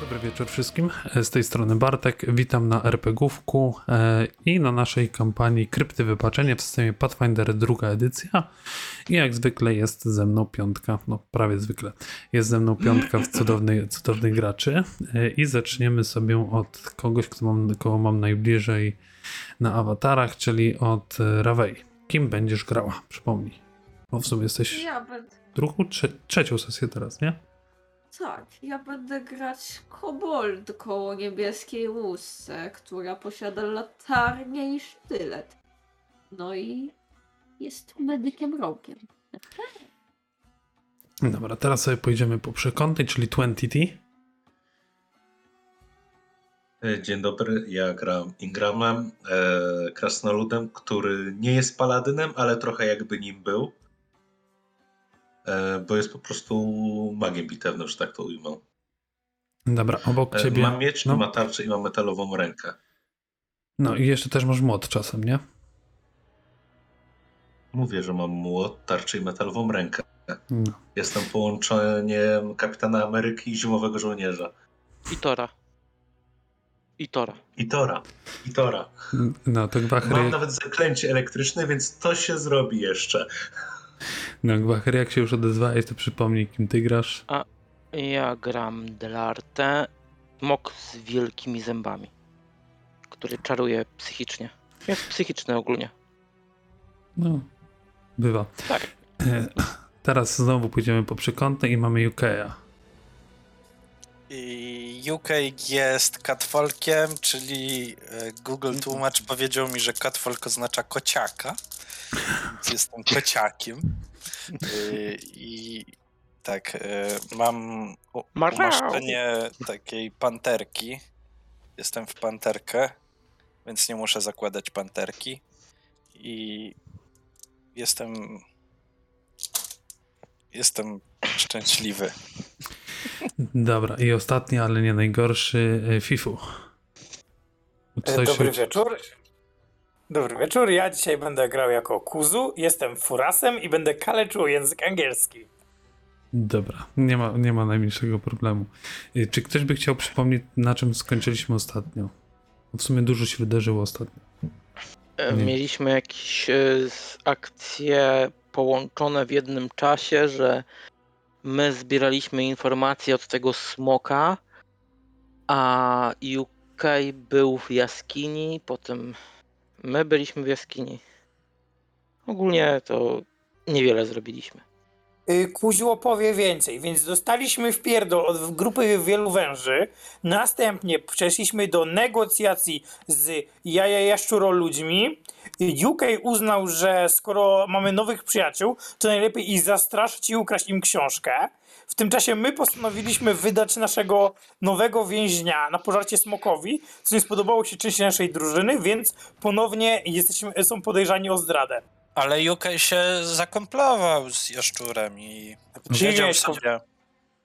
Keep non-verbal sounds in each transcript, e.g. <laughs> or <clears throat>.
Dobry wieczór wszystkim. Z tej strony Bartek. Witam na RPGówku e, i na naszej kampanii Krypty Wypaczenie w systemie Pathfinder druga edycja. I jak zwykle jest ze mną piątka, no prawie zwykle, jest ze mną piątka w cudownej, cudownych graczy. E, I zaczniemy sobie od kogoś, kto mam, kogo mam najbliżej na awatarach, czyli od e, Rawei. Kim będziesz grała? Przypomnij. Bo w sumie jesteś Ja drugą, trze- trzecią sesję teraz, nie? Tak, ja będę grać kobold koło niebieskiej łusce, która posiada latarnię i sztylet. No i jest medykiem rogiem. Dobra, teraz sobie pójdziemy po przekątnej, czyli 20T. E, Dzień dobry, ja gram Ingramem, e, krasnoludem, który nie jest paladynem, ale trochę jakby nim był. E, bo jest po prostu magiem bitewnym, że tak to ujmę. Dobra, obok E, ciebie. ma miecz, no, ma tarczę i ma metalową rękę. no i jeszcze też masz młot czasem, nie? Mówię, że mam młot, tarczę i metalową rękę. No. Jestem połączeniem kapitana Ameryki i zimowego żołnierza. I Tora. I Tora. I Tora. I Tora. No to Mam Gwachry, nawet zaklęcie elektryczne, więc to się zrobi jeszcze. No, Gwachry, jak się już odezwałeś, to przypomnij, kim ty grasz. Ja gram Delarte, mok z wielkimi zębami, który czaruje psychicznie. Jest psychiczny ogólnie. No, bywa. Tak. <clears throat> Teraz znowu pójdziemy po przekątnej i mamy UK'a. I UK jest catfolkiem, czyli e, Google tłumacz powiedział mi, że catfolk oznacza kociaka. Więc jestem kociakiem. Y, I tak, e, mam umaszczenie takiej panterki. Jestem w panterkę, więc nie muszę zakładać panterki. I jestem. Jestem szczęśliwy. Dobra, i ostatni, ale nie najgorszy, e, Fifu. E, Coś Dobry się- wieczór. Dobry wieczór. Ja dzisiaj będę grał jako Kuzu. Jestem furasem i będę kaleczył język angielski. Dobra, nie ma, nie ma najmniejszego problemu. E, Czy ktoś by chciał przypomnieć, na czym skończyliśmy ostatnio? W sumie dużo się wydarzyło ostatnio. Nie. Mieliśmy jakieś akcje połączone w jednym czasie, że my zbieraliśmy informacje od tego smoka, a UK był w jaskini, potem my byliśmy w jaskini. Ogólnie to niewiele zrobiliśmy. Y, Kuziu opowie więcej, więc dostaliśmy w pierdol od grupy wielu węży. Następnie przeszliśmy do negocjacji z jaja jaszczuro ludźmi. UK uznał, że skoro mamy nowych przyjaciół, to najlepiej ich zastraszyć i ukraść im książkę. W tym czasie my postanowiliśmy wydać naszego nowego więźnia na pożarcie smokowi, co nie spodobało się części naszej drużyny, więc ponownie jesteśmy, są podejrzani o zdradę. Ale UK się zakomplował z jaszczurem i siedział sobie.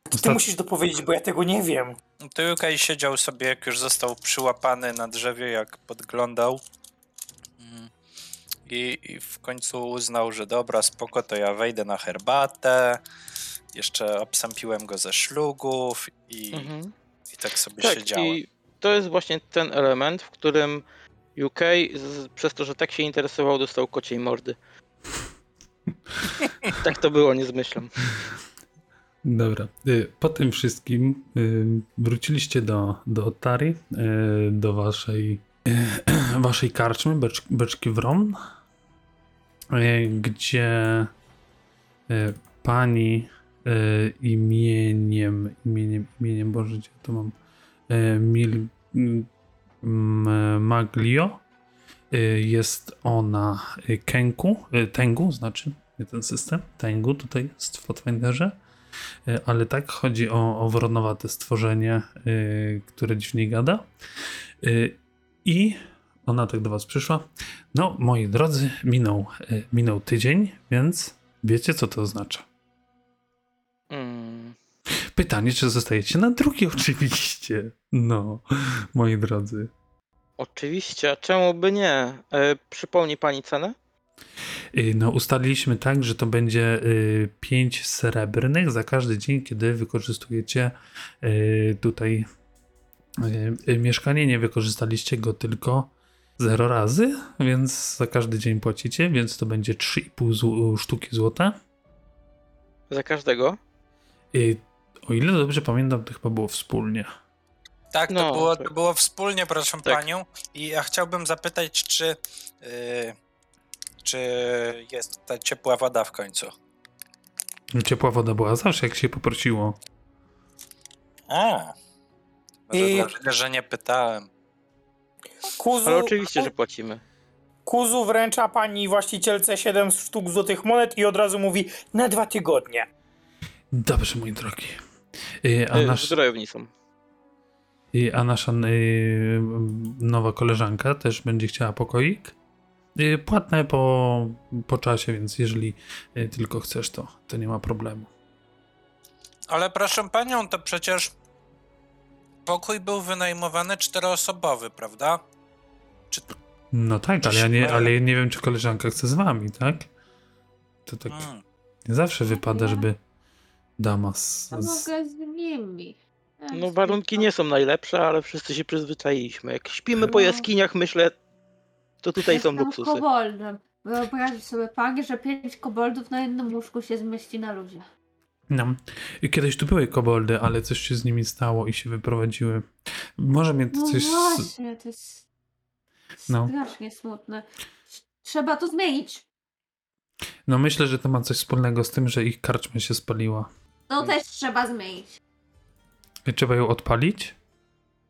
Ty Ostat... musisz dopowiedzieć, bo ja tego nie wiem. To UK siedział sobie, jak już został przyłapany na drzewie, jak podglądał. Mm. I, I w końcu uznał, że dobra, spoko, to ja wejdę na herbatę. Jeszcze obsąpiłem go ze szlugów i, Mhm. i tak sobie Tak, siedziałem. i to jest właśnie ten element, w którym UK z, przez to, że tak się interesował, dostał kociej mordy. <laughs> tak to było, nie zmyślam. Dobra. Y, Po tym wszystkim y, wróciliście do, do Otari, y, do waszej, y, <clears throat> waszej karczmy, becz, Beczki Wron, gdzie pani imieniem, imieniem, imieniem, Boże, gdzie to mam, Mil, Maglio, y, jest ona y, Kenku, y, Tengu, znaczy, ten system, Tengu tutaj jest w Pathfinderze, ale tak chodzi o, o wronowate stworzenie, które dziwnie gada. I ona tak do was przyszła. No, moi drodzy, minął, minął tydzień, więc wiecie, co to oznacza. Mm. Pytanie, czy zostajecie na drugie, <laughs> oczywiście. No, moi drodzy. Oczywiście, a czemu by nie? E, przypomni pani cenę? Y, No, ustaliliśmy tak, że to będzie 5 srebrnych za każdy dzień, kiedy wykorzystujecie y, tutaj Y, y, Mieszkanie nie wykorzystaliście go tylko 0 razy, więc za każdy dzień płacicie, więc to będzie 3,5 zł- sztuki złota. Za każdego? O ile dobrze pamiętam, to chyba było wspólnie. Tak, to, No, było, tak. to było wspólnie, proszę Tak. panią. I ja chciałbym zapytać, czy, yy, czy jest ta ciepła woda w końcu? Ciepła woda była zawsze, jak się poprosiło. A, może I- dlatego, że nie pytałem. Kuzu, Ale oczywiście, że płacimy. Kuzu wręcza pani właścicielce 7 sztuk złotych monet i od razu mówi na dwa tygodnie. Dobrze, mój drogi. Y, A, Y, nasz, Zbrojowni są. y, a nasza nowa koleżanka też będzie chciała pokoik? Płatne po, po czasie, więc jeżeli tylko chcesz, to, to nie ma problemu. Ale proszę panią, to przecież pokój był wynajmowany czteroosobowy, prawda? Czy, No tak, ale ja nie, ale ja nie wiem, czy koleżanka chce z wami, tak? To tak hmm. nie zawsze wypada, żeby dama z... Z... mogę z nimi. No warunki nie są najlepsze, ale wszyscy się przyzwyczailiśmy. Jak śpimy po No. jaskiniach, myślę, to tutaj są Jestem luksusy. koboldem. Wyobraź sobie pani, że pięć koboldów na jednym łóżku się zmieści na luzie. No. I kiedyś tu były koboldy, ale coś się z nimi stało i się wyprowadziły. Może mnie to No coś... z- właśnie, to jest No. strasznie smutne. Trzeba to zmienić. No myślę, że to ma coś wspólnego z tym, że ich karczma się spaliła. No też trzeba zmienić. I Trzeba ją odpalić?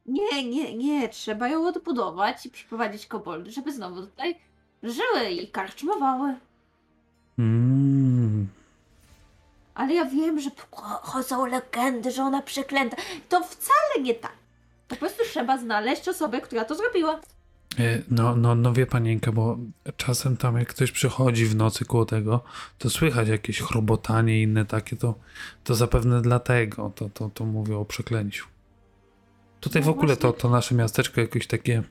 Nie, nie, nie. Trzeba ją odbudować i przyprowadzić koboldy, żeby znowu tutaj żyły i karczmowały. Mm. Ale ja wiem, że chodzą legendy, że ona przeklęta. To wcale nie tak. Po prostu trzeba znaleźć osobę, która to zrobiła. E, No, no, no wie panienka, bo czasem tam jak ktoś przychodzi w nocy koło tego, to słychać jakieś chrobotanie i inne takie, to, to zapewne dlatego, to, to, to mówię o przeklęciu. Tutaj w No ogóle to, właśnie. to nasze miasteczko jakieś takie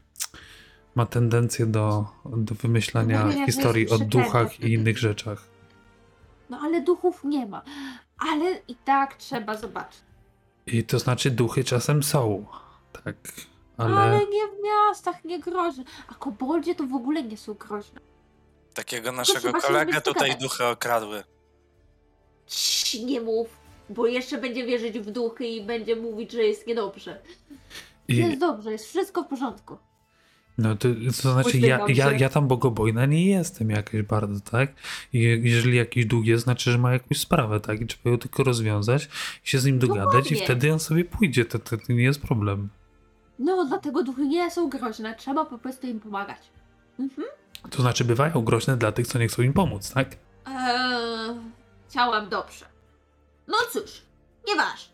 ma tendencję do, do wymyślania że historii o duchach i innych rzeczach. No ale duchów nie ma. Ale i tak trzeba zobaczyć. I to znaczy duchy czasem są, tak, Ale, ale... nie w miastach, nie groźne. A koboldzie to w ogóle nie są groźne. Takiego naszego kolegę tutaj dogadać. duchy okradły. Cii, nie mów, bo jeszcze będzie wierzyć w duchy i będzie mówić, że jest niedobrze. I, Jest dobrze, jest wszystko w porządku. No to, to znaczy, ja, Uśmiecham ja, się. ja tam bogobojna nie jestem jakaś bardzo, tak? I jeżeli jakiś dług jest, znaczy, że ma jakąś sprawę, tak? I trzeba ją tylko rozwiązać i się z nim dogadać i Dokładnie. wtedy on sobie pójdzie, to, to, to nie jest problem. No, dlatego duchy nie są groźne, trzeba po prostu im pomagać. Mhm. To znaczy, bywają groźne dla tych, co nie chcą im pomóc, tak? Eee, chciałam dobrze. No cóż, nieważne.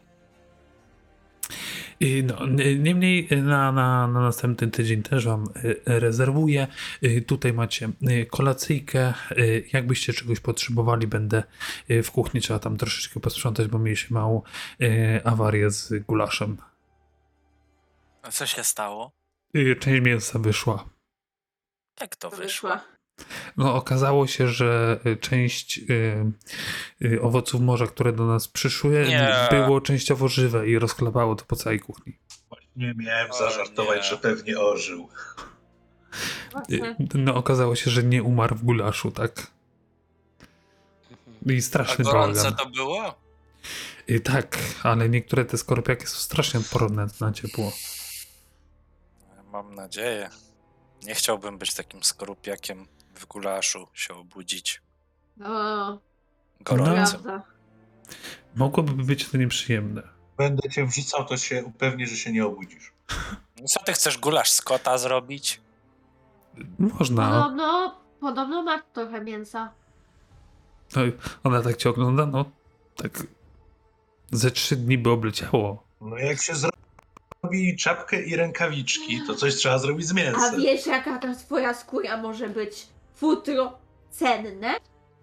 I no, niemniej na, na, na następny tydzień też wam y, rezerwuję. Y, Tutaj macie y, kolacyjkę. Y, Jakbyście czegoś potrzebowali, będę y, w kuchni. Trzeba tam troszeczkę posprzątać, bo mieliśmy małą y, awarię z gulaszem. A co się stało? Część mięsa wyszła. Jak to? Wyszła. No, okazało się, że y, część y, y, owoców morza, które do nas przyszły, Nie. było częściowo żywe i rozklapało to po całej kuchni. Nie miałem zażartować, że pewnie ożył. Y, Właśnie. No, okazało się, że nie umarł w gulaszu, tak? I A straszny gorące bałagan. to było? Y, Tak, ale niektóre te skorpiaki są strasznie odporne na ciepło. Mam nadzieję. Nie chciałbym być takim skorupiakiem w gulaszu, się obudzić O, gorącym. prawda. Mogłoby być to nieprzyjemne. Będę cię wrzucał, to się upewnię, że się nie obudzisz. Co ty chcesz gulasz z kota zrobić? Można. Podobno, podobno ma trochę mięsa. No, ona tak cię ogląda, no tak ze trzy dni by obleciało. No jak się zrobi czapkę i rękawiczki, to coś trzeba zrobić z A mięsem. wiesz, jaka ta twoja skóra może być futro cenne?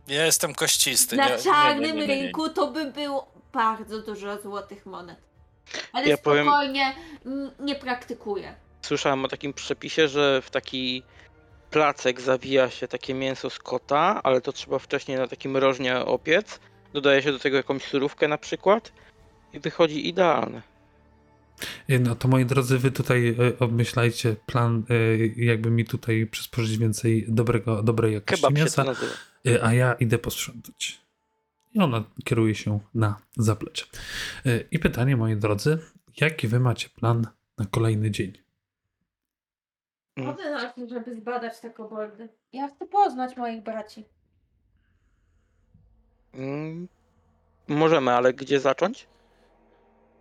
Ja jestem kościsty. Na nie, nie, czarnym nie, nie, nie, nie. rynku to by było bardzo dużo złotych monet. Ale Ja powiem- spokojnie, n- nie praktykuję. Słyszałem o takim przepisie, że w taki placek zawija się takie mięso z kota, ale to trzeba wcześniej na takim rożnie opiec. Dodaje się do tego jakąś surówkę na przykład i wychodzi idealne. Y, No to moi drodzy, wy tutaj y, obmyślajcie plan, y, jakby mi tutaj przysporzyć więcej dobrego, dobrej jakości Kebab się mięsa, a ja idę posprzątać. I ona kieruje się na zaplecze. I pytanie, moi drodzy, jaki wy macie plan na kolejny dzień? Chodzę na to, żeby zbadać te koboldy. Ja chcę poznać moich braci. Mm, Możemy, ale gdzie zacząć?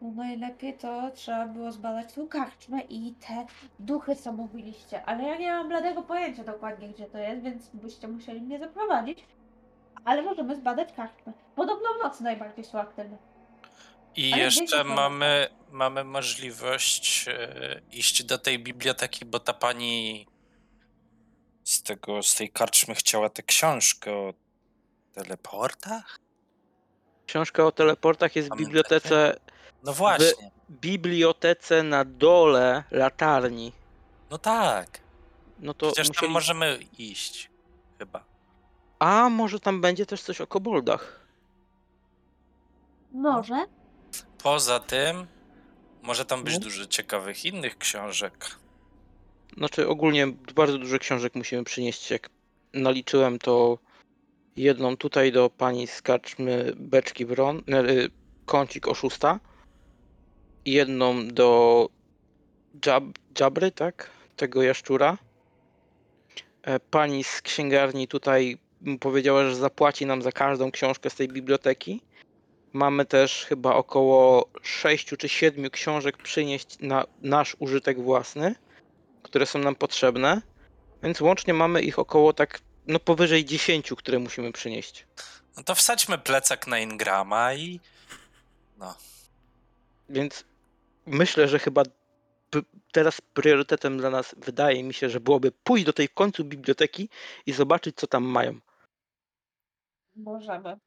No najlepiej to trzeba było zbadać tą karczmę i te duchy, co mówiliście. Ale ja nie mam bladego pojęcia dokładnie, gdzie to jest, więc byście musieli mnie zaprowadzić. Ale możemy zbadać karczmę. Podobno w nocy najbardziej są aktywne. I Ale jeszcze wiecie, mamy, mamy możliwość e, iść do tej biblioteki, bo ta pani z tego, z tej karczmy chciała tę książkę o teleportach? Książka o teleportach jest w bibliotece, No właśnie. bibliotece na dole latarni. No tak. No to Przecież musieli... tam możemy iść. Chyba. A może tam będzie też coś o koboldach? Może? Poza tym, może tam być No. dużo ciekawych innych książek. Znaczy ogólnie bardzo dużo książek musimy przynieść. Jak naliczyłem to jedną tutaj do pani z karczmy Beczki Wron, e, kącik oszusta. Jedną do Jab, Jabry, tak? Tego jaszczura. E, Pani z księgarni tutaj powiedziała, że zapłaci nam za każdą książkę z tej biblioteki. Mamy też chyba około 6 czy 7 książek przynieść na nasz użytek własny które są nam potrzebne, więc łącznie mamy ich około tak, no powyżej 10, które musimy przynieść. No to wsadźmy plecak na Ingrama i. No. Więc myślę, że chyba teraz priorytetem dla nas wydaje mi się, że byłoby pójść do tej w końcu biblioteki i zobaczyć, co tam mają. Możemy.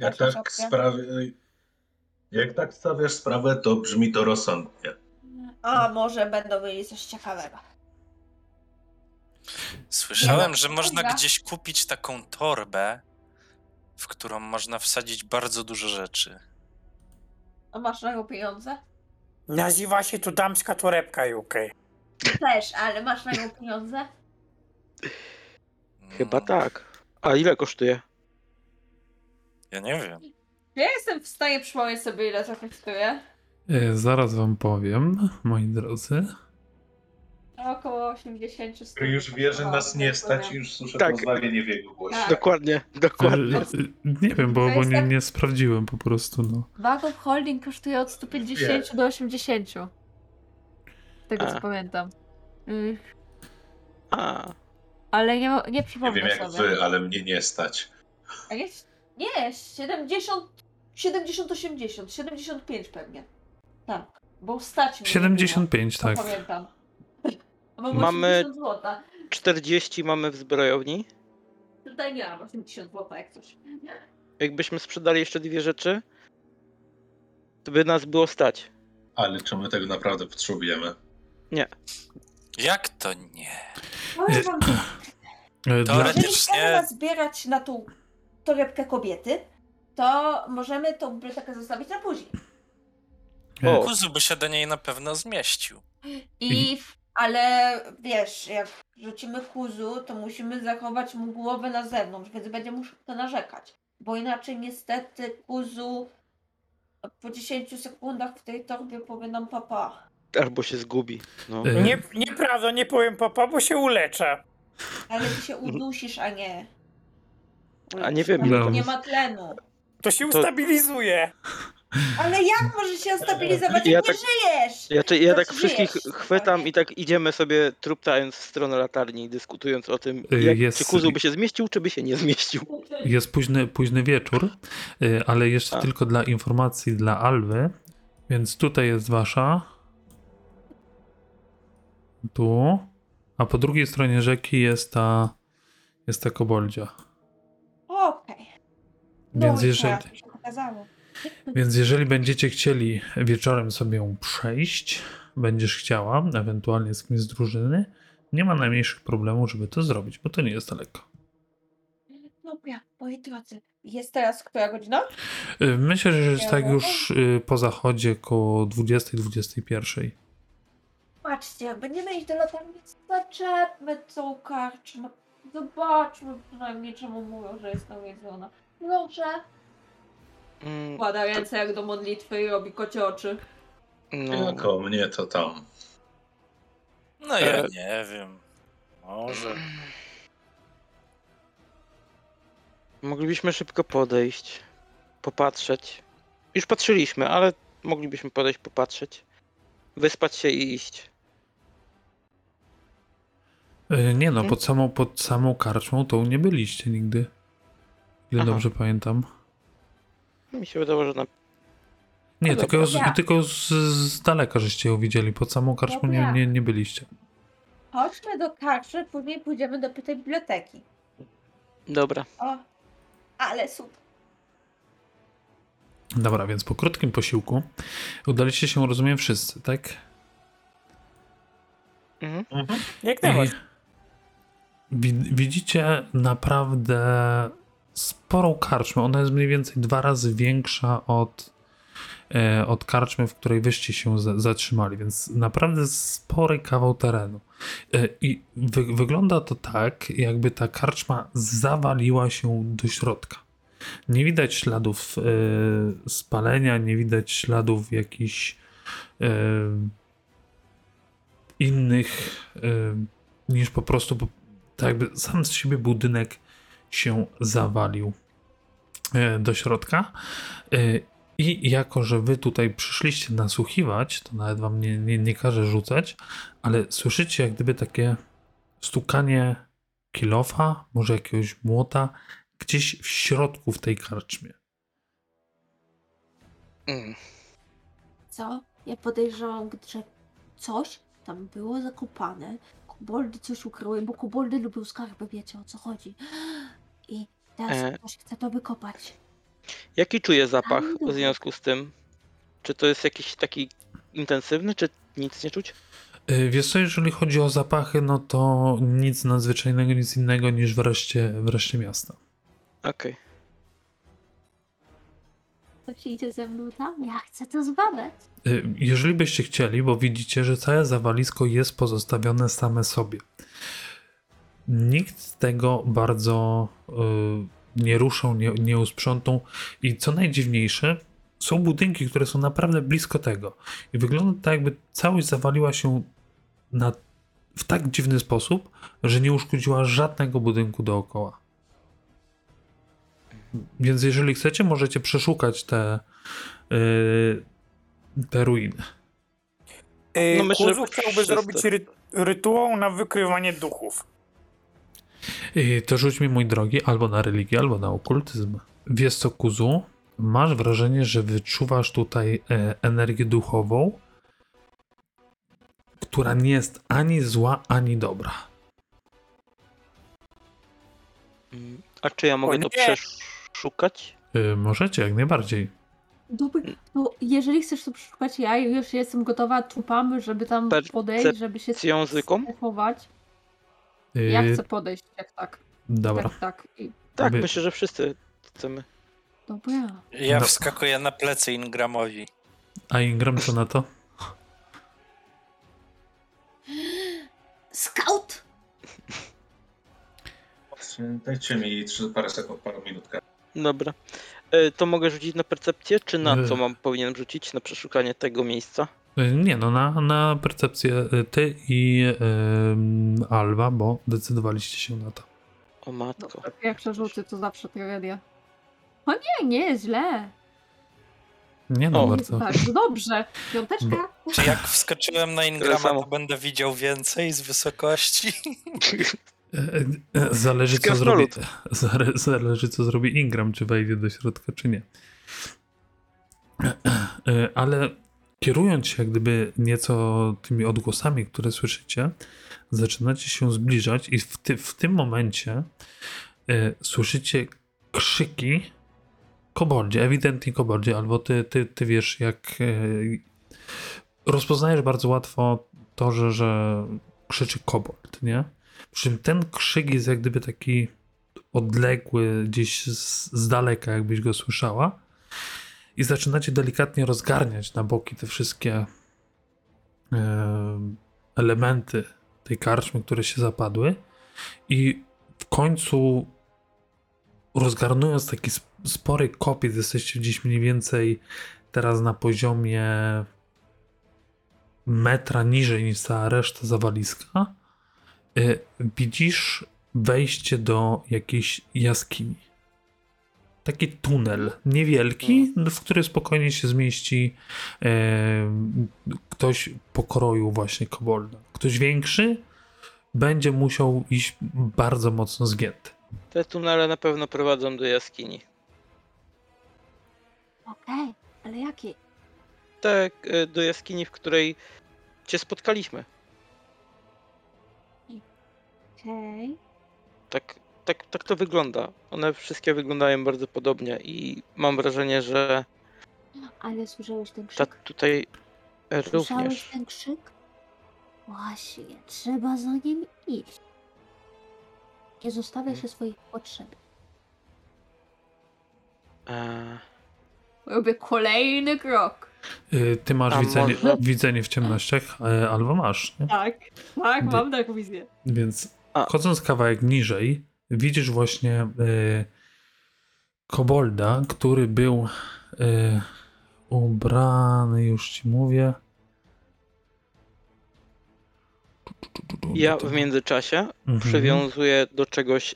Jak tak, sprawi... Jak tak stawiasz sprawę, to brzmi to rozsądnie. A może będą mieli coś ciekawego. Słyszałem, Nie. że można gdzieś kupić taką torbę, w którą można wsadzić bardzo dużo rzeczy. A masz na nią pieniądze? Nazywa się to damska torebka, UK. Też, ale masz na nią pieniądze? <laughs> Chyba tak. A ile kosztuje? Ja nie wiem. Ja jestem w stanie przypomnieć sobie, ile to kosztuje? Y, Zaraz wam powiem, moi drodzy. Około 80 100 Już wie, że nas nie stać, powiem. już słyszę Tak. pozbawienie w jego głosie. Tak. Dokładnie, dokładnie. Y, Nie wiem, bo, To bo jest nie, tak- nie sprawdziłem po prostu, no. Bag of Holding kosztuje od 150 do 80. Z tego co A. pamiętam. Mm, A, Ale nie, nie Nie przypomnę wiem jak sobie. wy, ale mnie nie stać. A jest, nie, 70, 70, 80, 75 pewnie. Tak, bo stać mnie 75, nie było, tak. to pamiętam. Mam Mamy- 80 złota. 40 mamy w zbrojowni. Tutaj nie mam 80 złota jak coś. Jakbyśmy sprzedali jeszcze dwie rzeczy, to by nas było stać. Ale czy my tego naprawdę potrzebujemy? Jak to nie? Powiem wam, Y, Dla, Teoretycznie- jeżeli chcemy zbierać na tą torebkę kobiety, to możemy tą bibliotekę zostawić na później. O. Kuzu by się do niej na pewno zmieścił. I, w- ale wiesz, jak rzucimy kuzu, to musimy zachować mu głowę na zewnątrz, więc będzie musiał to narzekać. Bo inaczej niestety kuzu po 10 sekundach w tej torbie powie nam papa. Albo się zgubi. No. y, Nie, nieprawda, nie powiem papa, bo się uleczę. Ale ty się udusisz, a nie. A nie wiem, Tam ile Nie tam- ma tlenu. To się To- ustabilizuje. Ale jak możesz się stabilizować, Ja jak tak- nie żyjesz? Ja, czy, ja tak wszystkich wiesz, chwytam i tak idziemy sobie truptając w stronę latarni, dyskutując o tym, Y, jak, jest- czy kuzu by się zmieścił, czy by się nie zmieścił. Jest późny, późny wieczór, y, ale jeszcze A. tylko dla informacji dla Alwy. Więc tutaj jest wasza. Tu. A po drugiej stronie rzeki jest ta. Jest ta koboldzia. Okej. Więc jeżeli, pokazało. Więc jeżeli będziecie chcieli wieczorem sobie ją przejść, będziesz chciała, ewentualnie z kimś z drużyny, nie ma najmniejszych problemów, żeby to zrobić, bo to nie jest daleko. Dobra, Moi drodzy, jest teraz która godzina? Y, Myślę, że jest tak już y, po zachodzie koło 20-21. Patrzcie, jak będziemy iść do latarni, zaczepmy tą karczmę. Zobaczmy przynajmniej, czemu mówią, że jest nawiedzona. Proszę. Mm, Kłada ręce jak do modlitwy i robi kocie oczy. No, Jako mnie to tam. No ja E- nie wiem. Może. moglibyśmy szybko podejść, popatrzeć. Już patrzyliśmy, ale moglibyśmy podejść, popatrzeć, wyspać się i iść. Y, Nie no, Mhm. pod samą, pod samą karczmą to nie byliście nigdy. Ile Aha. dobrze pamiętam. Mi się wydawało, że na... Nie, No tylko, dobra. z, tylko z, z daleka żeście ją widzieli. Pod samą karczmą nie, Dobra. nie, nie byliście. Chodźmy do karczmy, później pójdziemy do tej biblioteki. Dobra. O, ale super. Dobra, więc po krótkim posiłku udaliście się, rozumiem, wszyscy, tak? Mhm. Jak I najbardziej. wi- widzicie naprawdę sporą karczmę. Ona jest mniej więcej dwa razy większa od, e, od karczmy, w której wyście się za, zatrzymali, więc naprawdę spory kawał terenu. E, I wy, wygląda to tak, jakby ta karczma zawaliła się do środka. Nie widać śladów e, spalenia, nie widać śladów jakichś e, innych e, niż po prostu tak jakby sam z siebie budynek się zawalił e, do środka. E, I jako, że wy tutaj przyszliście nasłuchiwać, to nawet wam nie, nie, nie każę rzucać, ale słyszycie jak gdyby takie stukanie kilofa, może jakiegoś młota, gdzieś w środku w tej karczmie. Mm. Co? Ja podejrzewam, że coś tam było zakopane. Koboldy coś ukryły, bo koboldy lubią skarby, wiecie o co chodzi. I teraz E. ktoś chce to wykopać. Jaki czuję zapach w związku z tym? Czy to jest jakiś taki intensywny, czy nic nie czuć? E, Wiesz co, jeżeli chodzi o zapachy, no to nic nadzwyczajnego, nic innego niż wreszcie, wreszcie miasta. Okej. Ktoś idzie ze mną tam? Ja chcę to zbadać. Y, Jeżeli byście chcieli, bo widzicie, że całe zawalisko jest pozostawione same sobie. Nikt tego bardzo y, nie ruszą, nie, nie usprzątą i co najdziwniejsze, są budynki, które są naprawdę blisko tego. I wygląda tak, jakby całość zawaliła się na, w tak dziwny sposób, że nie uszkodziła żadnego budynku dookoła. Więc jeżeli chcecie, możecie przeszukać te, y, te ruiny. Yy, No myślę, że Kuzu chciałby zrobić ry rytuał na wykrywanie duchów. To rzuć mi, mój drogi, albo na religię, albo na okultyzm. Wiesz co, Kuzu? Masz wrażenie, że wyczuwasz tutaj e, energię duchową, która nie jest ani zła, ani dobra. Mm. A czy ja mogę to przeszukać? Y, możecie, jak najbardziej. Dobra, no jeżeli chcesz to przeszukać, ja już jestem gotowa trupamy, żeby tam podejść, żeby się Z języką? schować. Y, Ja chcę podejść, jak tak. Dobra. Tak, tak. I, Tak, By- myślę, że wszyscy chcemy. dobra. Ja No. wskakuję na plecy Ingramowi. A Ingram, co na to? Scout! Dajcie mi trzy- parę sekund, parę minut. Dobra. E, To mogę rzucić na percepcję, czy na co Ech. mam powinienem rzucić na przeszukanie tego miejsca? Nie no, na, na percepcję y, ty i Alba, bo decydowaliście się na to. O matko. Pierwsze rzuty to zawsze tragedia. O nie, nie jest źle. Nie no, O. bardzo. Bardzo dobrze. Piąteczka. Bo- Czy jak wskoczyłem na Ingrama, to będę widział więcej z wysokości? E, e, Zależy co, zrobi, zależy, co zrobi Ingram, czy wejdzie do środka, czy nie. E, Ale kierując się jak gdyby nieco tymi odgłosami, które słyszycie, zaczynacie się zbliżać i w, ty, w tym momencie e, słyszycie krzyki koboldzie, ewidentnie koboldzie, albo ty, ty, ty wiesz jak e, rozpoznajesz bardzo łatwo to, że, że krzyczy kobold, nie? Przy czym ten krzyk jest jak gdyby taki odległy, gdzieś z, z daleka, jakbyś go słyszała. I zaczynacie delikatnie rozgarniać na boki te wszystkie e, elementy tej karczmy, które się zapadły. I w końcu rozgarnując taki sp- spory kopiec, jesteście gdzieś mniej więcej teraz na poziomie metra niżej niż cała reszta zawaliska. Y, Widzisz wejście do jakiejś jaskini. Taki tunel niewielki, w który spokojnie się zmieści e, ktoś pokroju właśnie kobolda. Ktoś większy będzie musiał iść bardzo mocno zgięty. Te tunele na pewno prowadzą do jaskini. Okej, ale jakie? Y, do jaskini, w której cię spotkaliśmy. Okej. Tak, tak, tak to wygląda. One wszystkie wyglądają bardzo podobnie i mam wrażenie, że Ale słyszałeś ten ta krzyk? tutaj Słyszałeś również. ten krzyk? Właśnie, trzeba za nim iść. Nie zostawia się swoich potrzeb. E, Robię kolejny krok. Y, Ty masz widzenie, może- widzenie w ciemnościach, e, albo masz, nie? Tak, tak, mam taką wizję. Więc chodząc kawałek niżej, widzisz właśnie e, kobolda, który był e, ubrany, już ci mówię. ja w międzyczasie Mhm. przywiązuję do czegoś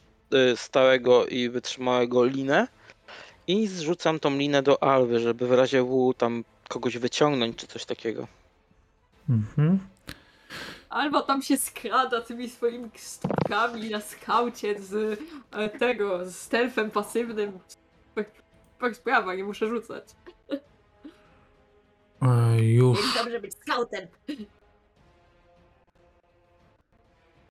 y, stałego i wytrzymałego linę i zrzucam tą linę do Alwy, żeby w razie W tam kogoś wyciągnąć czy coś takiego. Mhm. Albo tam się skrada tymi swoimi stópkami na skaucie z e, tego, z stealthem pasywnym. Tak, tak sprawa, nie muszę rzucać. E, już. Nie dobrze być skautem.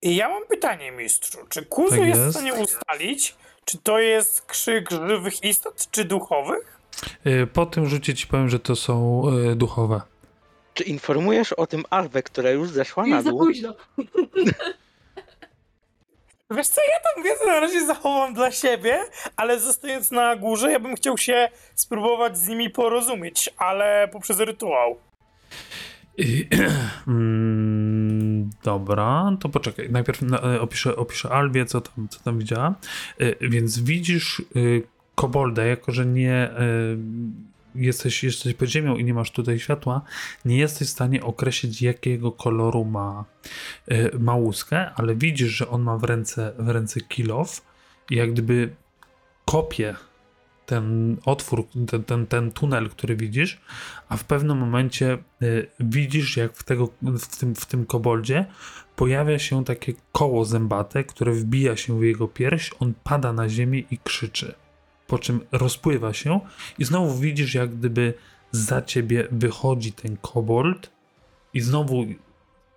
I ja mam pytanie, mistrzu. Czy Kuzu Tak jest w jest. stanie ustalić, czy to jest krzyk żywych istot, czy duchowych? E, po tym rzucie ci powiem, że to są e, duchowe. Czy informujesz o tym Alwę, która już zeszła na Już za dół? późno. <laughs> Wiesz co, ja tam wiedzę na razie zachowam dla siebie, ale zostając na górze, ja bym chciał się spróbować z nimi porozumieć, ale poprzez rytuał. <clears throat> Mm, dobra, to poczekaj. Najpierw na, e, opiszę, opiszę Alwie, co tam, co tam widziała. E, Więc widzisz y, kobolda, jako że nie e, jesteś, jesteś pod ziemią i nie masz tutaj światła, nie jesteś w stanie określić, jakiego koloru ma, e, ma łuskę, ale widzisz, że on ma w ręce, w ręce kilof i jak gdyby kopie ten otwór, ten, ten, ten tunel, który widzisz, a w pewnym momencie y, widzisz, jak w, tego, w, tym, w tym koboldzie pojawia się takie koło zębate, które wbija się w jego pierś, on pada na ziemię i krzyczy. Po czym rozpływa się i znowu widzisz, jak gdyby za ciebie wychodzi ten kobold i znowu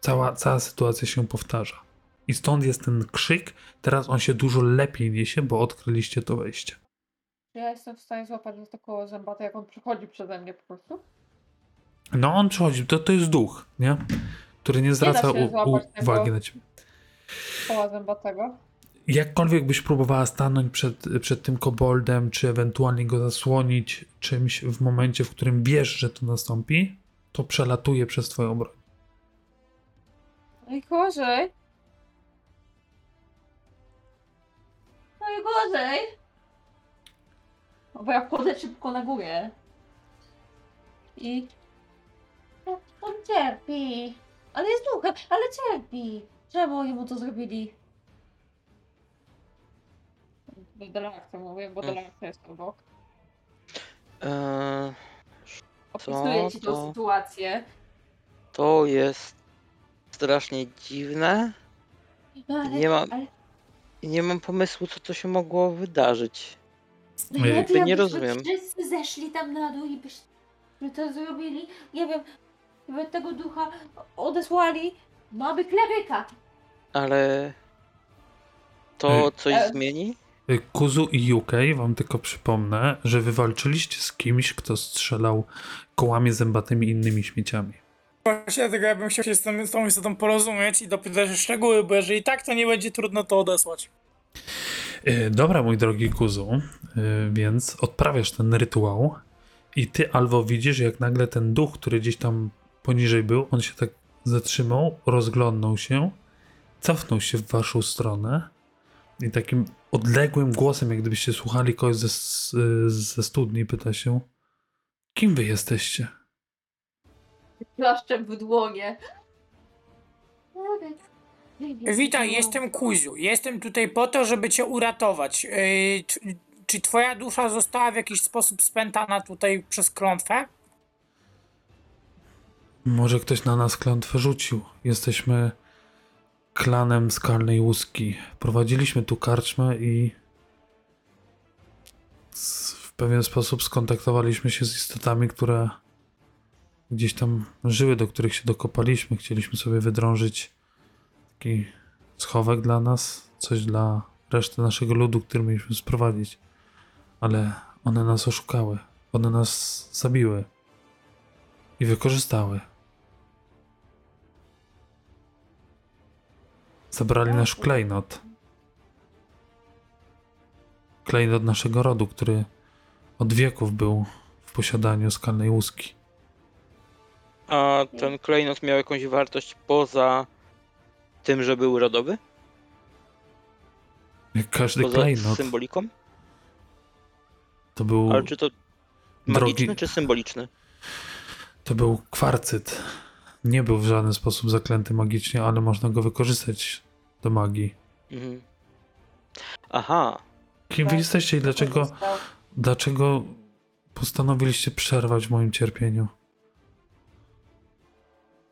cała, cała sytuacja się powtarza. I stąd jest ten krzyk, teraz on się dużo lepiej niesie, bo odkryliście to wejście. Czy ja jestem w stanie złapać za to koło jak on przechodzi przeze mnie po prostu? No on przychodzi, to, to jest duch, nie? Który nie zwraca się u, u, uwagi na ciebie. Koła zębatego? Jakkolwiek byś próbowała stanąć przed, przed tym koboldem, czy ewentualnie go zasłonić czymś w momencie, w którym wiesz, że to nastąpi, to przelatuje przez twoją broń. Najgorzej. Najgorzej. No bo ja wchodzę szybko na górę. I... No, on cierpi. Ale jest duchem, ale cierpi. Czemu oni mu to zrobili? Do Delarka mówię, bo Mm. Jest obok. E, Opisuję ci tą to? sytuację. to jest strasznie dziwne No, ale, Nie mam- ale i nie mam pomysłu, co to się mogło wydarzyć. Lepiej, jakby nie jakbyśmy rozumiem. Wszyscy zeszli tam na dół i byśmy to zrobili. Nie wiem, by tego ducha odesłali. Mamy kleryka. Ale to coś E. zmieni? Y, Kuzu i UK, wam tylko przypomnę, że wy walczyliście z kimś, kto strzelał kołami zębatymi innymi śmieciami. Właśnie dlatego ja bym chciał się z tą, z tą istotą porozumieć i dopytać o szczegóły, bo jeżeli tak, to nie będzie trudno to odesłać. E, Dobra, mój drogi kuzu, e, więc odprawiasz ten rytuał i ty, Alwo, widzisz, jak nagle ten duch, który gdzieś tam poniżej był, on się tak zatrzymał, rozglądnął się, cofnął się w waszą stronę i takim odległym głosem, jak gdybyście słuchali kogoś ze, ze studni, pyta się, kim wy jesteście? Klaszczem w dłonie. Witaj, jestem Kuziu. Jestem tutaj po to, żeby cię uratować. Yy, czy, czy twoja dusza została w jakiś sposób spętana tutaj przez klątwę? Może ktoś na nas klątwę rzucił. Jesteśmy klanem skalnej łuski. Prowadziliśmy tu karczmę i w pewien sposób skontaktowaliśmy się z istotami, które gdzieś tam żyły, do których się dokopaliśmy. Chcieliśmy sobie wydrążyć taki schowek dla nas, coś dla reszty naszego ludu, który mieliśmy sprowadzić. Ale one nas oszukały. One nas zabiły i wykorzystały. Zabrali nasz klejnot. Klejnot naszego rodu, który od wieków był w posiadaniu skalnej łuski. A ten klejnot miał jakąś wartość poza tym, że był rodowy? Jak każdy Poza klejnot, symboliką? to był, Ale czy to drogi- magiczny, czy symboliczny? to był kwarcyt. Nie był w żaden sposób zaklęty magicznie, ale można go wykorzystać do magii. Mhm. Aha, Kim wy jesteście i dlaczego, dlaczego postanowiliście przerwać w moim cierpieniu?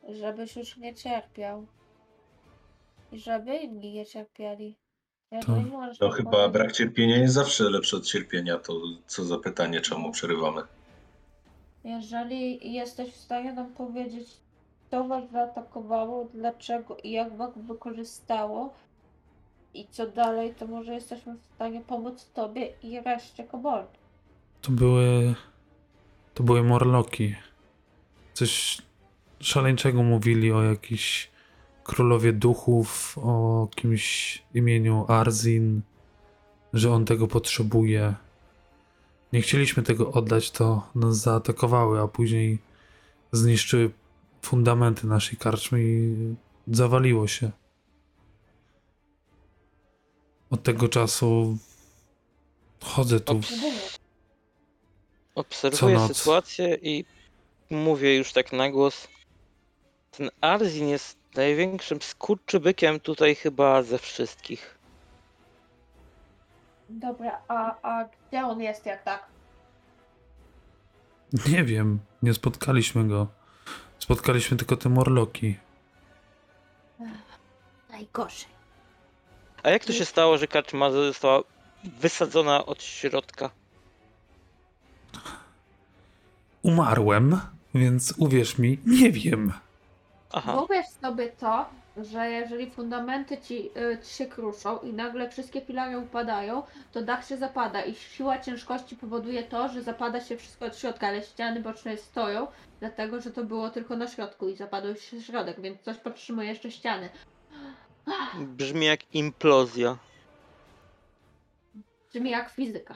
Żebyś już nie cierpiał. I żeby inni nie cierpieli. Ja To- nie możesz tak chyba powiedzieć. brak cierpienia jest zawsze lepszy od cierpienia. To co za pytanie, czemu przerywamy? Jeżeli jesteś w stanie nam powiedzieć, co was zaatakowało, dlaczego i jak was wykorzystało i co dalej, to może jesteśmy w stanie pomóc tobie i reszcie koboldów. To były. To były morloki. Coś szaleńczego mówili o jakiejś królowie duchów, o kimś imieniu Arzin, że on tego potrzebuje. Nie chcieliśmy tego oddać, to nas zaatakowały, a później zniszczyły fundamenty naszej karczmy i zawaliło się. Od tego czasu chodzę tu. Obserwuję noc. sytuację i mówię już tak na głos. Ten Arzin jest największym skurczybykiem tutaj chyba ze wszystkich. Dobra, a, a gdzie on jest jak tak? Nie wiem, nie spotkaliśmy go. Spotkaliśmy tylko te morloki. Najgorzej. A jak to się stało, że karczma została wysadzona od środka? Umarłem, więc uwierz mi, nie wiem. Aha, Wyobraź sobie to, że jeżeli fundamenty ci, y, ci się kruszą i nagle wszystkie filary upadają, to dach się zapada i siła ciężkości powoduje to, że zapada się wszystko od środka, ale ściany boczne stoją, dlatego że to było tylko na środku i zapadł się środek, więc coś podtrzymuje jeszcze ściany. brzmi jak implozja. Brzmi jak fizyka.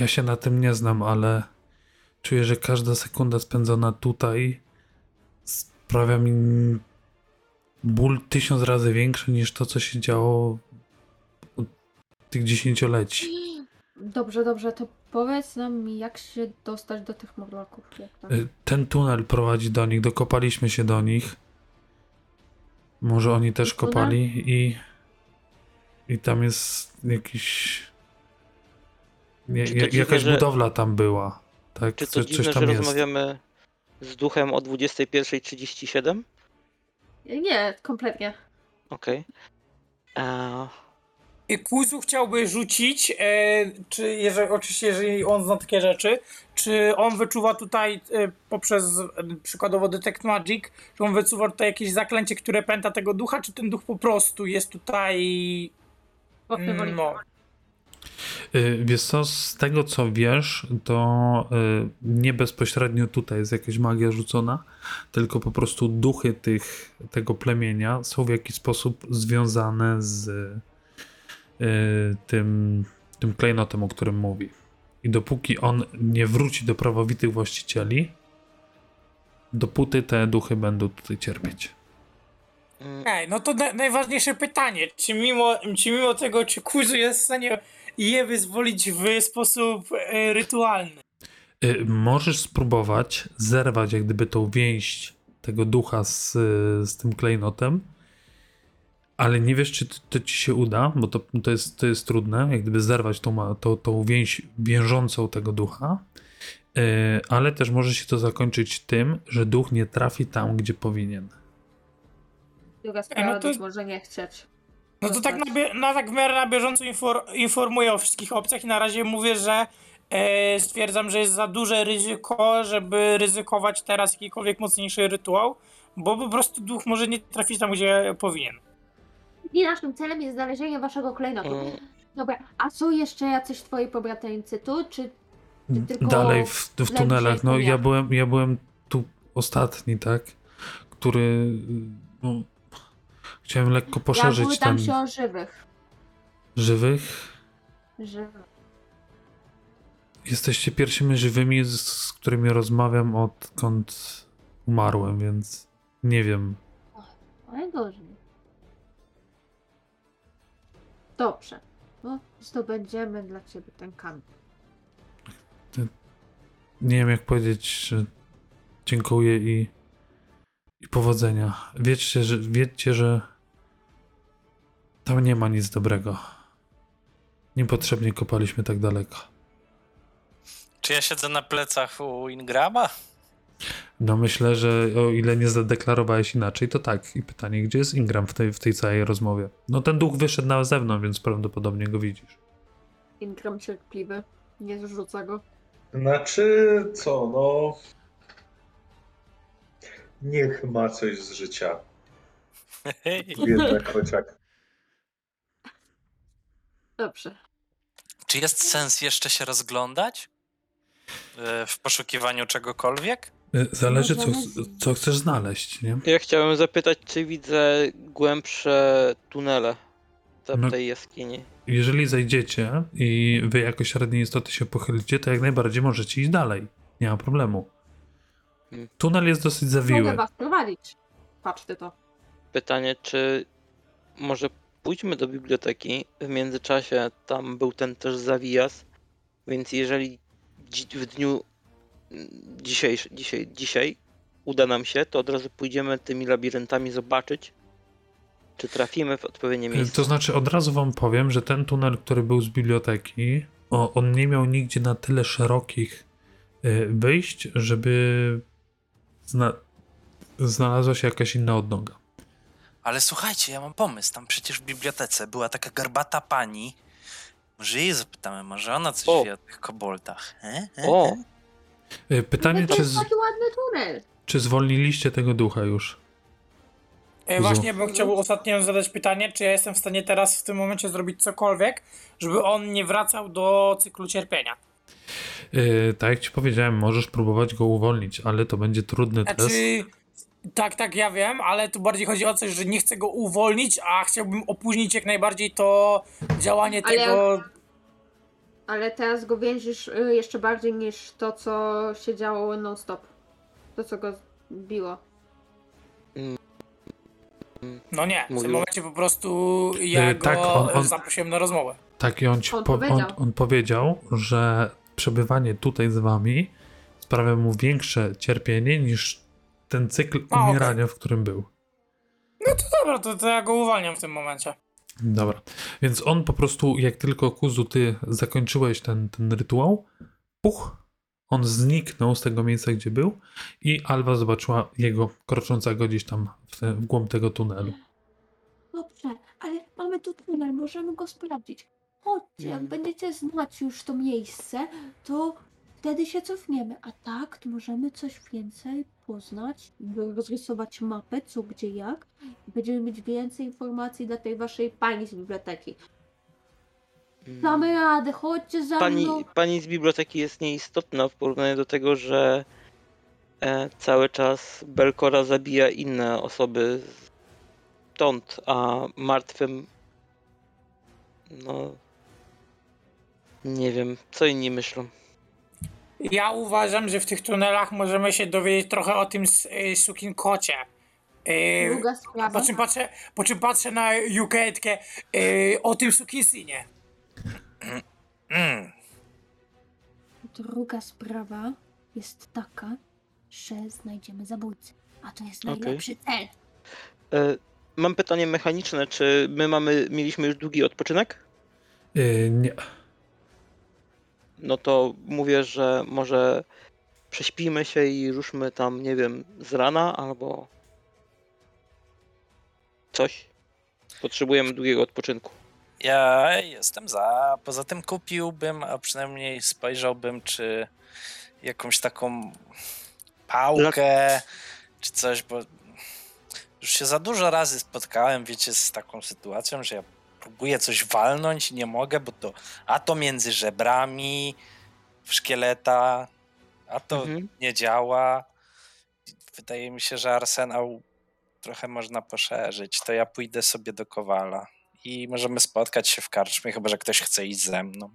Ja się na tym nie znam, ale czuję, że każda sekunda spędzona tutaj sprawia mi ból tysiąc razy większy niż to, co się działo od tych dziesięcioleci. Dobrze, dobrze, to powiedz nam jak się dostać do tych morloków. Tam? Y, Ten tunel prowadzi do nich, dokopaliśmy się do nich. Może oni też Tunel? kopali i i tam jest jakiś dziwne, jakaś że- budowla tam była. Tak, Czy to coś, dziwne, coś że tam jest. rozmawiamy z duchem o 21.37? Nie, kompletnie. Okej. Eee, I Kuzu chciałby rzucić, e, czy jeżeli, oczywiście jeżeli on zna takie rzeczy, czy on wyczuwa tutaj e, poprzez e, przykładowo Detect Magic, czy on wyczuwa tutaj jakieś zaklęcie, które pęta tego ducha, czy ten duch po prostu jest tutaj, Wątpliwości. no, Wiesz co, z tego co wiesz, to y, nie bezpośrednio tutaj jest jakaś magia rzucona, tylko po prostu duchy tych, tego plemienia są w jakiś sposób związane z y, tym, tym klejnotem, o którym mówi. I dopóki on nie wróci do prawowitych właścicieli, dopóty te duchy będą tutaj cierpieć. Ej, no to na, najważniejsze pytanie, czy mimo, czy mimo tego, czy Kuzu jest w stanie je wyzwolić w sposób e, rytualny? Y, Możesz spróbować zerwać jak gdyby tą więź tego ducha z, z tym klejnotem, ale nie wiesz, czy to, to ci się uda, bo to, to, jest, to jest trudne, jak gdyby zerwać tą, ma- tą, tą więź wiążącą tego ducha, Y, ale też może się to zakończyć tym, że duch nie trafi tam, gdzie powinien. Druga sprawa, no to- może nie chcieć. No to tak na, bie, na, tak w miarę na bieżąco infor, informuję o wszystkich opcjach i na razie mówię, że e, stwierdzam, że jest za duże ryzyko, żeby ryzykować teraz jakikolwiek mocniejszy rytuał, bo po prostu duch może nie trafić tam, gdzie powinien. I naszym celem jest znalezienie waszego klejnotu. mm, Dobra, a są jeszcze jacyś twoi pobratyńcy tu, czy Ty tylko Dalej w, w tunelach. No ja dniach. byłem, ja byłem tu ostatni, tak? Który. No, chciałem lekko ja poszerzyć pytam ten się o żywych. żywych. Żywych. Jesteście pierwszymi żywymi, z, z którymi rozmawiam odkąd umarłem, więc nie wiem. Najgorzej. Dobrze. No, zdobędziemy dla ciebie ten kamień. Nie wiem, jak powiedzieć, że dziękuję i, i powodzenia. Wiecie, że, wiecie, że tam nie ma nic dobrego. Niepotrzebnie kopaliśmy tak daleko. Czy ja siedzę na plecach u Ingrama? No myślę, że o ile nie zadeklarowałeś inaczej, to tak. I pytanie, gdzie jest Ingram w tej, w tej całej rozmowie? No ten duch wyszedł na zewnątrz, więc prawdopodobnie go widzisz. Ingram cierpliwy. Nie zrzuca go. Znaczy, co, no. Niech ma coś z życia. <laughs> Biedny kociak. Dobrze. Czy jest sens jeszcze się rozglądać? E, W poszukiwaniu czegokolwiek? Y, Zależy, co, co chcesz znaleźć, nie? Ja chciałem zapytać, czy widzę głębsze tunele tam No. tej jaskini. Jeżeli zajdziecie i wy jako średnie istoty się pochylicie, to jak najbardziej możecie iść dalej. Nie ma problemu. Hmm. Tunel jest dosyć Mogę zawiły. was prowadzić. Patrz ty to. Pytanie, czy może pójdźmy do biblioteki. W międzyczasie tam był ten też zawijas, więc jeżeli w dniu mm, dzisiejszy, dzisiaj, dzisiaj uda nam się, to od razu pójdziemy tymi labiryntami zobaczyć, czy trafimy w odpowiednie miejsce. To znaczy, od razu wam powiem, że ten tunel, który był z biblioteki, on nie miał nigdzie na tyle szerokich y, wyjść, żeby zna znalazła się jakaś inna odnoga. Ale słuchajcie, ja mam pomysł. Tam przecież w bibliotece była taka garbata pani. Może jej zapytamy, może ona coś O. wie o tych koboldach. E? E? O, Y, Pytanie, No to czy, jest z, taki ładny tunel. czy zwolniliście tego ducha już? E, właśnie bym chciał ostatnio zadać pytanie, czy ja jestem w stanie teraz w tym momencie zrobić cokolwiek, żeby on nie wracał do cyklu cierpienia. Y, tak jak ci powiedziałem, możesz próbować go uwolnić, ale to będzie trudny test. Znaczy, tak, tak, ja wiem, ale tu bardziej chodzi o coś, że nie chcę go uwolnić, a chciałbym opóźnić jak najbardziej to działanie Ale tego. Ale teraz go więzisz y, jeszcze bardziej niż to, co się działo non-stop. To, co go biło. No nie, w tym momencie po prostu ja E, go tak, on- on- zaprosiłem na rozmowę. Tak, i on, ci On po, on, powiedział. on powiedział, że przebywanie tutaj z wami sprawia mu większe cierpienie niż ten cykl A, umierania, w którym był. No to dobra, to, to ja go uwalniam w tym momencie. Dobra, więc on po prostu, jak tylko Kuzu, ty zakończyłeś ten, ten rytuał, puch, on zniknął z tego miejsca, gdzie był i Alwa zobaczyła jego kroczącego gdzieś tam w, te, w głąb tego tunelu. Dobrze, ale mamy tu tunel, możemy go sprawdzić. Chodźcie, jak będziecie znać już to miejsce, to wtedy się cofniemy. A tak, to możemy coś więcej poznać, rozrysować mapę, co, gdzie, jak. Będziemy mieć więcej informacji dla tej waszej pani z biblioteki. Damy radę, chodźcie za pani, mną. pani z biblioteki jest nieistotna w porównaniu do tego, że e, cały czas Belkora zabija inne osoby stąd, a martwym No. Nie wiem, co inni myślą. Ja uważam, że w tych tunelach możemy się dowiedzieć trochę o tym y, sukin kocie. Y, Druga sprawa. po, czym patrzę, po czym patrzę na Juketkę y, o tym sukinsynie. Mm. Druga sprawa jest taka, że znajdziemy zabójcę. A to jest Okej. najlepszy cel. E, mam pytanie mechaniczne, czy my mamy, mieliśmy już długi odpoczynek? Yy, nie. No to mówię, że może prześpijmy się i ruszmy tam, nie wiem, z rana albo coś. Potrzebujemy długiego odpoczynku. Ja jestem za. Poza tym kupiłbym, a przynajmniej spojrzałbym, czy jakąś taką pałkę, czy coś, bo już się za dużo razy spotkałem, wiecie, z taką sytuacją, że ja próbuję coś walnąć i nie mogę, bo to a to między żebrami w szkieleta, a to Mhm. nie działa. Wydaje mi się, że arsenał trochę można poszerzyć. To ja pójdę sobie do Kowala i możemy spotkać się w karczmie, chyba że ktoś chce iść ze mną.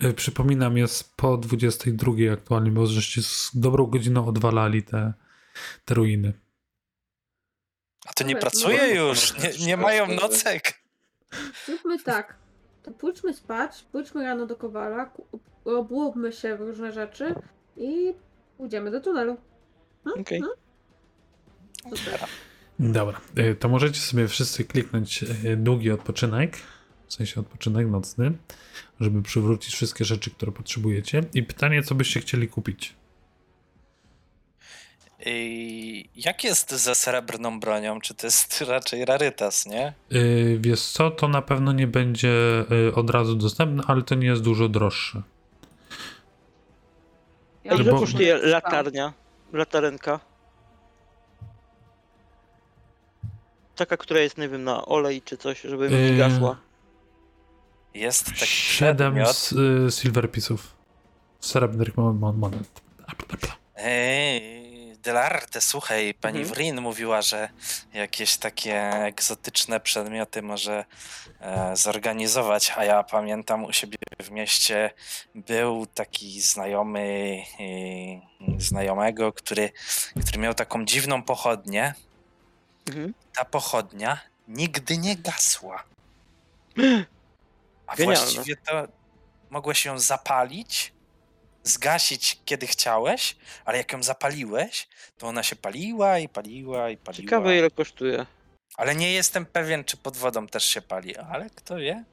Yy, przypominam, jest po 22 aktualnie, bo żeście z dobrą godziną odwalali te, te ruiny. A to nie Dobra, pracuje no, już, no, nie, no, nie no, mają no, no. nocek. Zróbmy tak. To pójdźmy spać, pójdźmy rano do Kowala, obłóbmy się w różne rzeczy i pójdziemy do tunelu. Okej. Super. Dobra, yy, to możecie sobie wszyscy kliknąć yy, długi odpoczynek, w sensie odpoczynek nocny, żeby przywrócić wszystkie rzeczy, które potrzebujecie. I pytanie, co byście chcieli kupić? Jak jest ze srebrną bronią? Czy to jest <laughs> raczej rarytas, nie? Yy, wiesz co, to na pewno nie będzie yy, od razu dostępne, ale to nie jest dużo droższe. Ja Ile bo- kosztuje latarnia? Latarenka? Taka, która jest, nie wiem, na olej czy coś, żeby mi nie Yy, gasła. Jest taki Siedem przedmiot. z, y, silver piece'ów. Srebrnych mon- mon- monet. Ej, Delarte, słuchaj, pani Mhm. Wrin mówiła, że jakieś takie egzotyczne przedmioty może e, zorganizować, a ja pamiętam u siebie w mieście był taki znajomy e, znajomego, który, który miał taką dziwną pochodnię. Mhm. Ta pochodnia nigdy nie gasła. <gasps> A Genialne. właściwie to mogłeś ją zapalić, zgasić kiedy chciałeś, ale jak ją zapaliłeś, to ona się paliła i paliła i paliła. Ciekawe ile kosztuje. Ale nie jestem pewien, czy pod wodą też się pali, ale kto wie?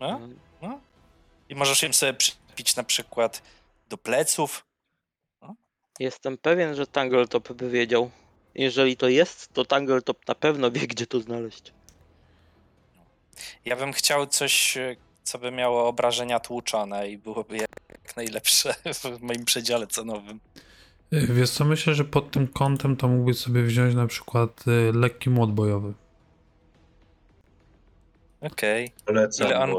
No? Mhm. No? I możesz ją sobie przypić na przykład do pleców. Jestem pewien, że Tangletop by wiedział. Jeżeli to jest, to Tangletop na pewno wie, gdzie to znaleźć. Ja bym chciał coś, e, co by miało obrażenia tłuczone i byłoby jak najlepsze w moim przedziale cenowym. Wiesz co, myślę, że pod tym kątem to mógłbyś sobie wziąć na przykład y, lekki młot bojowy. Okej. Polecam Ile on.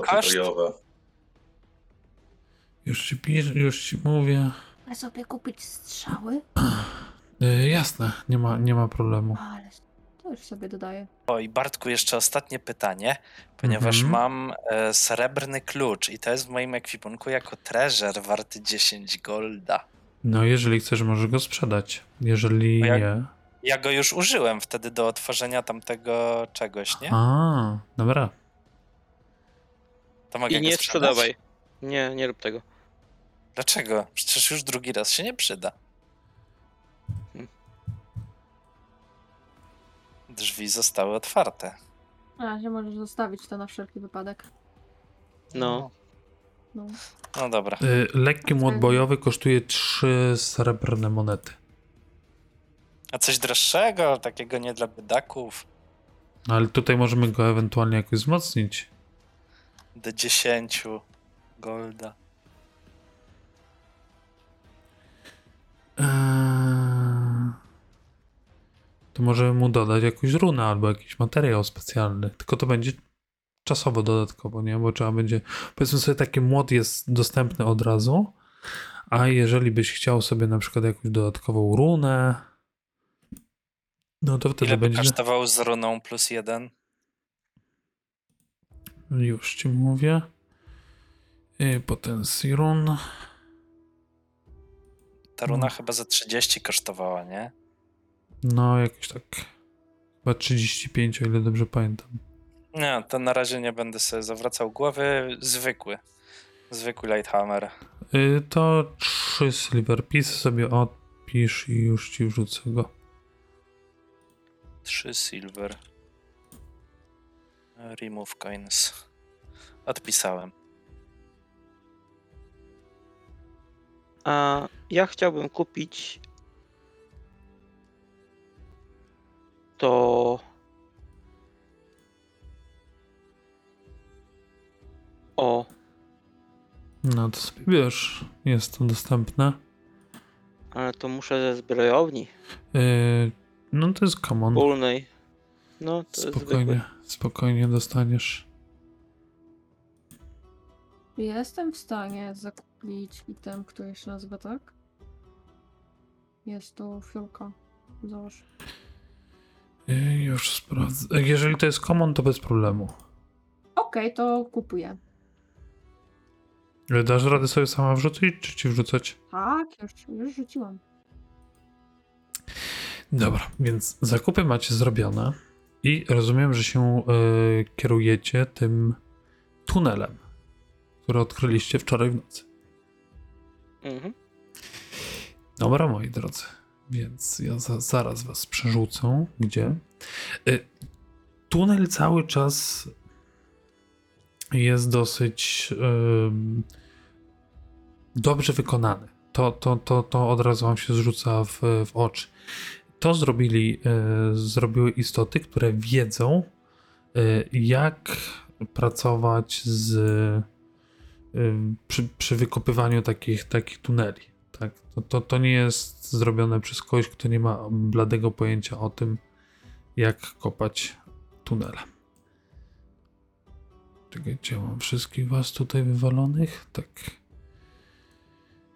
Już ci pisz, już ci mówię. Chcę sobie kupić strzały, <clears throat> Y, jasne, nie ma, nie ma problemu. ale już sobie dodaję. O i Bartku, jeszcze ostatnie pytanie, ponieważ Mhm. mam e, srebrny klucz i to jest w moim ekwipunku jako treasure warty 10 golda. No, jeżeli chcesz, możesz go sprzedać. Jeżeli jak- nie. Ja go już użyłem wtedy do otworzenia tamtego czegoś, nie? A, dobra. To mogę I go nie sprzedać? sprzedawaj. Nie, nie rób tego. Dlaczego? Przecież już drugi raz się nie przyda. Drzwi zostały otwarte. Na razie możesz zostawić to na wszelki wypadek. No. No. No dobra. Y, lekki młot bojowy kosztuje 3 srebrne monety. A coś droższego, takiego nie dla biedaków, No, ale tutaj możemy go ewentualnie jakoś wzmocnić. do 10 golda. Eee, To możemy mu dodać jakąś runę albo jakiś materiał specjalny. Tylko to będzie czasowo dodatkowo, nie? Bo trzeba będzie. Powiedzmy sobie, taki młot jest dostępny od razu. A jeżeli byś chciał sobie na przykład jakąś dodatkową runę, no to wtedy Ile będzie. kosztował z runą plus jeden? Już ci mówię. Potencji run. Ta runa No. chyba za 30 kosztowała, nie? No, jakieś tak. Chyba 35, o ile dobrze pamiętam. Nie, to na razie nie będę sobie zawracał głowy. Zwykły. Zwykły Lighthammer. Y, To trzy silver piece sobie odpisz i już ci wrzucę go. 3 silver. Remove coins. Odpisałem. A ja chciałbym kupić to o No to sobie wiesz, jest to dostępne. ale to muszę ze zbrojowni Y, No to jest common. wspólnej. No to jest Spokojnie, spokojnie dostaniesz. Jestem w stanie zakupić item, który się nazywa tak. Jest to fiolka. Zobacz. Już sprawdzę. Jeżeli to jest common, to bez problemu. Okej, to kupuję. Dasz radę sobie sama wrzucić, czy ci wrzucać? Tak, już, już rzuciłam. Dobra, więc zakupy macie zrobione i rozumiem, że się y, kierujecie tym tunelem, który odkryliście wczoraj w nocy. Mhm. Dobra, moi drodzy, więc ja za, zaraz was przerzucę. Gdzie? Y, tunel cały czas jest dosyć dobrze wykonany. To, to, to, to od razu wam się zrzuca w, w oczy. To zrobili, y, zrobiły istoty, które wiedzą, y, jak pracować z, y, przy, przy wykopywaniu takich, takich tuneli. Tak? To, to, to nie jest zrobione przez kogoś, kto nie ma bladego pojęcia o tym, jak kopać tunele. Czekajcie, mam wszystkich was tutaj wywalonych? Tak.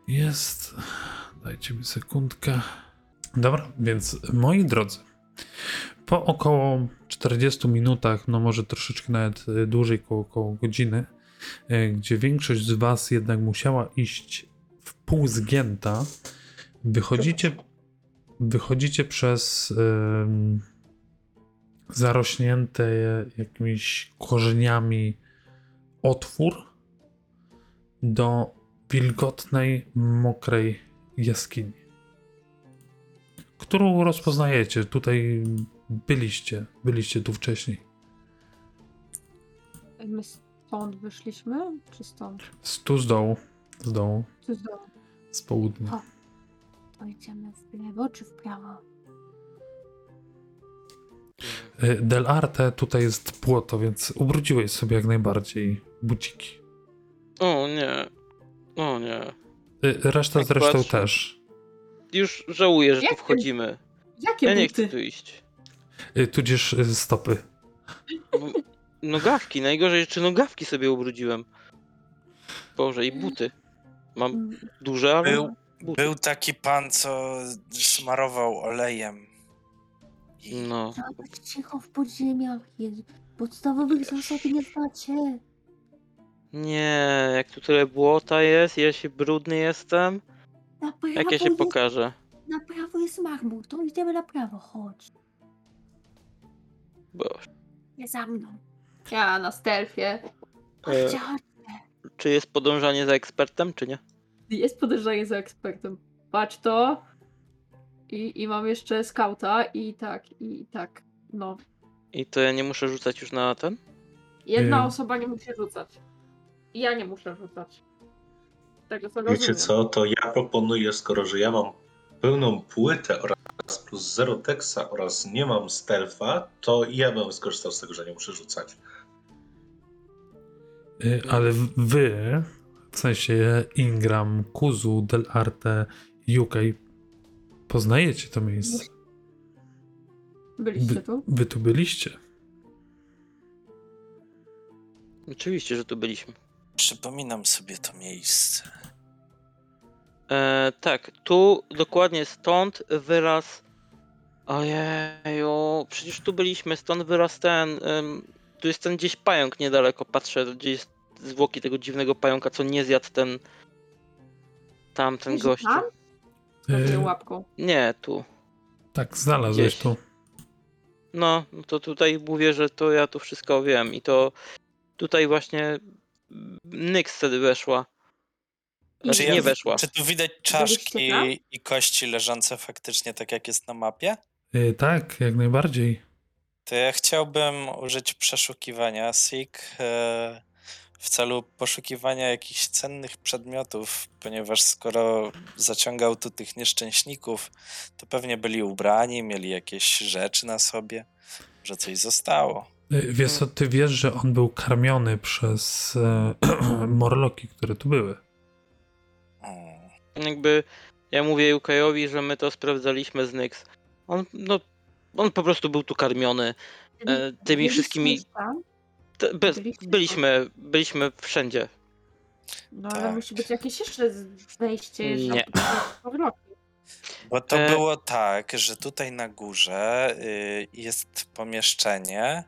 Jest. Dajcie mi sekundkę. Dobra, więc moi drodzy, po około 40 minutach, no może troszeczkę nawet y, dłużej, około, około godziny, y, gdzie większość z was jednak musiała iść pół zgięta, wychodzicie, wychodzicie przez ym, zarośnięte jakimiś korzeniami otwór do wilgotnej, mokrej jaskini, którą rozpoznajecie. Tutaj byliście, byliście tu wcześniej. My stąd wyszliśmy? Czy stąd? Z tu z dołu, z dołu, Czy z dołu? Z południa. To idziemy w lewo czy w prawo? Y, Del Arte tutaj jest płoto, więc ubrudziłeś sobie jak najbardziej buciki. O nie. O nie. Y, Reszta Jak zresztą patrzę. też. Już żałuję, że tu wchodzimy. Jakie Ja nie buty? chcę tu iść. Y, Tudzież stopy. Bo- Nogawki, najgorzej, czy nogawki sobie ubrudziłem. Boże, i buty. Mam Mm, duże, ale Był, był taki pan, co smarował olejem. I No. Trzeba być cicho w podziemiach. Jezu. Podstawowych zasad nie znacie. Nie, jak tu tyle błota jest, ja się brudny jestem. Na prawo, Jak ja się jest, pokażę? na prawo jest marmur, to idziemy na prawo, chodź. Boże. Nie za mną. Ja na stealthie. Chodźcie, chodź. Czy jest podążanie za ekspertem, czy nie? Jest podejrzenie za ekspertem. Patrz to. I, I mam jeszcze skauta i tak, i tak. No. I to ja nie muszę rzucać już na ten? Jedna Ym. osoba nie musi rzucać. I ja nie muszę rzucać. Tego co Wiecie rozumiem. co, to ja proponuję, skoro że ja mam pełną płytę oraz plus zero texa oraz nie mam stealtha, to ja bym skorzystał z tego, że nie muszę rzucać. Y, Ale wy, w sensie Ingram, Kuzu, Del Arte, UK, poznajecie to miejsce. Byliście Wy, tu? wy tu byliście. Oczywiście, że tu byliśmy. przypominam sobie to miejsce. E, tak, tu dokładnie stąd wyraz. Ojeju, przecież tu byliśmy, stąd wyraz ten. Tu jest ten gdzieś pająk niedaleko, patrzę, gdzie jest zwłoki tego dziwnego pająka, co nie zjadł ten... Tamten gościu. tam? E, łapką. Nie, tu. tak, znalazłeś Gdzieś. tu. No, to tutaj mówię, że to ja tu wszystko wiem i to tutaj właśnie Nyx wtedy weszła. I Znaczy Czy ja- nie weszła. Czy tu widać czaszki i kości leżące faktycznie tak jak jest na mapie? E, tak, jak najbardziej. To ja chciałbym użyć przeszukiwania SIG e, w celu poszukiwania jakichś cennych przedmiotów, ponieważ skoro zaciągał tu tych nieszczęśników, to pewnie byli ubrani, mieli jakieś rzeczy na sobie, że coś zostało. Wiesz co, ty wiesz, że on był karmiony przez e, <clears throat> morloki, które tu były. Mm. Jakby ja mówię Jukajowi, że my to sprawdzaliśmy z Nyx. On, no, on po prostu był tu karmiony. Byli- e, tymi wszystkimi-? Te- byliśmy, byliśmy wszędzie. No ale Tak. musi być jakieś jeszcze wejście, Nie. Bo to E- było tak, że tutaj na górze y, jest pomieszczenie,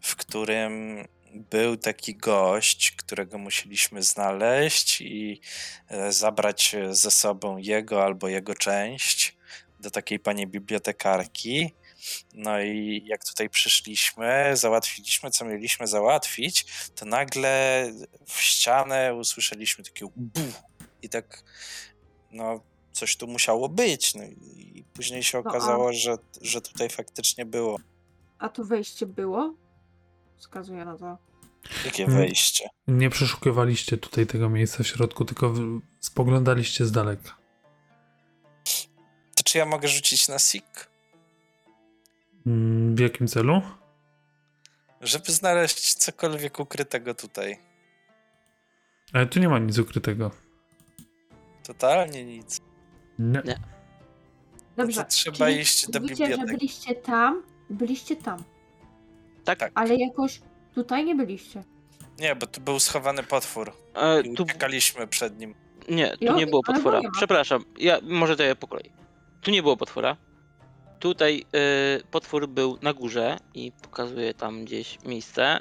w którym był taki gość, którego musieliśmy znaleźć i e, zabrać ze sobą jego albo jego część do takiej pani bibliotekarki. No i jak tutaj przyszliśmy, załatwiliśmy, co mieliśmy załatwić, to nagle w ścianę usłyszeliśmy takie bu i tak, no, coś tu musiało być. No i później się No a- okazało, że, że tutaj faktycznie było. A tu wejście było? Wskazuje na to. Jakie Mm. wejście? Nie przeszukiwaliście tutaj tego miejsca w środku, tylko spoglądaliście z daleka. To czy ja mogę rzucić na SIG? Mm, W jakim celu? Żeby znaleźć cokolwiek ukrytego tutaj. Ale tu nie ma nic ukrytego. Totalnie nic. Nie. Nie. Dobrze. to trzeba czyli iść do mówicie, że biblioteki. byliście tam, byliście tam, Tak, Tak. ale jakoś tutaj nie byliście. Nie, bo tu był schowany potwór. E, I tu, uciekaliśmy przed nim. nie, tu nie było potwora. Przepraszam, ja może to ja po kolei. Tu nie było potwora. Tutaj y, potwór był na górze i pokazuję tam gdzieś miejsce.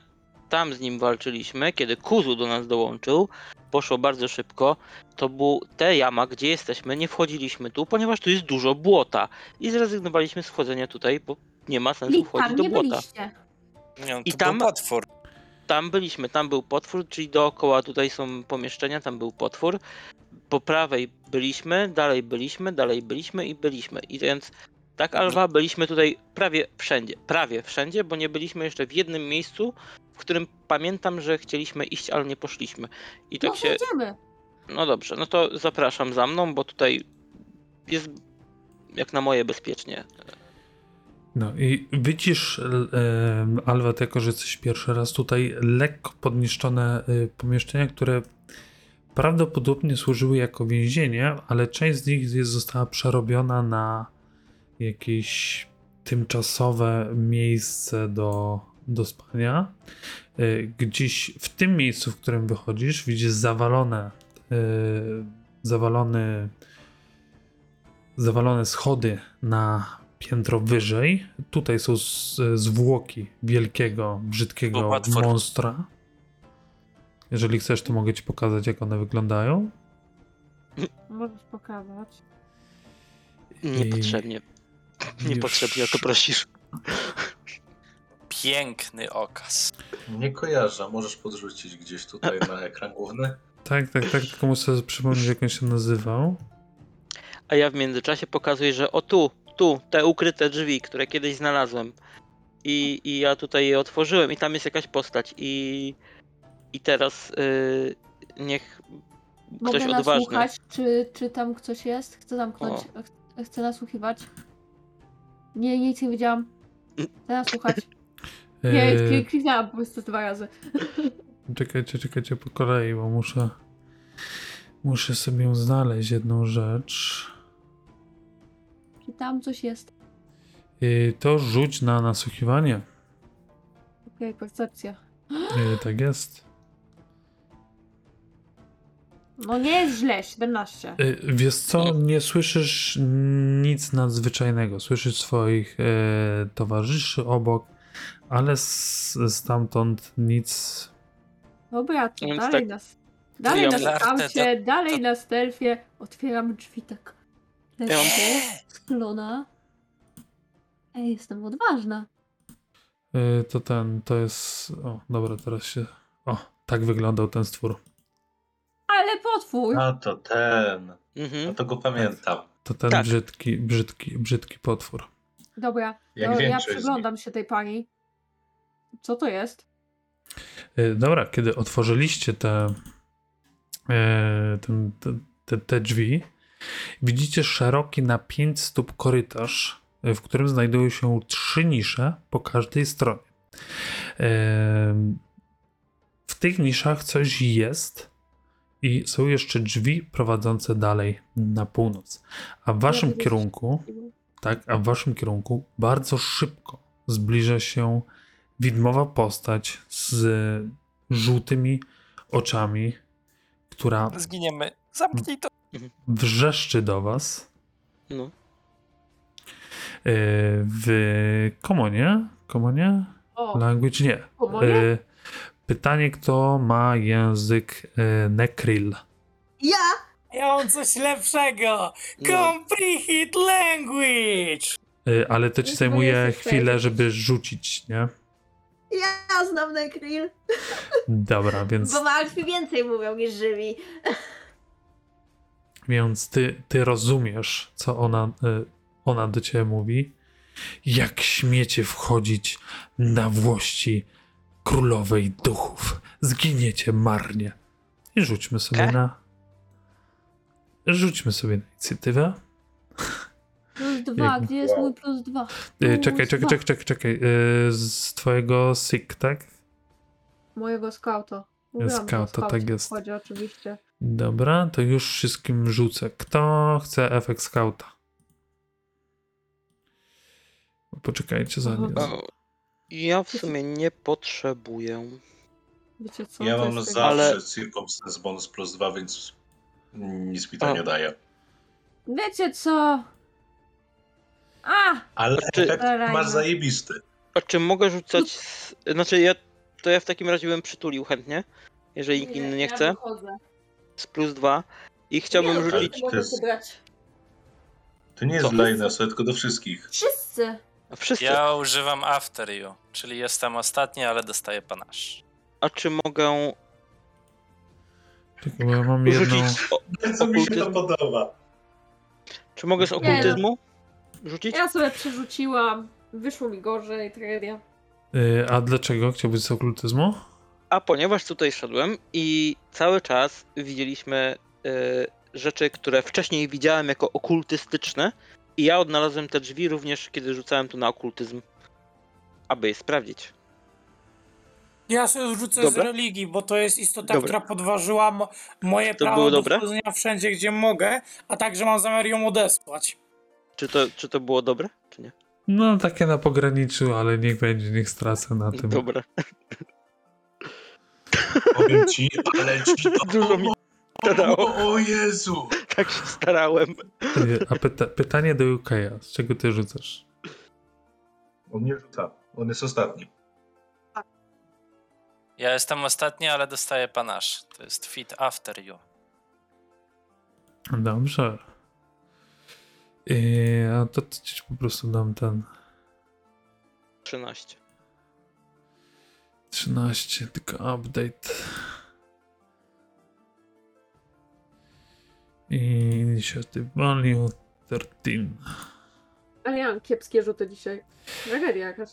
Tam z nim walczyliśmy, kiedy Kuzu do nas dołączył. Poszło bardzo szybko. To był te jama, gdzie jesteśmy. Nie wchodziliśmy tu, ponieważ tu jest dużo błota. I zrezygnowaliśmy z wchodzenia tutaj, bo nie ma sensu wchodzić do nie błota. byliście. Nie, no, I tam- był potwór. Tam byliśmy, tam był potwór, czyli dookoła tutaj są pomieszczenia, tam był potwór. Po prawej byliśmy, dalej byliśmy, dalej byliśmy i byliśmy. I więc tak, Alwa, byliśmy tutaj prawie wszędzie. Prawie wszędzie, bo nie byliśmy jeszcze w jednym miejscu, w którym pamiętam, że chcieliśmy iść, ale nie poszliśmy. I tak no się. jedziemy. No dobrze, no to zapraszam za mną, bo tutaj jest jak na moje bezpiecznie. No i widzisz, e, Alwat, jako że jesteś pierwszy raz tutaj, lekko podniszczone e, pomieszczenia, które prawdopodobnie służyły jako więzienie, ale część z nich jest, została przerobiona na jakieś tymczasowe miejsce do, do spania. E, Gdzieś w tym miejscu, w którym wychodzisz, widzisz zawalone, e, zawalony, zawalone schody na piętro wyżej. Tutaj są zwłoki wielkiego, brzydkiego monstra. Jeżeli chcesz, to mogę ci pokazać, jak one wyglądają. Możesz pokazać. Niepotrzebnie. Niepotrzebnie o to prosisz. Piękny okaz. Nie kojarzę, możesz podrzucić gdzieś tutaj na ekran główny. Tak, tak, tak, tylko muszę sobie przypomnieć, jak on się nazywał. A ja w międzyczasie pokazuję, że o tu, tu, te ukryte drzwi, które kiedyś znalazłem. I, i ja tutaj je otworzyłem i tam jest jakaś postać. I, i teraz y, niech ktoś Mogę odważny. nasłuchać, czy, czy tam ktoś jest? Chcę zamknąć. Ch- Chcę nasłuchiwać. Nie, nic nie widziałam. Chcę nasłuchać. <laughs> Nie, Eee, e... kliknęłam po prostu dwa razy. <laughs> czekajcie, czekajcie po kolei, bo muszę. Muszę sobie znaleźć jedną rzecz. Czy tam coś jest? Eee, to rzuć na nasłuchiwanie. Okej, percepcja. Eee, tak jest. No nie jest źle, 17. E, Wiesz co, nie słyszysz nic nadzwyczajnego. Słyszysz swoich e, towarzyszy obok, ale s- stamtąd nic. Dobra, to Więc dalej tak- nas. Dalej ja na mam- skaucie, dalej na stealthie. Otwieram drzwi tak. Ja mam- sklona. Ej, jestem odważna. y, To ten, to jest. O, dobra, teraz się. O, tak wyglądał ten stwór. Ale potwór! A to ten. No Mhm. to go pamiętam. To ten Tak. brzydki, brzydki, brzydki potwór. Dobra, Jak to ja przyglądam się tej pani. Co to jest? Y, Dobra, kiedy otworzyliście te, ten, te, te, te drzwi, widzicie szeroki na 5 stóp korytarz, y, w którym znajdują się trzy nisze po każdej stronie. W tych niszach coś jest i są jeszcze drzwi prowadzące dalej na północ. A w waszym kierunku tak, a w waszym kierunku bardzo szybko zbliża się widmowa postać z żółtymi oczami, która Zginiemy. Zamknij to. wrzeszczy do was No. yy, w komonie. Komonie? O, Language nie. komonie? Pytanie, kto ma język yy, Nekril? Ja! Ja mam coś lepszego! no. Comprehend language! Yy, Ale to ci Jest zajmuje chwilę, żeby rzucić, nie? Ja znam Nekril, Dobra, więc bo martwi więcej mówią niż żywi. Więc ty, ty rozumiesz, co ona, y, ona do ciebie mówi. Jak śmiecie wchodzić na włości królowej duchów. Zginiecie marnie. I rzućmy sobie E? na. Rzućmy sobie na inicjatywę. Plus dwa, gdzie jest mój plus dwa? Y, Plus czekaj, czekaj, czekaj, czekaj, czekaj. Y, z twojego SIG, tak? Mojego skauta. Skauta, tak jest. Chodzi oczywiście. Dobra, to już wszystkim rzucę. Kto chce efekt skauta? Poczekajcie, zanim. Aha. Ja w sumie nie potrzebuję. Wiecie co? Ja to mam jest zawsze Ale- Circumstance bonus plus 2, więc nic mi to A. nie daje. Wiecie co? A! Ale Czy- efekt masz no. zajebisty. A czy mogę rzucać. Z... Znaczy, ja. To ja w takim razie bym przytulił chętnie. Jeżeli nikt inny nie ja chce. wychodzę. Z plus dwa. I chciałbym nie, rzucić. to jest- brać. To nie jest Co? dla Inesa, tylko do wszystkich. Wszyscy! Wszyscy. Ja używam After You, czyli jestem ostatni, ale dostaję panasz. A czy mogę ja mam jedną. rzucić. O, Co mi się to podoba. czy mogę z no. okultyzmu? Rzucić? Ja sobie przerzuciłam. Wyszło mi gorzej, tragedia. Y, a dlaczego chciałbyś z okultyzmu? A ponieważ tutaj szedłem i cały czas widzieliśmy y, rzeczy, które wcześniej widziałem jako okultystyczne, i ja odnalazłem te drzwi również, kiedy rzucałem tu na okultyzm, aby je sprawdzić. Ja sobie rzucę Dobra. z religii, bo to jest istota, Dobra. która podważyła mo- moje To prawo było do dobre? wchodzenia wszędzie, gdzie mogę, a także mam zamiar ją odesłać. Czy to, czy to było dobre, czy nie? No, takie na pograniczu, ale niech będzie, niech stracę na tym. Dobre. Powiem ci, ale ci to <laughs> Dużo mi dało. O, o Jezu! <laughs> Tak się starałem. A pyta pytanie do UK'a, z czego ty rzucasz? On nie rzuca. On jest ostatni. Ja jestem ostatni, ale dostaję panasz. To jest Fit After You. Dobrze. A to ci po prostu dam ten 13. 13, tylko update. Initiative value 13. Ale ja mam kiepskie rzuty dzisiaj. Tragedia jakaś.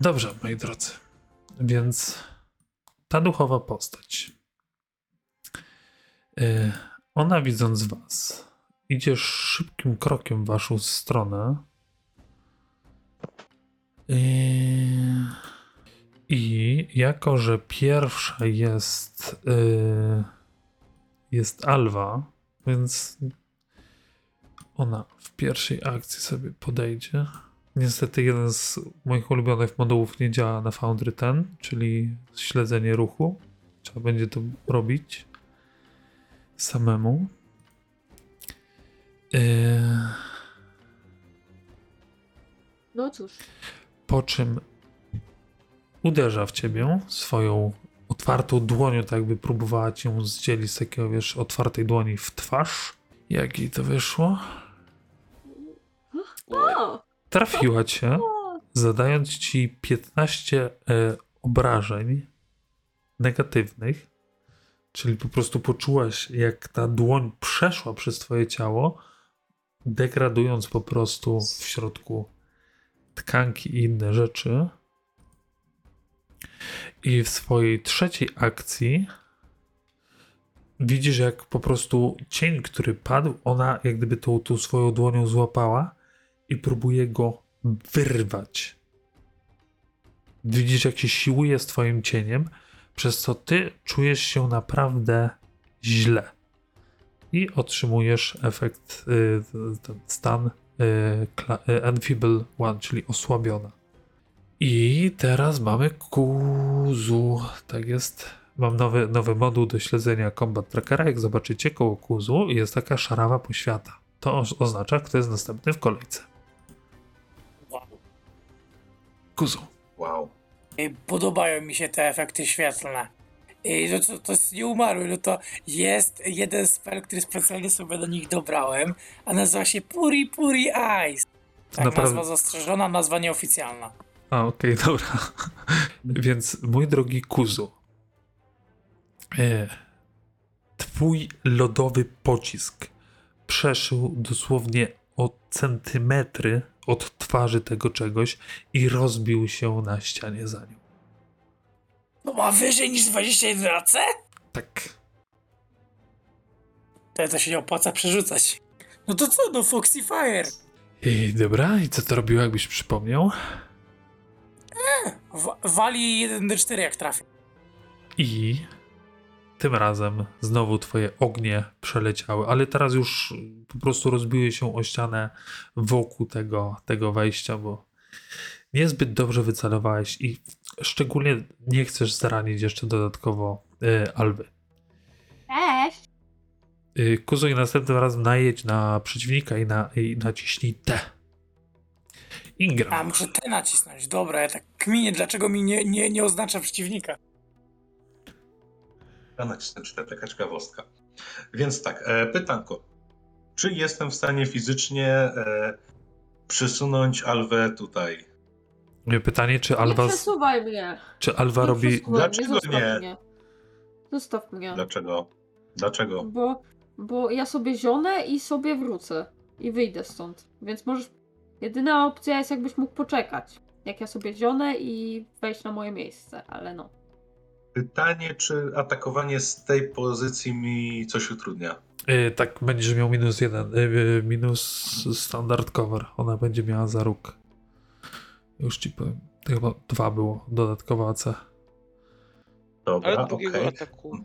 Dobrze, moi drodzy. Więc ta duchowa postać. Ona widząc was, idzie szybkim krokiem w waszą stronę. I jako, że pierwsza jest jest Alwa, więc ona w pierwszej akcji sobie podejdzie. Niestety jeden z moich ulubionych modułów nie działa na Foundry 10, czyli śledzenie ruchu. Trzeba będzie to robić samemu. Yy, No cóż. po czym uderza w ciebie swoją otwartą dłonią, tak jakby próbowała cię zdzielić z takiego, wiesz, otwartej dłoni w twarz. Jak jej to wyszło? O! Trafiła cię, zadając ci 15 e, obrażeń negatywnych, czyli po prostu poczułaś, jak ta dłoń przeszła przez twoje ciało, degradując po prostu w środku tkanki i inne rzeczy. I w swojej trzeciej akcji widzisz, jak po prostu cień, który padł, ona jak gdyby tą, tą swoją dłonią złapała i próbuje go wyrwać. Widzisz, jak się siłuje z twoim cieniem, przez co ty czujesz się naprawdę źle. I otrzymujesz efekt, y, ten stan y, y, Enfeeble One, czyli osłabiona. I teraz mamy Kuzu. Tak jest. Mam nowy, nowy moduł do śledzenia Combat Trackera. Jak zobaczycie koło Kuzu jest taka szarawa poświata. To oznacza, kto jest następny w kolejce. Wow. Kuzu. Wow. Podobają mi się te efekty świetlne. I no to, to jest nieumarły, no to jest jeden spell, który specjalnie sobie do nich dobrałem, a nazywa się Puri Puri Eyes. Tak, Naprawdę- nazwa zastrzeżona, nazwa nieoficjalna. A, okej, dobra. <laughs> Więc mój drogi Kuzu, e, twój lodowy pocisk przeszył dosłownie o centymetry od twarzy tego czegoś i rozbił się na ścianie za nią. No ma wyżej niż 21 AC? Tak. To, to się nie opłaca przerzucać. No to co, no Foxy Fire. I dobra, i co to robiło, jakbyś przypomniał? W wali 1d4 jak trafi. I tym razem znowu twoje ognie przeleciały, ale teraz już po prostu rozbiły się o ścianę wokół tego, tego wejścia, bo niezbyt dobrze wycelowałeś i szczególnie nie chcesz zranić jeszcze dodatkowo y, Alwy. Cześć! Y, Kuzu i następnym razem najedź na przeciwnika i, na, i naciśnij T. A, Ingram. muszę te nacisnąć. Dobra, ja tak kminię, dlaczego mi nie, nie, nie oznacza przeciwnika. Ja nacisnę czy taka ciekawostka. Więc tak, e, pytanko. Czy jestem w stanie fizycznie e, przysunąć Alwę tutaj? Pytanie, czy Nie Alwa, przesuwaj mnie! czy Alwa nie robi... przesuwaj Dlaczego zostaw nie? mnie. Zostaw mnie. Dlaczego? Dlaczego? Bo, bo ja sobie zionę i sobie wrócę. I wyjdę stąd. Więc możesz. Jedyna opcja jest, jakbyś mógł poczekać. Jak ja sobie zionę i wejść na moje miejsce, ale no. Pytanie, czy atakowanie z tej pozycji mi coś utrudnia? Y, tak, będziesz miał minus jeden, y, y, minus standard cover. Ona będzie miała za róg. Już ci powiem. Chyba dwa było, dodatkowa AC. Dobra, Ale okej. drugiego ataku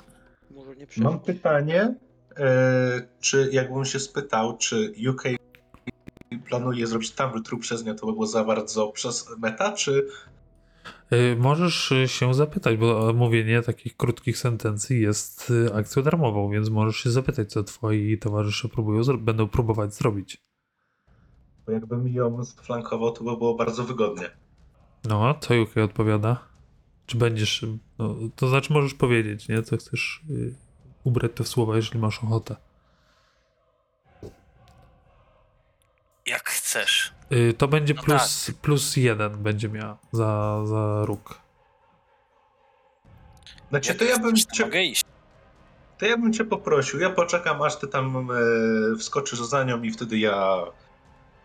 może nie Mam pytanie, e, czy jakbym się spytał, czy UK planuje zrobić tam trup przez nią, to by było za bardzo przez meta, czy Y, możesz y, się zapytać, bo mówienie takich krótkich sentencji jest y, akcją darmową, więc możesz się zapytać, co twoi towarzysze próbują, będą próbować zrobić. bo jakbym ją flankował, to by było bardzo wygodnie. No, co UK odpowiada? Czy będziesz. No, to znaczy, możesz powiedzieć, nie? Co chcesz ubrać to w słowa, jeżeli masz ochotę. Jak chcesz. Y, to będzie No plus, plus jeden będzie miała za, za róg. Znaczy, to ja bym cię, mogę iść. to ja bym cię poprosił, ja poczekam, aż ty tam e, wskoczysz za nią i wtedy ja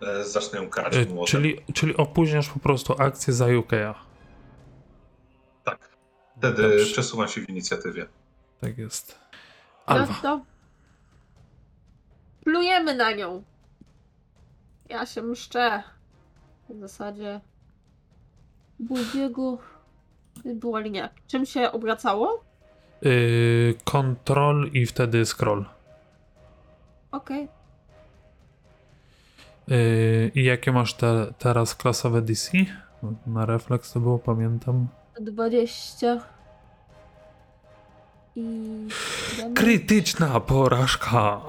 e, zacznę ją karać Y, młotem. czyli, czyli opóźniasz po prostu akcję za UK'a. Tak. Wtedy Dobrze. przesuwam się w inicjatywie. Tak jest. No Alwa. to. Plujemy na nią. Ja się mszczę. W zasadzie. Budiego. Była linia. Czym się obracało? Y, Control i wtedy scroll. Okej. Y, I jakie masz te, teraz klasowe DC? Na refleks to było, pamiętam. 20. I. Krytyczna porażka!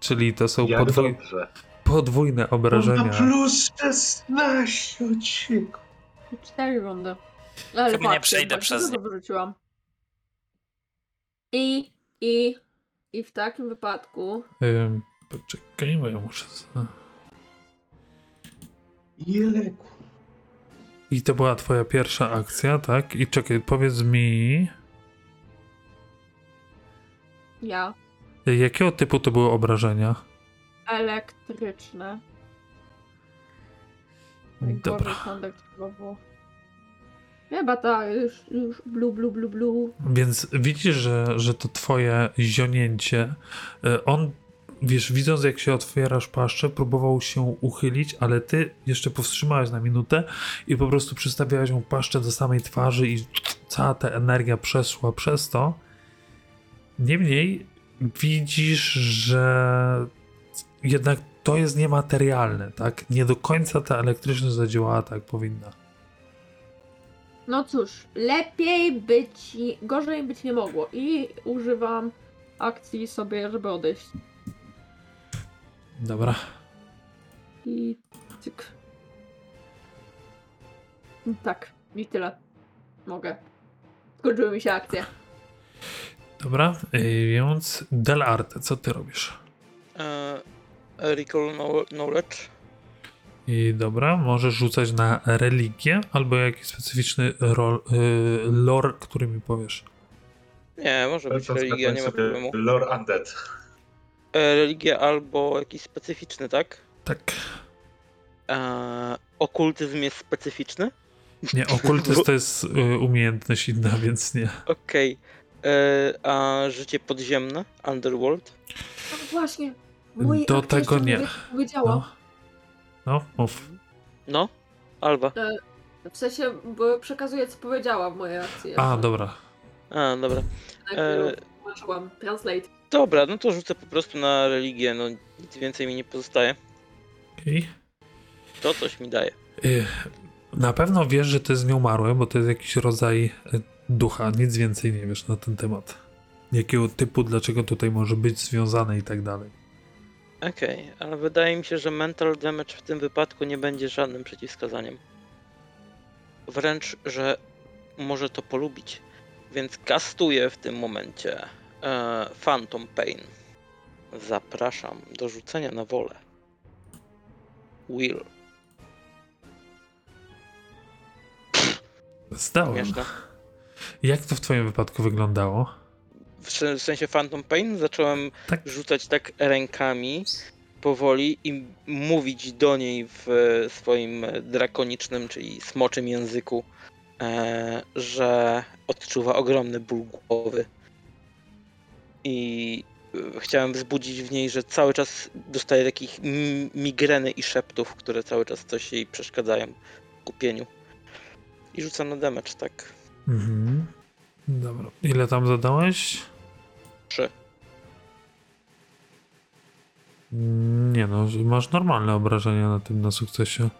Czyli to są Jak podwój, dobrze. Podwójne obrażenia. na plus 16 odcinku. Cztery rundy. Ale Chyba nie przejdę przez dużo wyrzuciłam. I, i, i w takim wypadku Ym, poczekaj, bo ja muszę... Jeleku. I to była twoja pierwsza akcja, tak? I czekaj, powiedz mi... ja Jakiego typu to były obrażenia? Elektryczne. Najgorzej Dobra. kontakt chyba było. Chyba tak, już, już blu, blu, blu, blu. Więc widzisz, że, że to twoje zionięcie, y, on, wiesz, widząc jak się otwierasz paszczę, próbował się uchylić, ale ty jeszcze powstrzymałeś na minutę i po prostu przystawiałeś mu paszczę do samej twarzy i cała ta energia przeszła przez to. Niemniej widzisz, że jednak to jest niematerialne, tak? Nie do końca ta elektryczność zadziałała tak powinna. No cóż, lepiej być, gorzej być nie mogło. I używam akcji sobie, żeby odejść. Dobra. I cyk. Tak, i tyle. Mogę. Skończyły mi się akcje. Dobra, y, więc Delarte, co ty robisz? E, recall know- knowledge. I dobra, możesz rzucać na religię albo jakiś specyficzny rol, y, lore, który mi powiesz. Nie, może być religia, nie ma problemu. Lore Undead. E, religia albo jakiś specyficzny, tak? Tak. E, okultyzm jest specyficzny? Nie, okultyzm to jest y, umiejętność inna, więc nie. Okej. E, A życie podziemne? Underworld? No właśnie. Mój Do tego nie. nie powiedziała. No. No, mów. No? Alba. W sensie, bo przekazuję, co powiedziała w mojej akcji. A, dobra. A, dobra. E, tłumaczyłam. Translate. dobra, no to rzucę po prostu na religię, no nic więcej mi nie pozostaje. I To coś mi daje. y, na pewno wiesz, że to jest nieumarłe, bo to jest jakiś rodzaj y, ducha. Nic więcej nie wiesz na ten temat. Jakiego typu, dlaczego tutaj może być związane i tak dalej. Okej, ale wydaje mi się, że mental damage w tym wypadku nie będzie żadnym przeciwwskazaniem. Wręcz, że może to polubić. Więc kastuję w tym momencie e, Phantom Pain. Zapraszam do rzucenia na wolę. Will. Zdałem. Śmieszne. Jak to w twoim wypadku wyglądało? W sen- w sensie Phantom Pain zacząłem Tak. rzucać tak rękami powoli i mówić do niej w e, swoim drakonicznym, czyli smoczym języku, e, że odczuwa ogromny ból głowy. I e, chciałem wzbudzić w niej, że cały czas dostaje takich mi- migreny i szeptów, które cały czas coś jej przeszkadzają w kupieniu. I rzucam na damage, tak. Mhm. Dobra. Ile tam zadałeś? Trzy. Nie no, masz normalne obrażenia na tym na sukcesie.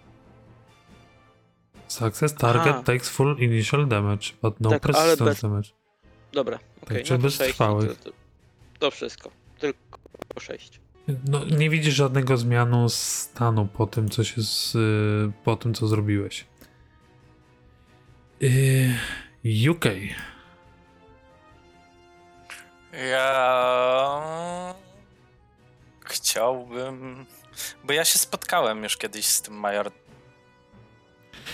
Success target Aha. takes full initial damage, but no Tak, ale persistent bez- damage. Dobra, okej. czyli no bez to sześć i trwałych. To, to, to wszystko. Tylko sześć. No, nie widzisz żadnego zmianu stanu po tym, co się z, po tym, co zrobiłeś. Yy, UK. Ja chciałbym. Bo ja się spotkałem już kiedyś z tym Major.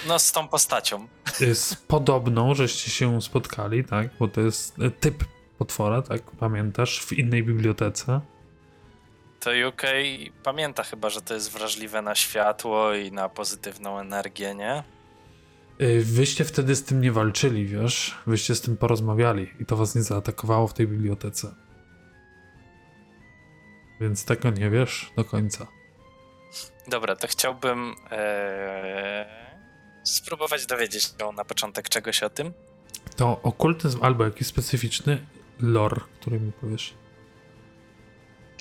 No, z tą postacią. Z podobną, żeście się spotkali, tak? Bo to jest typ potwora, tak? Pamiętasz? W innej bibliotece. To UK pamięta chyba, że to jest wrażliwe na światło i na pozytywną energię, nie? Y, Wyście wtedy z tym nie walczyli, wiesz? Wyście z tym porozmawiali i to was nie zaatakowało w tej bibliotece. Więc tego nie wiesz do końca. Dobra, to chciałbym e, spróbować dowiedzieć się na początek czegoś o tym. To okultyzm albo jakiś specyficzny lore, który mi powiesz.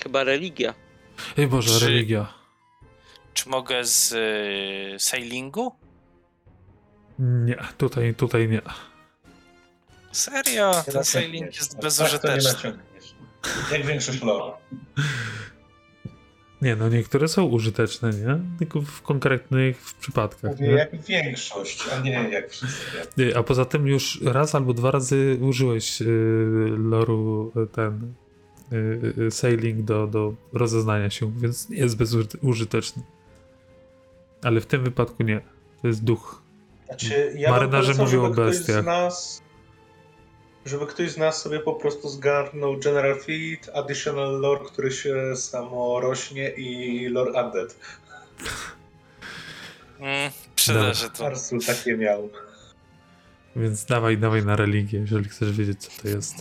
Chyba religia. Ej Boże, Czy- religia. Czy mogę z e, sailingu? Nie, tutaj, tutaj nie. Serio? Ten sailing jest Tak bezużyteczny. naciągniesz. Jak większość lore. <laughs> Nie, no niektóre są użyteczne, nie? Tylko w konkretnych przypadkach, Mówię nie? jak większość, a nie jak wszystkie. Nie, A poza tym już raz albo dwa razy użyłeś yy, loru y, ten yy, sailing do, do rozeznania się, więc nie jest bezużyteczny. Ale w tym wypadku nie. To jest duch. Znaczy, ja Marynarze mówią o bestiach. z nas żeby ktoś z nas sobie po prostu zgarnął General Feed, Additional Lore, który się samo rośnie i Lore Undead. Mm, przyda się to. Arsul takie miał. Więc dawaj, dawaj na religię, jeżeli chcesz wiedzieć, co to jest.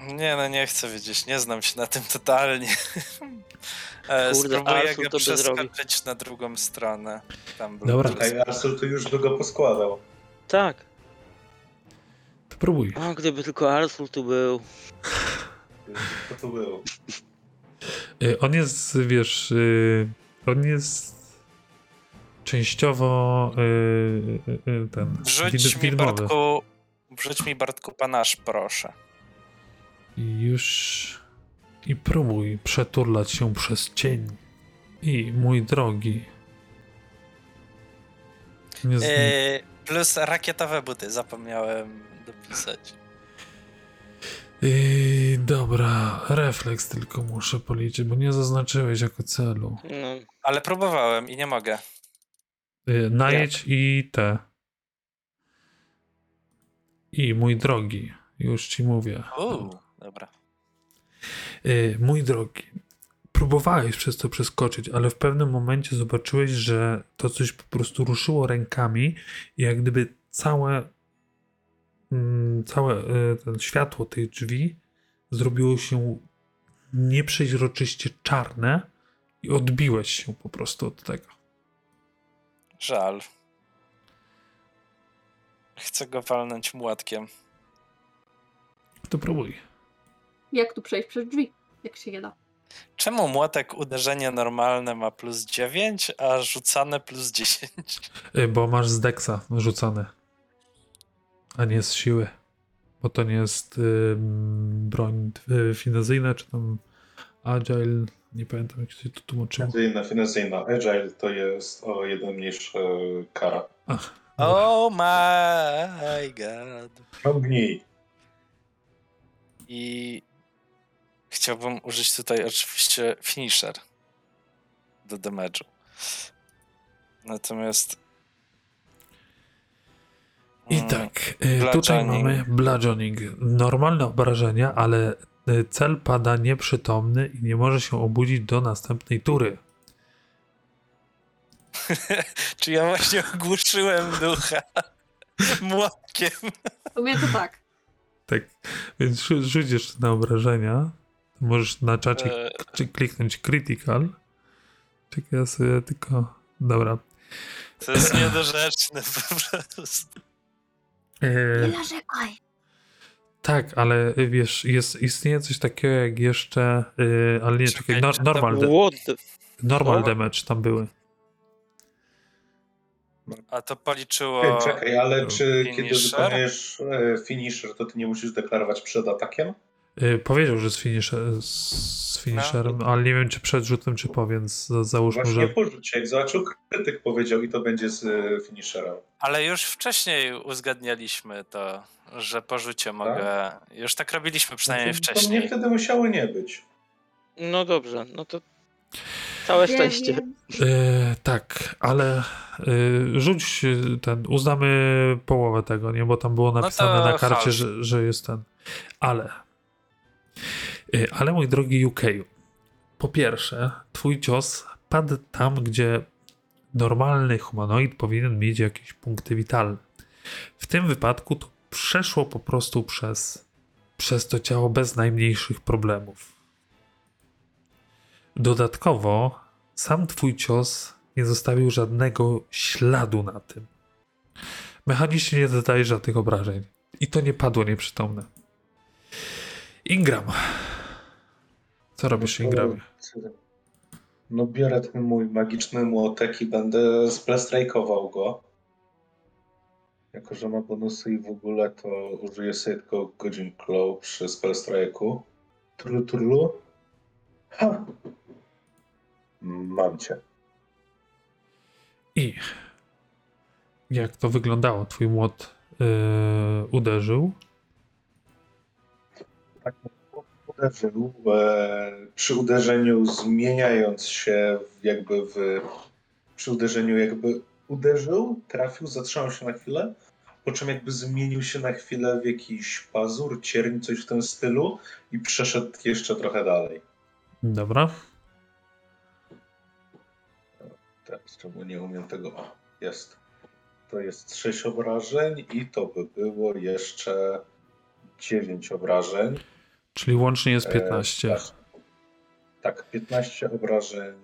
Nie, no nie chcę wiedzieć, nie znam się na tym totalnie. E, Kurde, Spróbuję Arsul go to by zrobił. przeskoczyć na drugą stronę. Tam był Dobra. Ej, Arsul to już by go poskładał. Tak. To próbuj. O, gdyby tylko Arsul tu był. To to było. Y, On jest, wiesz, y, on jest częściowo y, y, y, ten Wrzuć mi, widmowy. Bartku, wrzuć mi Bartku panasz, proszę. Już i próbuj przeturlać się przez cień. I mój drogi. Nie z... Yy, plus rakietowe buty, zapomniałem dopisać. Yy, dobra, refleks tylko muszę policzyć, bo nie zaznaczyłeś jako celu. No, Ale próbowałem i nie mogę. Yy, najedź i te. I mój drogi, już ci mówię. Uuu, dobra. Yy, mój drogi, próbowałeś przez to przeskoczyć, ale w pewnym momencie zobaczyłeś, że to coś po prostu ruszyło rękami i jak gdyby całe mm, całe y, ten światło tych drzwi zrobiło się nieprzeźroczyście czarne i odbiłeś się po prostu od tego. Żal. Chcę go walnąć młotkiem. To próbuj. Jak tu przejść przez drzwi? Jak się nie da. Czemu młotek uderzenie normalne ma plus 9, a rzucane plus 10? Y, Bo masz z deksa rzucane, a nie z siły. Bo to nie jest y, broń y, finezyjna, czy tam agile, nie pamiętam jak się to tłumaczyło. Finezyjna, finezyjna. Agile to jest o jeden mniejsza kara. Ach. Oh my god. Ciągnij. I chciałbym użyć tutaj oczywiście finisher do damage'u. Natomiast I mm, tak, y, tutaj mamy bludgeoning. Normalne obrażenia, ale y, cel pada nieprzytomny i nie może się obudzić do następnej tury. <laughs> Czy ja właśnie ogłuszyłem ducha <laughs> młotkiem? U mnie to tak. Tak, więc rzu- rzuć jeszcze na obrażenia. Możesz na czacie E, kliknąć critical. Czekaj, ja sobie tylko... Dobra. To jest niedorzeczne po prostu. E, Nie narzekaj. tak, ale wiesz, jest, istnieje coś takiego jak jeszcze... y, ale nie, czekaj, Czekaj, no, normal, the... normal damage tam były. A to policzyło. Czekaj, ale czy kiedy finisher? wykonujesz e, finisher, to ty nie musisz deklarować przed atakiem? Y, powiedział, że z, finisher, z finisherem, ale nie wiem, czy przed rzutem, czy po, więc za- załóżmy, Właśnie że... po rzucie, jak zobaczył krytyk powiedział i to będzie z e, finisherem. Ale już wcześniej uzgadnialiśmy to, że po rzucie mogę. Już tak robiliśmy przynajmniej No to, To wcześniej. mnie wtedy musiało nie być. No dobrze, no to całe szczęście. E, tak, ale e, rzuć ten, uznamy połowę tego, nie? Bo tam było No napisane to na karcie, że, że jest ten. Ale, ale mój drogi UK, po pierwsze, twój cios padł tam, gdzie normalny humanoid powinien mieć jakieś punkty witalne. W tym wypadku to przeszło po prostu przez, przez to ciało bez najmniejszych problemów. Dodatkowo, sam twój cios nie zostawił żadnego śladu na tym. Mechanicznie nie dodaje żadnych obrażeń. I to nie padło nieprzytomne. Ingram. Co robisz, Ingramie? No biorę ten mój magiczny młotek i będę splastrajkował go. Jako, że ma bonusy i w ogóle, to użyję sobie tylko godzin claw przy spellstrike'u. Trulu, trulu. Ha! Mam cię. I jak to wyglądało? Twój młot yy, uderzył. Tak uderzył. E, przy uderzeniu zmieniając się jakby w. Przy uderzeniu jakby uderzył, trafił, zatrzymał się na chwilę, po czym jakby zmienił się na chwilę w jakiś pazur, cierń, coś w tym stylu i przeszedł jeszcze trochę dalej. Dobra. Teraz czemu nie umiem tego. O, jest. To jest 6 obrażeń i to by było jeszcze 9 obrażeń. Czyli łącznie jest E, 15. tak. Tak, 15 obrażeń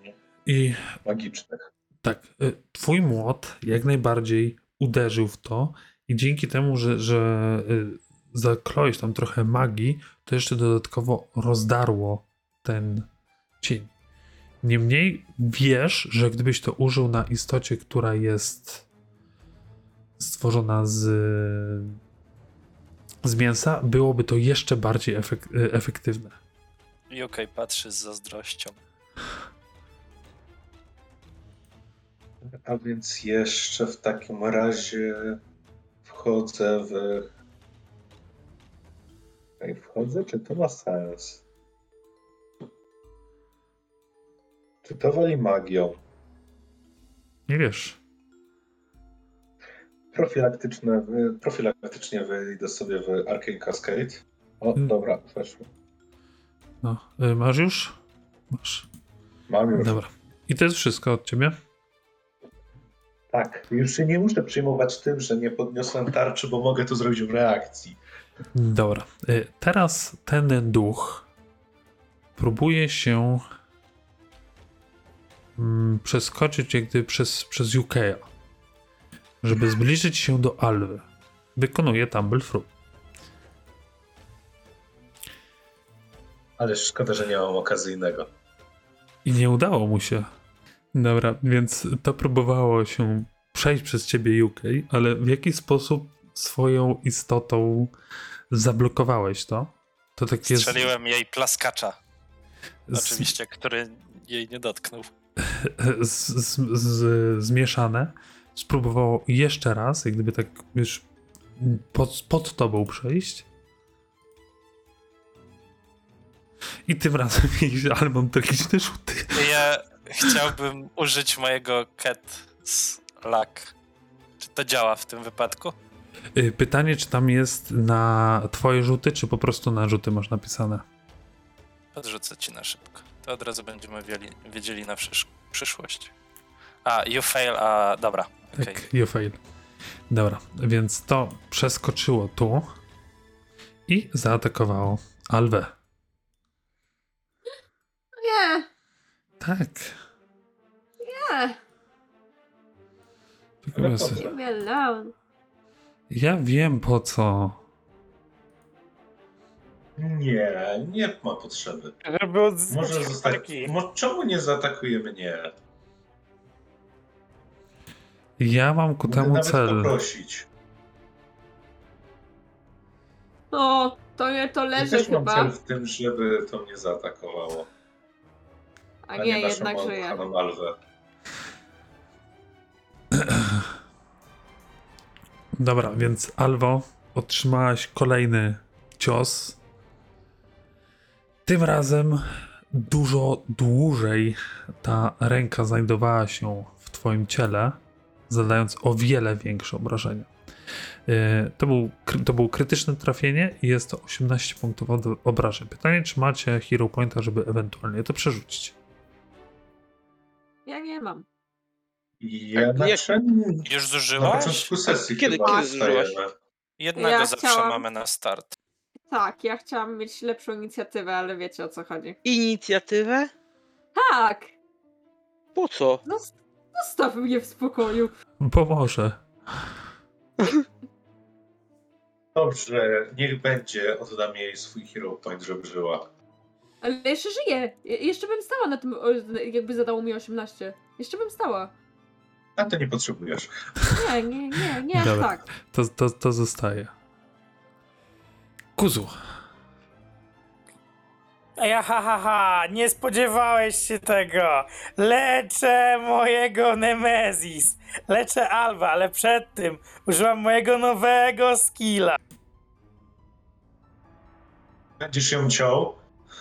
I magicznych. tak, y, twój młot jak najbardziej uderzył w to i dzięki temu, że, że y, zakroisz tam trochę magii, to jeszcze dodatkowo rozdarło ten cień. Niemniej wiesz, że gdybyś to użył na istocie, która jest stworzona z, z mięsa, byłoby to jeszcze bardziej efek- y, efektywne. UK patrzy z zazdrością. A więc jeszcze w takim razie wchodzę w. Ej, wchodzę, czy to ma sens? Czy to wali magią? Nie wiesz. Profilaktyczne, wy- profilaktycznie wyjdę sobie w Arcane Cascade. O, Mm. dobra, weszło. No, y, masz już? Masz. Mam już. Dobra. I to jest wszystko od ciebie? Tak, już się nie muszę przejmować tym, że nie podniosłem tarczy, bo mogę to zrobić w reakcji. Dobra. Y, Teraz ten duch próbuje się mm, przeskoczyć jak gdyby przez, przez UK, żeby zbliżyć się do Alwy. Wykonuje Tumble Through. Ale szkoda, że nie mam okazyjnego. I nie udało mu się. Dobra, więc to próbowało się przejść przez ciebie UK, ale w jaki sposób swoją istotą zablokowałeś to? To tak jest. Strzeliłem jej plaskacza, z- oczywiście, który jej nie dotknął. z, z, z, zmieszane. Spróbowało jeszcze raz, jak gdyby tak już pod, pod tobą przejść. I tym razem <laughs> mieliś, ale mam tragiczne rzuty. Ja chciałbym użyć mojego cat luck. Czy to działa w tym wypadku? Y, Pytanie, czy tam jest na twoje rzuty, czy po prostu na rzuty masz napisane? Podrzucę ci na szybko. To od razu będziemy wiedzieli, wiedzieli na przysz- przyszłość. A, you fail, a dobra. Tak, okej. you fail. Dobra, więc to przeskoczyło tu i zaatakowało Alwę. Nie, Tak. nie, Tylko me alone. Ja wiem po co. Nie, nie ma potrzeby. Żeby Może zostać. Mo, czemu nie zaatakuje mnie? Ja mam ku Mogę temu nawet cel. poprosić. O, to nie to Ja leży też mam chyba. cel w tym, żeby to mnie zaatakowało. A nie, naszą jednak żyje. kochaną Alwę. <clears throat> Dobra, więc Alwo, otrzymałaś kolejny cios. Tym razem dużo dłużej ta ręka znajdowała się w twoim ciele, zadając o wiele większe obrażenia. Yy, To, był, to było krytyczne trafienie i jest to 18 punktów obrażeń. Pytanie, czy macie hero pointa, żeby ewentualnie to przerzucić? Ja nie mam. Ja Tak, na, Już na zużyłaś? początku sesji Kiedy- kiedy zużyłaś? Jednego Ja zawsze chciałam- mamy na start. Tak, ja chciałam mieć lepszą inicjatywę, ale wiecie o co chodzi. Inicjatywę? Tak! Po co? Zos- Zostaw mnie w spokoju. Pomoże. Dobrze, niech będzie. Oddam jej swój hero point, żeby żyła. Ale jeszcze żyję. Je- Jeszcze bym stała na tym, o, jakby zadało mi 18. Jeszcze bym stała. A to nie potrzebujesz. Nie, nie, nie, nie, aż Dobra. tak. To, to, to zostaje. Kuzu. A ja ha ha ha, nie spodziewałeś się tego. Leczę mojego Nemezis. Leczę Alba, ale przed tym użyłam mojego nowego skilla. Będziesz ją ciął?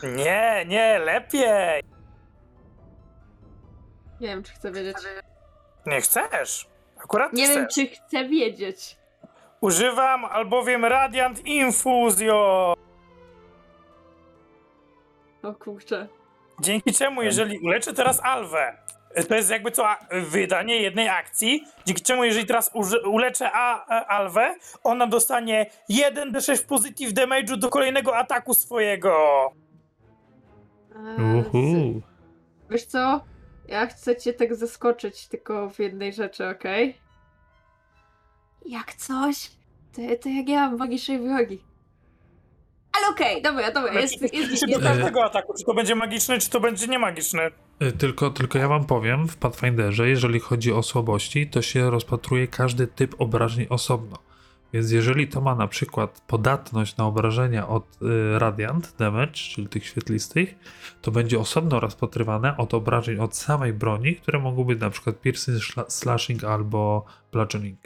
Nie, nie, lepiej. Nie wiem, czy chcę wiedzieć. Nie chcesz. Akurat Nie chcesz. wiem, czy chcę wiedzieć. Używam albowiem Radiant Infuzio. O kurczę. Dzięki czemu, jeżeli uleczę teraz Alwę, to jest jakby co a- wydanie jednej akcji, dzięki czemu, jeżeli teraz uży, uleczę a, a, Alwę, ona dostanie 1d6 positive damage'u do kolejnego ataku swojego. Eee, Uhu. Wiesz co? Ja chcę cię tak zaskoczyć tylko w jednej rzeczy, okej? Jak coś, to, to jak ja mam magicznej wrogi. Ale okej, dobra, dobra, jest, czy, jest, jest, czy jest, do każdego ataku, czy to będzie magiczny, czy to będzie niemagiczny. Y, Tylko, tylko ja wam powiem, w Pathfinderze, jeżeli chodzi o słabości, to się rozpatruje każdy typ obrażeń osobno. Więc jeżeli to ma na przykład podatność na obrażenia od y, Radiant Damage, czyli tych świetlistych, to będzie osobno rozpatrywane od obrażeń od samej broni, które mogą być na przykład piercing, slashing albo bludgeoning.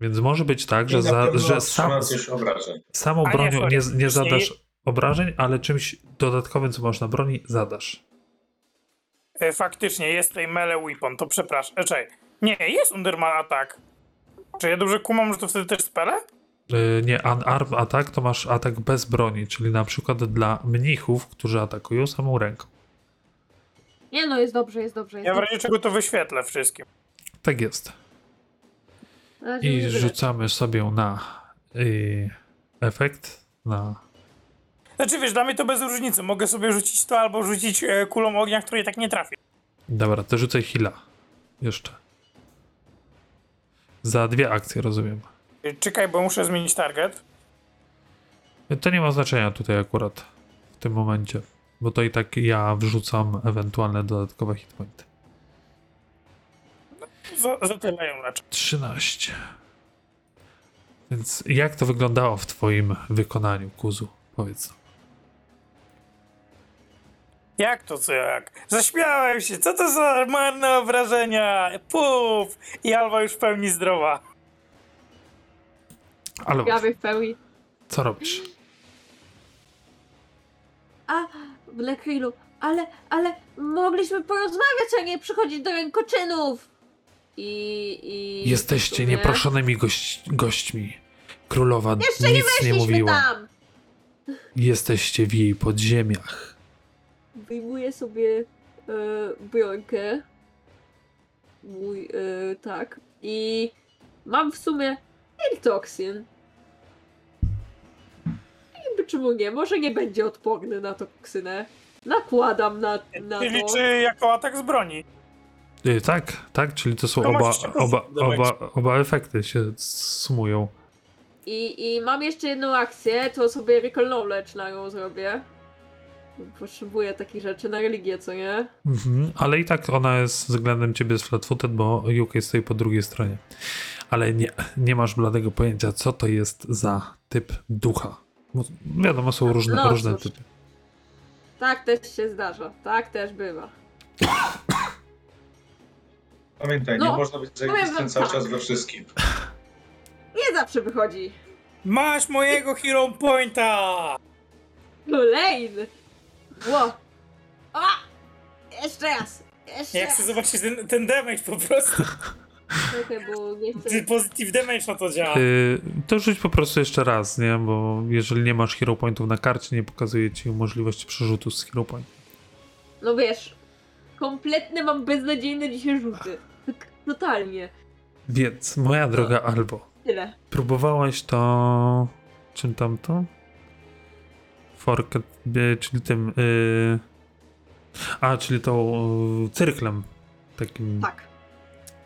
Więc może być tak, że, za, że sam, samą A nie, bronią sorry. nie, nie Nie- zadasz obrażeń, ale czymś dodatkowym, co masz na broni, zadasz. E, faktycznie, jest tutaj melee weapon, to przepraszam. E, czekaj. Nie, jest Underman atak. Czy ja dobrze kumam, że to wtedy też spele? Yy, nie, unarmed atak to masz atak bez broni, czyli na przykład dla mnichów, którzy atakują samą ręką. Nie no, jest dobrze, jest dobrze. Jest Ja w dobrze. razie czego to wyświetlę wszystkim. Tak jest. I rzucamy sobie na yy, efekt, na... Znaczy wiesz, dla mnie to bez różnicy. Mogę sobie rzucić to albo rzucić e, kulą ognia, której tak nie trafi. Dobra, to rzucaj heala. Jeszcze. Za dwie akcje, rozumiem. E, Czekaj, bo muszę zmienić target. To nie ma znaczenia tutaj akurat, w tym momencie, bo to i tak ja wrzucam ewentualne dodatkowe hitpointy. Za, za tyle ją leczę. 13. Więc jak to wyglądało w twoim wykonaniu, Kuzu? Powiedz. Jak to co jak? Zaśmiałem się, co to za marne obrażenia? Puf! I Alwa już w pełni zdrowa. Ale Prawie w pełni. co robisz? A, Black Hillu, ale, ale mogliśmy porozmawiać, a nie przychodzić do rękoczynów. I, i... Jesteście nieproszonymi gość, gośćmi. Królowa Jeszcze nie nic nie weszliśmy mówiła. tam! Jesteście w jej podziemiach. Wyjmuję sobie e, brońkę. Mój, e, tak. I mam w sumie Toxin. Jakby czemu nie? Może nie będzie odporny na toksynę. Nakładam na, na to. czy jako atak z broni. Y, tak, tak, czyli to są To oba, oba, oba, oba efekty się sumują. I, I mam jeszcze jedną akcję, to sobie Recall Knowledge na nią zrobię. Potrzebuję takich rzeczy na religię, co nie? Mhm, ale i tak ona jest względem ciebie flat-footed, bo UK stoi po drugiej stronie. Ale nie, nie masz bladego pojęcia, co to jest za typ ducha. Bo wiadomo, są różne, No różne typy. Tak też się zdarza, tak też bywa. <coughs> Pamiętaj, No, nie można być powiem zajebistym wam cały tak. czas we wszystkim. <laughs> Nie zawsze wychodzi. Masz mojego hero pointa! Kolejny! Ło! A! Jeszcze raz! Jeszcze Ja raz! chcę zobaczyć ten, ten damage po prostu. <laughs> Czekaj, bo nie chcę... Ty Positive damage na to działa. Y, to rzuć po prostu jeszcze raz, nie? Bo jeżeli nie masz hero pointów na karcie, nie pokazuje ci możliwości przerzutu z hero point. No wiesz, kompletne mam beznadziejne dzisiaj rzuty. Tak totalnie. Więc, moja droga Albo, Tyle. próbowałaś to... Czym tam to? Forket, y, czyli tym... Y... A, czyli tą y, cyrklem. Takim Tak.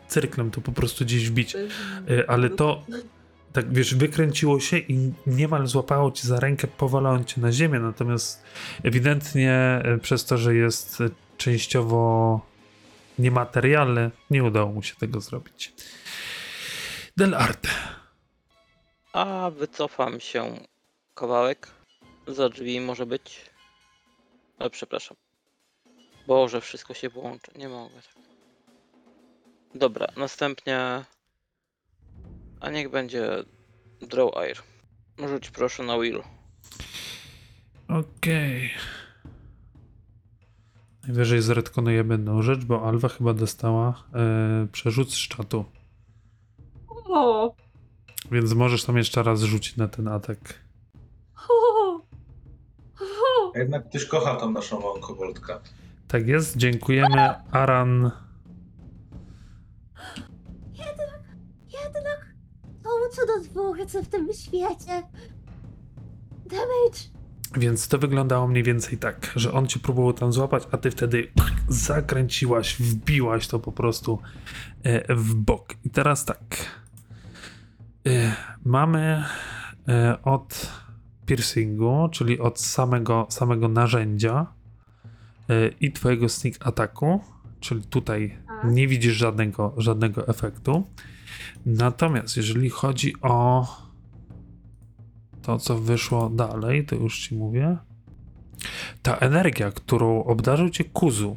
cyrklem to po prostu gdzieś wbić. To jest- Y, ale to, tak wiesz, wykręciło się i niemal złapało cię za rękę, powalając cię na ziemię, natomiast ewidentnie przez to, że jest częściowo niematerialny, nie udało mu się tego zrobić. Del Arte. A wycofam się kawałek Za drzwi może być. Ale przepraszam. Boże, wszystko się połączy. Nie mogę tak. Dobra, następnie. A niech będzie Draw Air. Rzuć proszę na Will. Okej. Najwyżej zredkonujemy jedną rzecz, bo Alwa chyba dostała e, przerzut z czatu. O, Więc możesz tam jeszcze raz rzucić na ten atak. o, o. A jednak ktoś kocha tą naszą małą koboldkę. Tak jest, dziękujemy. Aran. Jednak są cudotwórcy w tym świecie. Damage. Więc to wyglądało mniej więcej tak, że on cię próbował tam złapać, a ty wtedy zakręciłaś, wbiłaś to po prostu e, w bok. I teraz tak. E, Mamy e, od piercingu, czyli od samego, samego narzędzia i twojego sneak ataku, czyli tutaj A. nie widzisz żadnego, żadnego efektu. Natomiast jeżeli chodzi o to, co wyszło dalej, to już ci mówię. Ta energia, którą obdarzył cię Kuzu,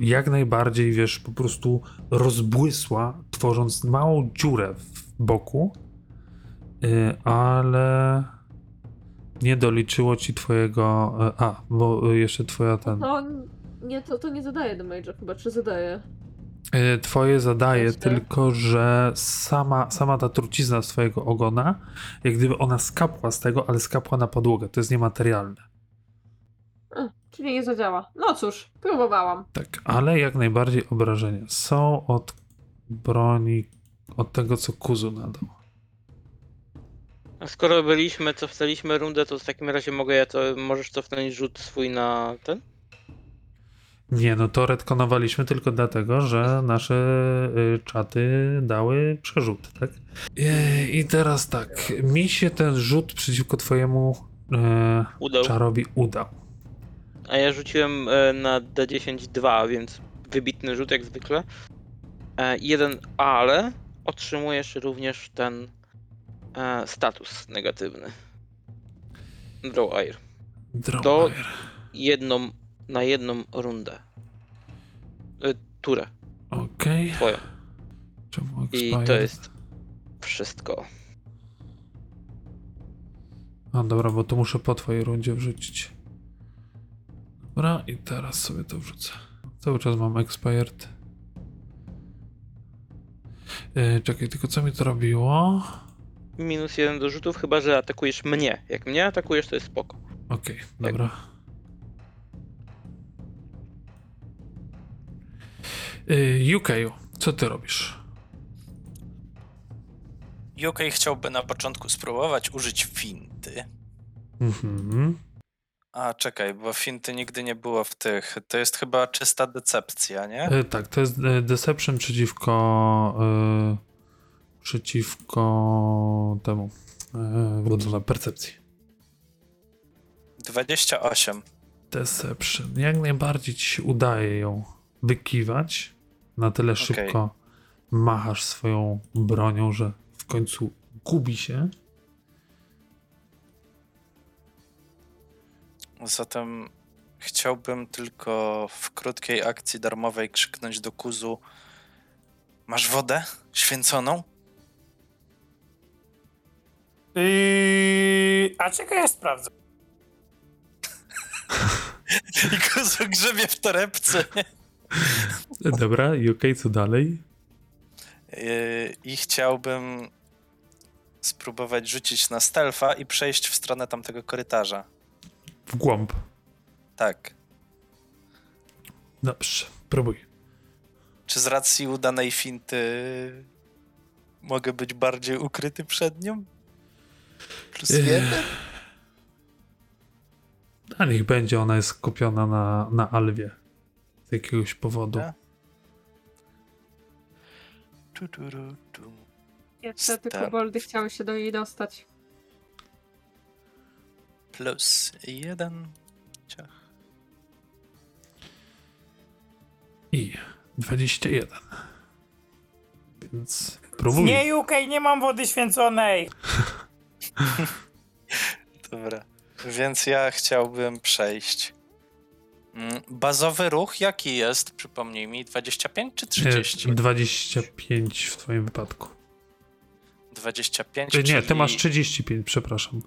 jak najbardziej, wiesz, po prostu rozbłysła, tworząc małą dziurę w boku, yy, ale nie doliczyło ci twojego. e, A, bo jeszcze twoja ten. No, nie, to, to nie zadaje damage'a chyba, czy zadaje? E, Twoje zadaje tylko, że sama, sama ta trucizna z twojego ogona, jak gdyby ona skapła z tego, ale skapła na podłogę. To jest niematerialne. A, czyli nie zadziała. No cóż, próbowałam. Tak, ale jak najbardziej obrażenia są od broni, od tego, co Kuzu nadał. A skoro byliśmy, cofnęliśmy rundę, to w takim razie mogę ja to. Możesz cofnąć rzut swój na ten? Nie, no to retkonowaliśmy tylko dlatego, że nasze y, czaty dały przerzut, tak? I, I teraz tak, mi się ten rzut przeciwko twojemu e, Udał. czarowi udał. A ja rzuciłem e, na D10 2, więc wybitny rzut jak zwykle. E, jeden, ale otrzymujesz również ten status negatywny. Draw Air. Drogomir. Jedną na jedną rundę. E, turę Okej. twoją. Czemu I expired? to jest wszystko. A dobra, bo to muszę po twojej rundzie wrzucić. Dobra, i teraz sobie to wrzucę. Cały czas mam expired. Yy, czekaj, tylko co mi to robiło? Minus jeden do rzutów, chyba że atakujesz mnie. Jak mnie atakujesz, to jest spoko. Okej, dobra. UK, co ty robisz? UK chciałby na początku spróbować użyć finty. Mhm. A czekaj, bo finty nigdy nie było w tych. To jest chyba czysta decepcja, nie? E, tak, to jest e, Deception przeciwko e, przeciwko temu e, percepcji. 28. Deception. Jak najbardziej ci się udaje ją wykiwać. Na tyle Okej. szybko machasz swoją bronią, że w końcu gubi się. Zatem chciałbym tylko w krótkiej akcji darmowej krzyknąć do Kuzu Masz wodę święconą? Yy, a czekaj, ja sprawdzę. <laughs> I Kuzu grzebie w torebce. Dobra, i okej, co dalej? Yy, I chciałbym spróbować rzucić na stealtha i przejść w stronę tamtego korytarza. W głąb. Tak. Dobrze, próbuj. Czy z racji udanej finty mogę być bardziej ukryty przed nią? Plus Ech. jeden? A niech będzie, ona jest skupiona na, na Alwie. Z jakiegoś powodu. Tu, tu, ru, tu. Jeszcze te Star- koboldy chciały się do niej dostać. Plus jeden. Ciach. I 21. Więc próbuj. Nie, UK, nie mam wody święconej. <laughs> Dobra. Więc ja chciałbym przejść. Mm, Bazowy ruch jaki jest? Przypomnij mi, 25 czy 30? E, 25 w twoim wypadku. 25, E, Nie, czyli... ty masz 35, przepraszam.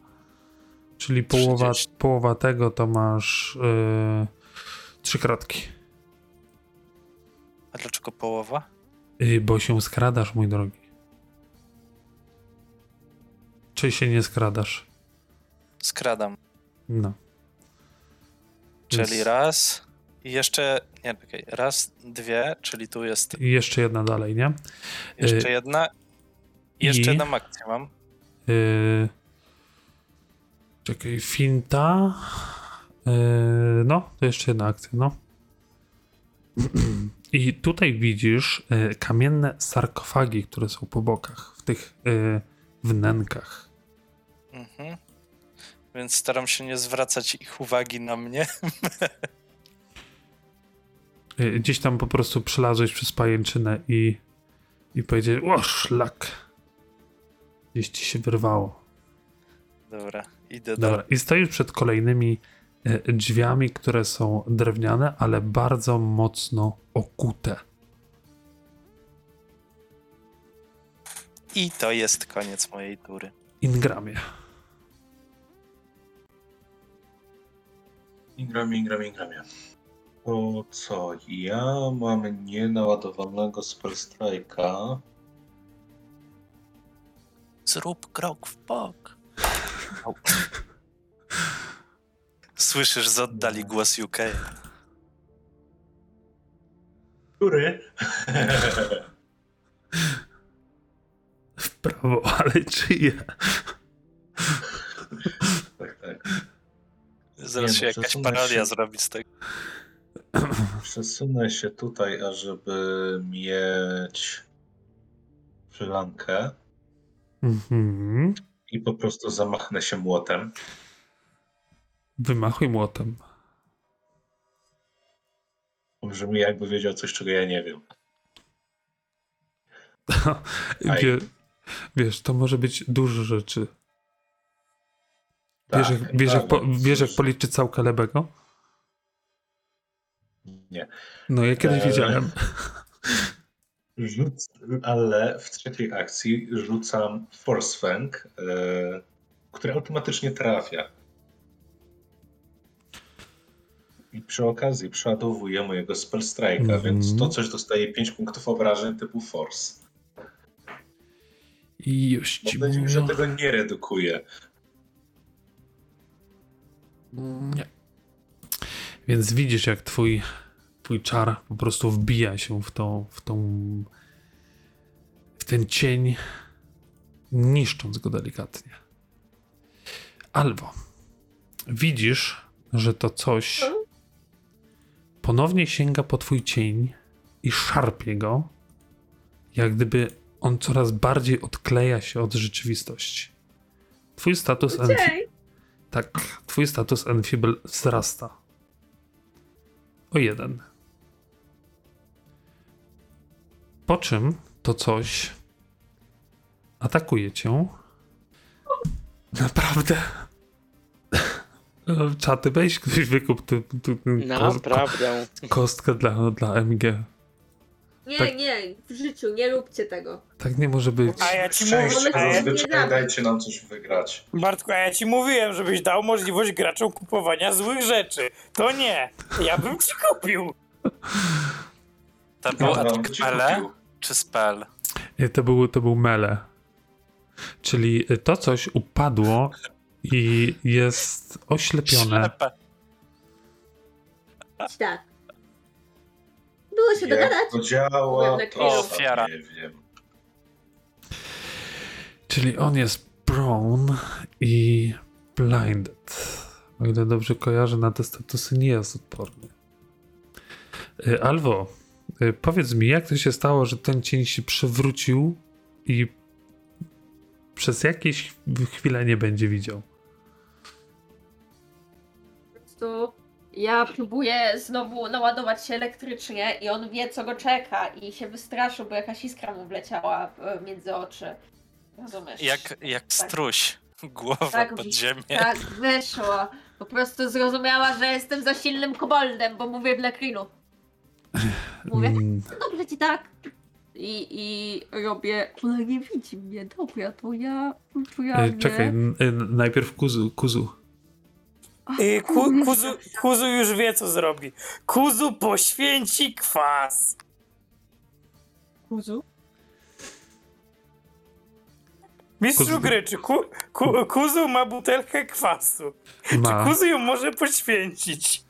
Czyli połowa, 30. połowa tego to masz e, trzy kratki. A dlaczego połowa? Y, bo się skradasz, mój drogi. Czy się nie skradasz? Skradam. No. Czyli raz i jeszcze... Nie, czekaj. Raz, dwie, czyli tu jest I jeszcze jedna dalej, nie? jeszcze Y, jedna. I jeszcze i- jedną akcję mam. Yy, czekaj, finta. Yy, no, to jeszcze jedna akcja, no. <clears throat> I tutaj widzisz yy, kamienne sarkofagi, które są po bokach, w tych yy, wnękach. Więc staram się nie zwracać ich uwagi na mnie. Yy, gdzieś tam po prostu przelazłeś przez pajęczynę i, i powiedziałeś, o szlak. Gdzieś ci się wyrwało. Dobra, idę do... Dobra, i stoisz przed kolejnymi e, drzwiami, które są drewniane, ale bardzo mocno okute. I to jest koniec mojej tury. Ingramie. Ingramie, ingramie, ingramie. To co? Ja mam nienaładowanego Spell Strike'a. Zrób krok w bok. <laughs> Słyszysz z oddali głos UK. Który? W prawo, ale czyje? Zaraz Nie się no, jakaś przesunę parodia się. zrobi z tego. <clears throat> Przesunę się tutaj, ażeby mieć przylankę Mhm. i po prostu zamachnę się młotem. Wymachuj młotem. Brzmi jakby wiedział coś, czego ja nie wiem. <laughs> Wie, wiesz, to może być dużo rzeczy. Wiesz, Tak, jak, wiesz, jak, po, wiesz jak cóż, policzyć całkę Lebego? Nie. No, ja kiedyś Eee. wiedziałem. <laughs> Rzuc, ale w trzeciej akcji rzucam Force Fang, e, który automatycznie trafia. I przy okazji przeładowuję mojego Spell Strike'a, Mhm. więc to coś dostaje 5 punktów obrażeń typu Force. I już ci Mam nadzieję, że mówię. tego nie redukuje. Nie. Więc widzisz, jak twój, twój czar po prostu wbija się w tą, w tą, w ten cień, niszcząc go delikatnie. Albo widzisz, że to coś ponownie sięga po twój cień i szarpie go, jak gdyby on coraz bardziej odkleja się od rzeczywistości. Twój status Dzień. Tak, twój status Enfeeble wzrasta. O jeden. Po czym to coś atakuje cię. Naprawdę. No, Czaty, weź ktoś wykup ko- Naprawdę. kostkę dla, dla MG. Nie, Tak. nie, w życiu, nie róbcie tego. Tak nie może być. A ja ci mówię, Szczęście, a ja, zazwyczaj nie dajcie nam coś wygrać. Bartku, a ja ci mówiłem, żebyś dał możliwość graczom kupowania złych rzeczy. To nie. Ja bym ci kupił. To był Dobra, atak ci kupił. czy spell? Y, To był, to był mele. Czyli y, to coś upadło i jest oślepione. Ślepe. Tak. Było się dogadać. Jak to działa, Byłem na to. Ofiara. nie wiem. Czyli on jest prone i blinded. O ile dobrze kojarzę, na te statusy nie jest odporny. Y, Alwo, y, powiedz mi, jak to się stało, że ten cień się przewrócił i przez jakieś chwilę nie będzie widział? Po prostu ja próbuję znowu naładować się elektrycznie i on wie, co go czeka i się wystraszył, bo jakaś iskra mu wleciała e, między oczy. Rozumiesz? Jak, jak struś. Głowa Tak, pod ziemię. Tak, wyszło. Po prostu zrozumiała, że jestem za silnym koboldem, bo mówię dla Krinu. Mówię, Mm, dobrze ci tak. I, I robię, ona nie widzi mnie, dobra, to ja to ja e, nie. czekaj, n- e, najpierw kuzu, kuzu. Y, ku, kuzu, kuzu już wie, co zrobi. Kuzu poświęci kwas. Kuzu? Mistrzu Kuzu- gry, czy ku, ku, kuzu ma butelkę kwasu? Ma. Czy kuzu ją może poświęcić?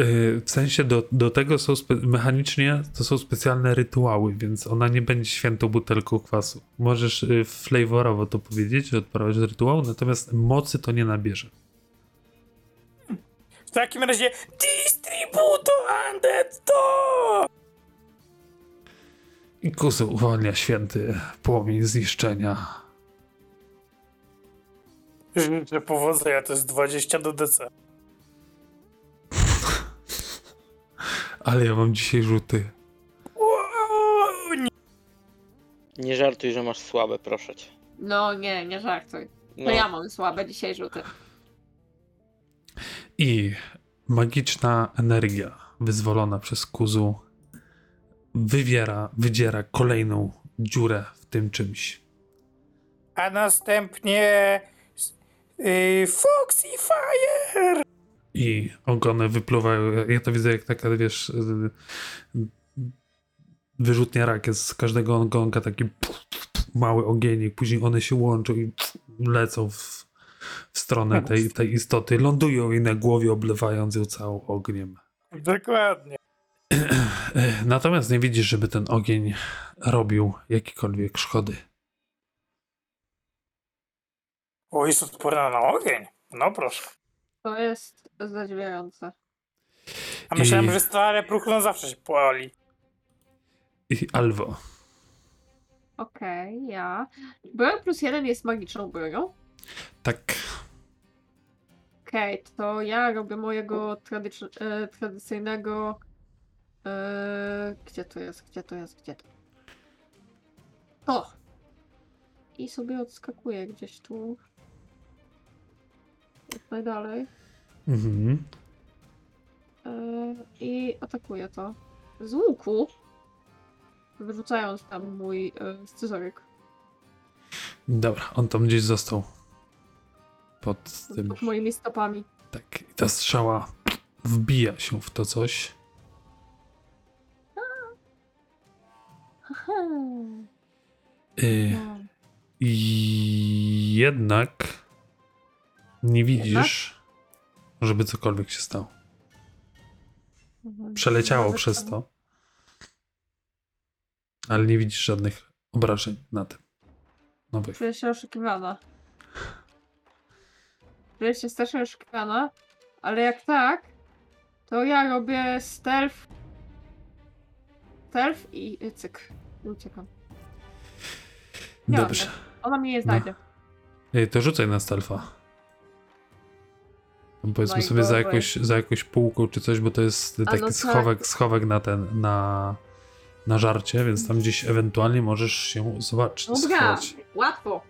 Y, W sensie do, do tego są mechanicznie to są specjalne rytuały, więc ona nie będzie świętą butelką kwasu. Możesz y, flavorowo to powiedzieć, że odprawiasz rytuał, natomiast mocy to nie nabierze. W takim razie Distributo Undead to! I kuzu uwalnia święty płomień zniszczenia. Życzę powodzenia, to jest 20 do DC. Ale ja mam dzisiaj rzuty. Nie. Żartuj, że masz słabe, proszę cię. No nie, nie żartuj. To No, ja mam słabe dzisiaj rzuty. I magiczna energia wyzwolona przez kuzu wywiera, wydziera kolejną dziurę w tym czymś. A następnie y, Foxy Fire! I ogony wypluwają. Ja to widzę jak taka, wiesz, y, wyrzutnia rakiet z każdego ogonka taki mały ogienik, później one się łączą i lecą w, w stronę tej, tej istoty, lądują jej na głowie, oblewając ją całą ogniem. Dokładnie. <clears throat> Natomiast nie widzisz, żeby ten ogień robił jakiekolwiek szkody. O, jest odporna na ogień. No proszę. To jest zadziwiające. A myślałem, I- że stare próchno zawsze się pali. I Alwo. Okej, ja. Broń plus jeden jest magiczną bronią. Tak. Okej, to ja robię mojego tradycz- e, tradycyjnego. E, gdzie to jest? Gdzie to jest? Gdzie to? O! I sobie odskakuję gdzieś tu. Najdalej. Mhm. E, I atakuję to. Z łuku. Wyrzucając tam mój e, scyzoryk. Dobra, on tam gdzieś został. Pod tym. Pod moimi stopami. Tak. I ta strzała wbija się w to coś. No. I jednak nie widzisz, żeby cokolwiek się stało. Przeleciało przez to. Ale nie widzisz żadnych obrażeń na tym. Nowych. Czuję się oszukiwana. Czuję się strasznie oszukiwana, ale jak tak, to ja robię stealth. Stealth i i cyk. I uciekam. Nie Dobrze. Ona mnie nie No. znajdzie. Ej, to rzucaj na stealtha. Powiedzmy No i sobie za jakąś, za jakąś półką czy coś, bo to jest taki no tak. schowek, schowek na ten, na, na żarcie, więc tam gdzieś ewentualnie możesz się zobaczyć. Dobra, łatwo.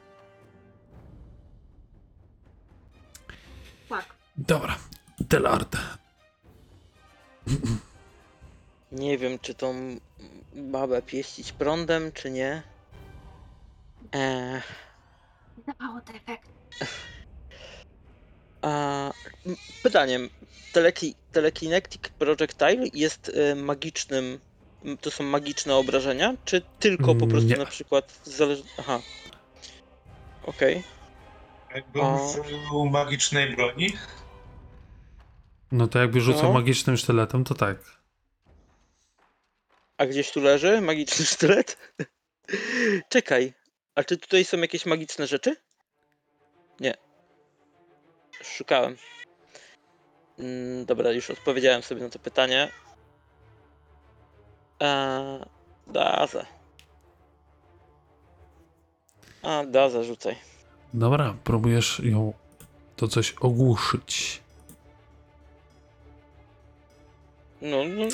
Tak. Dobra, Delard. nie wiem, czy tą babę pieścić prądem, czy nie. Eee, Dawało to efekt. A, m, pytanie. Teleki, telekinetic projectile jest e, magicznym. To są magiczne obrażenia, czy tylko po Mm, prostu nie. na przykład zależy. Aha. Okej. Jakbym O. użył magicznej broni, No to jakby rzucał No. magicznym sztyletem, to tak. A gdzieś tu leży magiczny <laughs> sztylet? Czekaj, a czy tutaj są jakieś magiczne rzeczy? Szukałem. Mm, dobra, już odpowiedziałem sobie na to pytanie. Eee, Dazę. A, Dazę rzucaj. Dobra, próbujesz ją to coś ogłuszyć. No, no.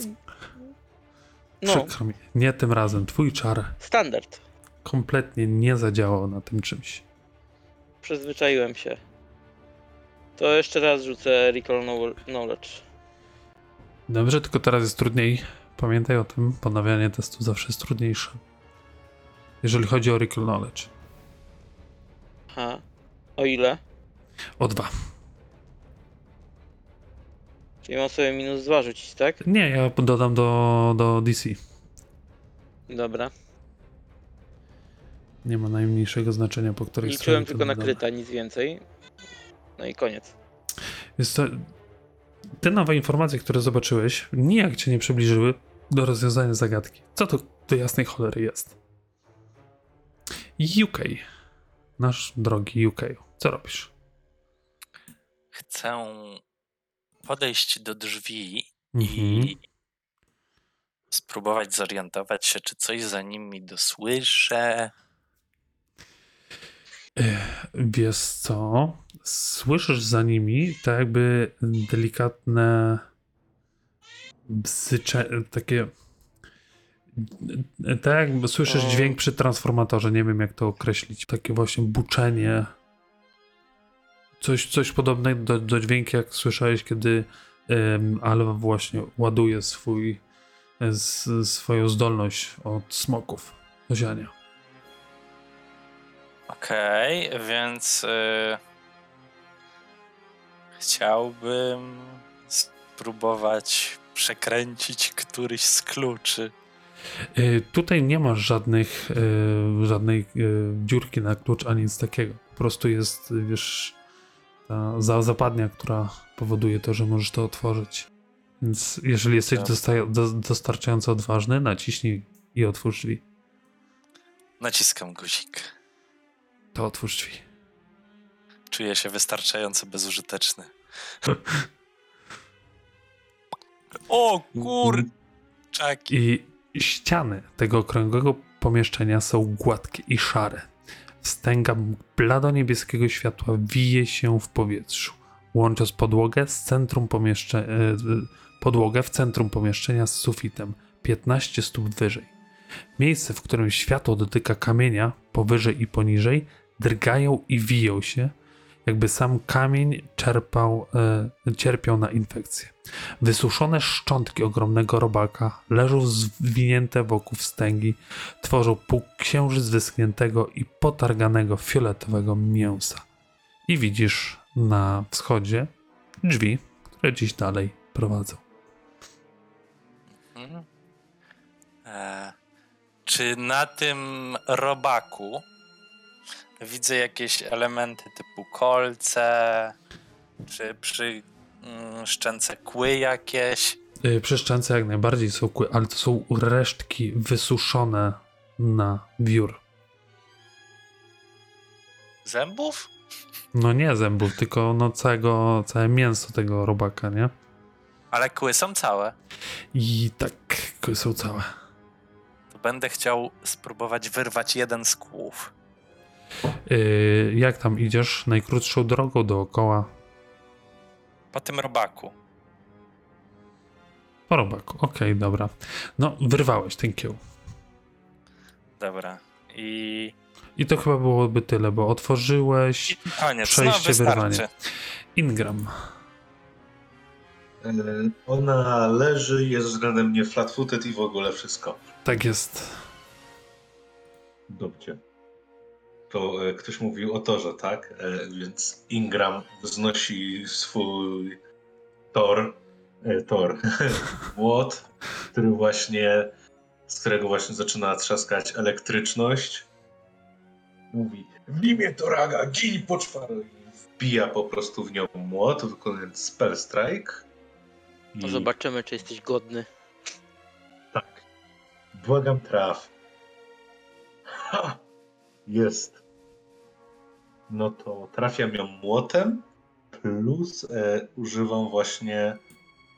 No, Przykro mi. Nie tym razem. Twój czar standard. kompletnie nie zadziałał na tym czymś. przyzwyczaiłem się. To jeszcze raz rzucę Recall Knowl- Knowledge. Dobrze, tylko teraz jest trudniej. Pamiętaj o tym, ponawianie testu zawsze jest trudniejsze. Jeżeli chodzi o Recall Knowledge. Aha. O ile? O dwa. Czyli mam sobie minus 2 rzucić, tak? Nie, ja dodam do, do DC. Dobra. Nie ma najmniejszego znaczenia, po której Liczyłem stronie to tylko na kryta, nic więcej. No i koniec. Jest to, te nowe informacje, które zobaczyłeś, nijak cię nie przybliżyły do rozwiązania zagadki. Co to do jasnej cholery jest? UK. Nasz drogi UK. Co robisz? Chcę podejść do drzwi Mhm. i spróbować zorientować się, czy coś za nimi dosłyszę. Wiesz co? Słyszysz za nimi tak jakby delikatne bzycze, takie tak jakby słyszysz dźwięk przy transformatorze, nie wiem jak to określić. Takie właśnie buczenie. Coś, coś podobnego do, do dźwięku jak słyszałeś, kiedy um, Alwa właśnie ładuje swój z, swoją zdolność od smoków do ziania. Okej, więc y, chciałbym spróbować przekręcić któryś z kluczy. Y, Tutaj nie masz żadnych, y, żadnej y, dziurki na klucz ani nic takiego. Po prostu jest, wiesz, ta za- zapadnia, która powoduje to, że możesz to otworzyć. Więc jeżeli jesteś Tak. dosta- do, dostarczająco odważny, naciśnij i otwórz drzwi. Naciskam guzik. To otwórz drzwi. Czuję się wystarczająco bezużyteczny. o kur... Czaki. I ściany tego okrągłego pomieszczenia są gładkie i szare. Wstęga blado-niebieskiego światła wije się w powietrzu, łącząc podłogę z centrum pomieszczenia, podłogę w centrum pomieszczenia z sufitem 15 stóp wyżej. Miejsce, w którym światło dotyka kamienia powyżej i poniżej, drgają i wiją się, jakby sam kamień czerpał, e, cierpiał na infekcję. Wysuszone szczątki ogromnego robaka leżą zwinięte wokół wstęgi, tworzą półksiężyc wyschniętego i potarganego fioletowego mięsa. I widzisz na wschodzie drzwi, które dziś dalej prowadzą. Mhm. E, czy na tym robaku widzę jakieś elementy typu kolce, czy przy mm, szczęce kły jakieś? Yy, Przy szczęce jak najbardziej są kły, ale to są resztki wysuszone na wiór. Zębów? No nie zębów, tylko no całego, całe mięso tego robaka, nie? Ale kły są całe. I tak, kły są całe. To będę chciał spróbować wyrwać jeden z kłów. Yy, jak tam idziesz? Najkrótszą drogą dookoła Po tym robaku. po robaku. Okej, dobra. No, wyrwałeś ten kieł. Dobra. I, I to chyba byłoby tyle, bo otworzyłeś i koniec. Przejście, no, wystarczy. wyrwanie. Ingram. E, Ona leży, jest względem mnie flat-footed i w ogóle wszystko. Tak jest. Dobrze. To e, ktoś mówił o torze, tak? E, więc Ingram wznosi swój tor, e, tor, <laughs> młot, który właśnie, z którego właśnie zaczyna trzaskać elektryczność. Mówi, w imię Toraga, gin poczwaro! I wbija po prostu w nią młot, wykonując spell strike. No I- zobaczymy, czy jesteś godny. tak. Błagam traf. Ha! Jest. No to trafiam ją młotem, plus e, używam właśnie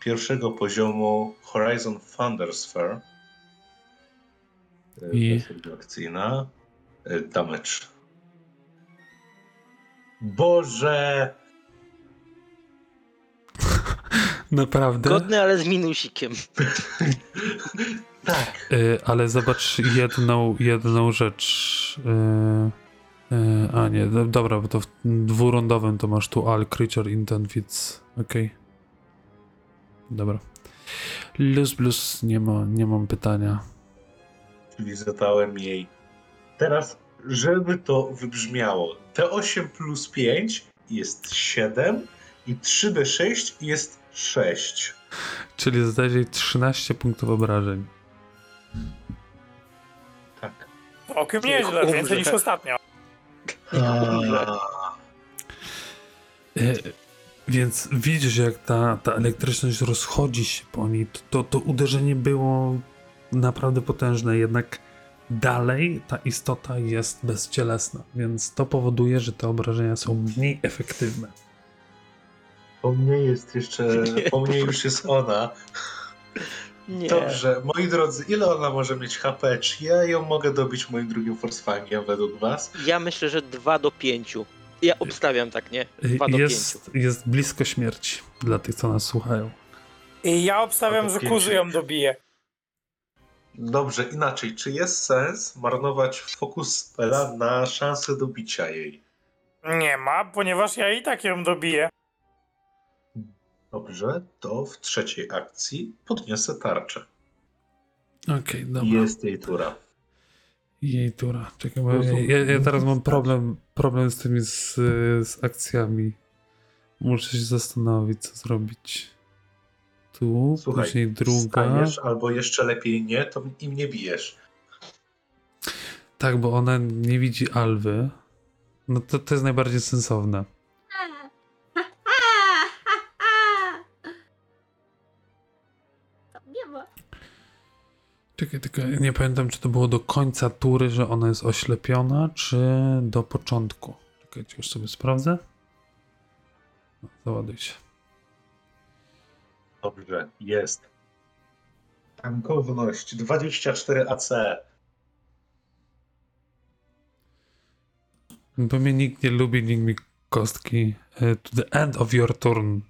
pierwszego poziomu Horizon Thunder Sphere. E, I? akcyjna. E, damage. Boże! <laughs> Naprawdę? Godny, ale z minusikiem. <laughs> tak. Y, ale zobacz jedną, jedną rzecz. Y, E, a nie, do, dobra, bo to w dwurundowym to masz tu all creature intent fits. Okej. Dobra. Luz plus nie ma, nie mam pytania. Czyli zadałem jej. Teraz, żeby to wybrzmiało, T8 plus 5 jest 7 i 3D6 jest 6. Czyli zadać jej 13 punktów obrażeń. Tak. Niech nieźle, więcej niż ostatnio. E, więc widzisz, jak ta, ta elektryczność rozchodzi się po niej. To, to, to uderzenie było naprawdę potężne, jednak dalej ta istota jest bezcielesna, więc to powoduje, że te obrażenia są mniej efektywne. Po mnie jest jeszcze, <laughs> po mnie już jest ona. Nie. Dobrze, moi drodzy, ile ona może mieć HP? Czy ja ją mogę dobić moim drugim Forsfangiem według was? Ja myślę, że 2 do 5. Ja obstawiam tak, nie? 2 do 5. Jest, jest blisko śmierci dla tych, co nas słuchają. I ja obstawiam, że. Kuzu ją dobije. Dobrze, inaczej, czy jest sens marnować fokus spela na szansę dobicia jej? Nie ma, ponieważ ja i tak ją dobiję. Dobrze, to w trzeciej akcji podniosę tarczę. Okej, dobra. Jest jej tura. Jej tura. Czekaj, bo ja, ja teraz mam problem, problem z tymi z, z akcjami. Muszę się zastanowić, co zrobić. Tu, Słuchaj, później druga. Staniesz, albo jeszcze lepiej nie, to im nie bijesz. Tak, bo ona nie widzi Alwy. No to, to jest najbardziej sensowne. Czekaj, tylko nie pamiętam, czy to było do końca tury, że ona jest oślepiona, czy do początku. Czekajcie, już sobie sprawdzę. No, załaduj się. Dobrze, jest. Tankowność 24 AC. Bo mnie nikt nie lubi, nikt mi kostki. e, To the end of your turn.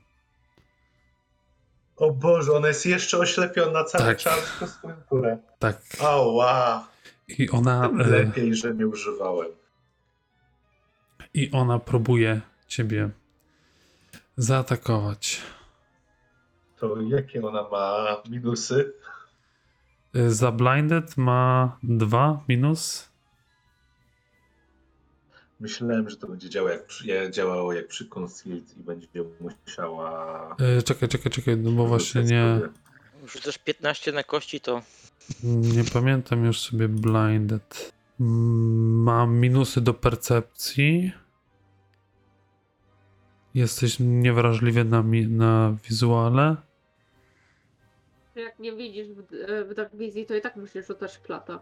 O Boże, ona jest jeszcze oślepiona cały Tak. czas przez swoją turę. Tak. Ała, I ona, tym e, lepiej, że nie używałem. I ona próbuje ciebie zaatakować. To jakie ona ma minusy? E, Za blinded ma dwa minus. Myślałem, że to będzie działało jak przy, działało jak przy Concealed i będzie musiała... E, Czekaj, czekaj, czekaj, no bo właśnie nie. Rzucasz 15 na kości, to nie pamiętam już sobie blinded. Mm, Mam minusy do percepcji. Jesteś niewrażliwy na, mi- na wizuale. Jak nie widzisz w, e, w Dark Wizji, to i tak musisz rzucać plata.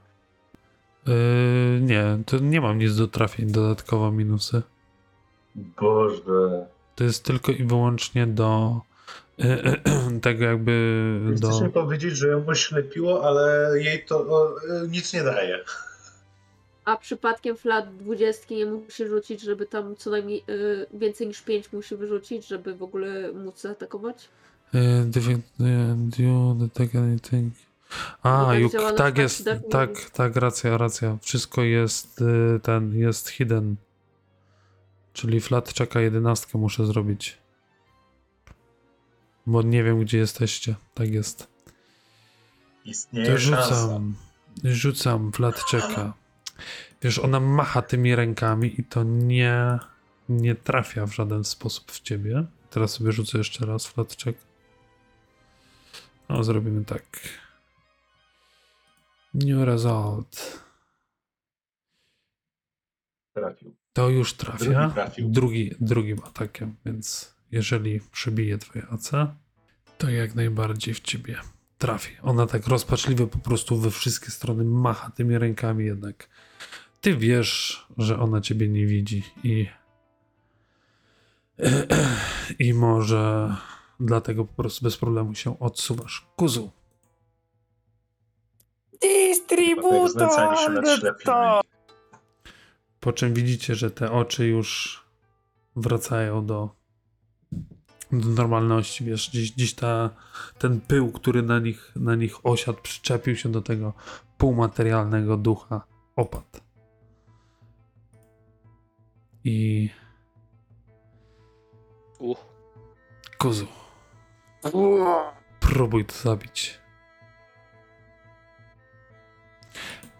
Yy, nie, to nie mam nic do trafień, dodatkowo minusy. Boże. To jest tylko i wyłącznie do <clears throat> tego jakby do... Chcesz mi powiedzieć, że ją oślepiło, ale jej to o, e, nic nie daje. A przypadkiem flat 20 nie musi rzucić, żeby tam co najmniej y, więcej niż 5 musi wyrzucić, żeby w ogóle móc zaatakować? Yy, yy, do detect anything. A, tak na tak jest, tak, Vision. tak, racja, racja. Wszystko jest yy, ten, jest hidden. Czyli flat czeka 11 muszę zrobić. Bo nie wiem gdzie jesteście. Tak jest. Istnieje To szansa. rzucam. Rzucam flat czeka. Wiesz, ona macha tymi rękami i to nie, nie trafia w żaden sposób w ciebie. Teraz sobie rzucę jeszcze raz flat check. No, zrobimy tak. New result. Trafił. To już trafia. Drugi trafił. Drugi, drugim atakiem, więc jeżeli przebije twoje AC, to jak najbardziej w ciebie trafi. Ona tak rozpaczliwie po prostu we wszystkie strony macha tymi rękami, jednak ty wiesz, że ona ciebie nie widzi i <clears throat> i może dlatego po prostu bez problemu się odsuwasz. Kuzu. Distributor! znęcanie się nad ślepymi. to- Po czym widzicie, że te oczy już wracają do, do normalności. Wiesz, gdzieś, gdzieś ta, ten pył, który na nich, na nich osiadł, przyczepił się do tego półmaterialnego ducha, opadł. I Uch. Kuzu, próbuj to zabić.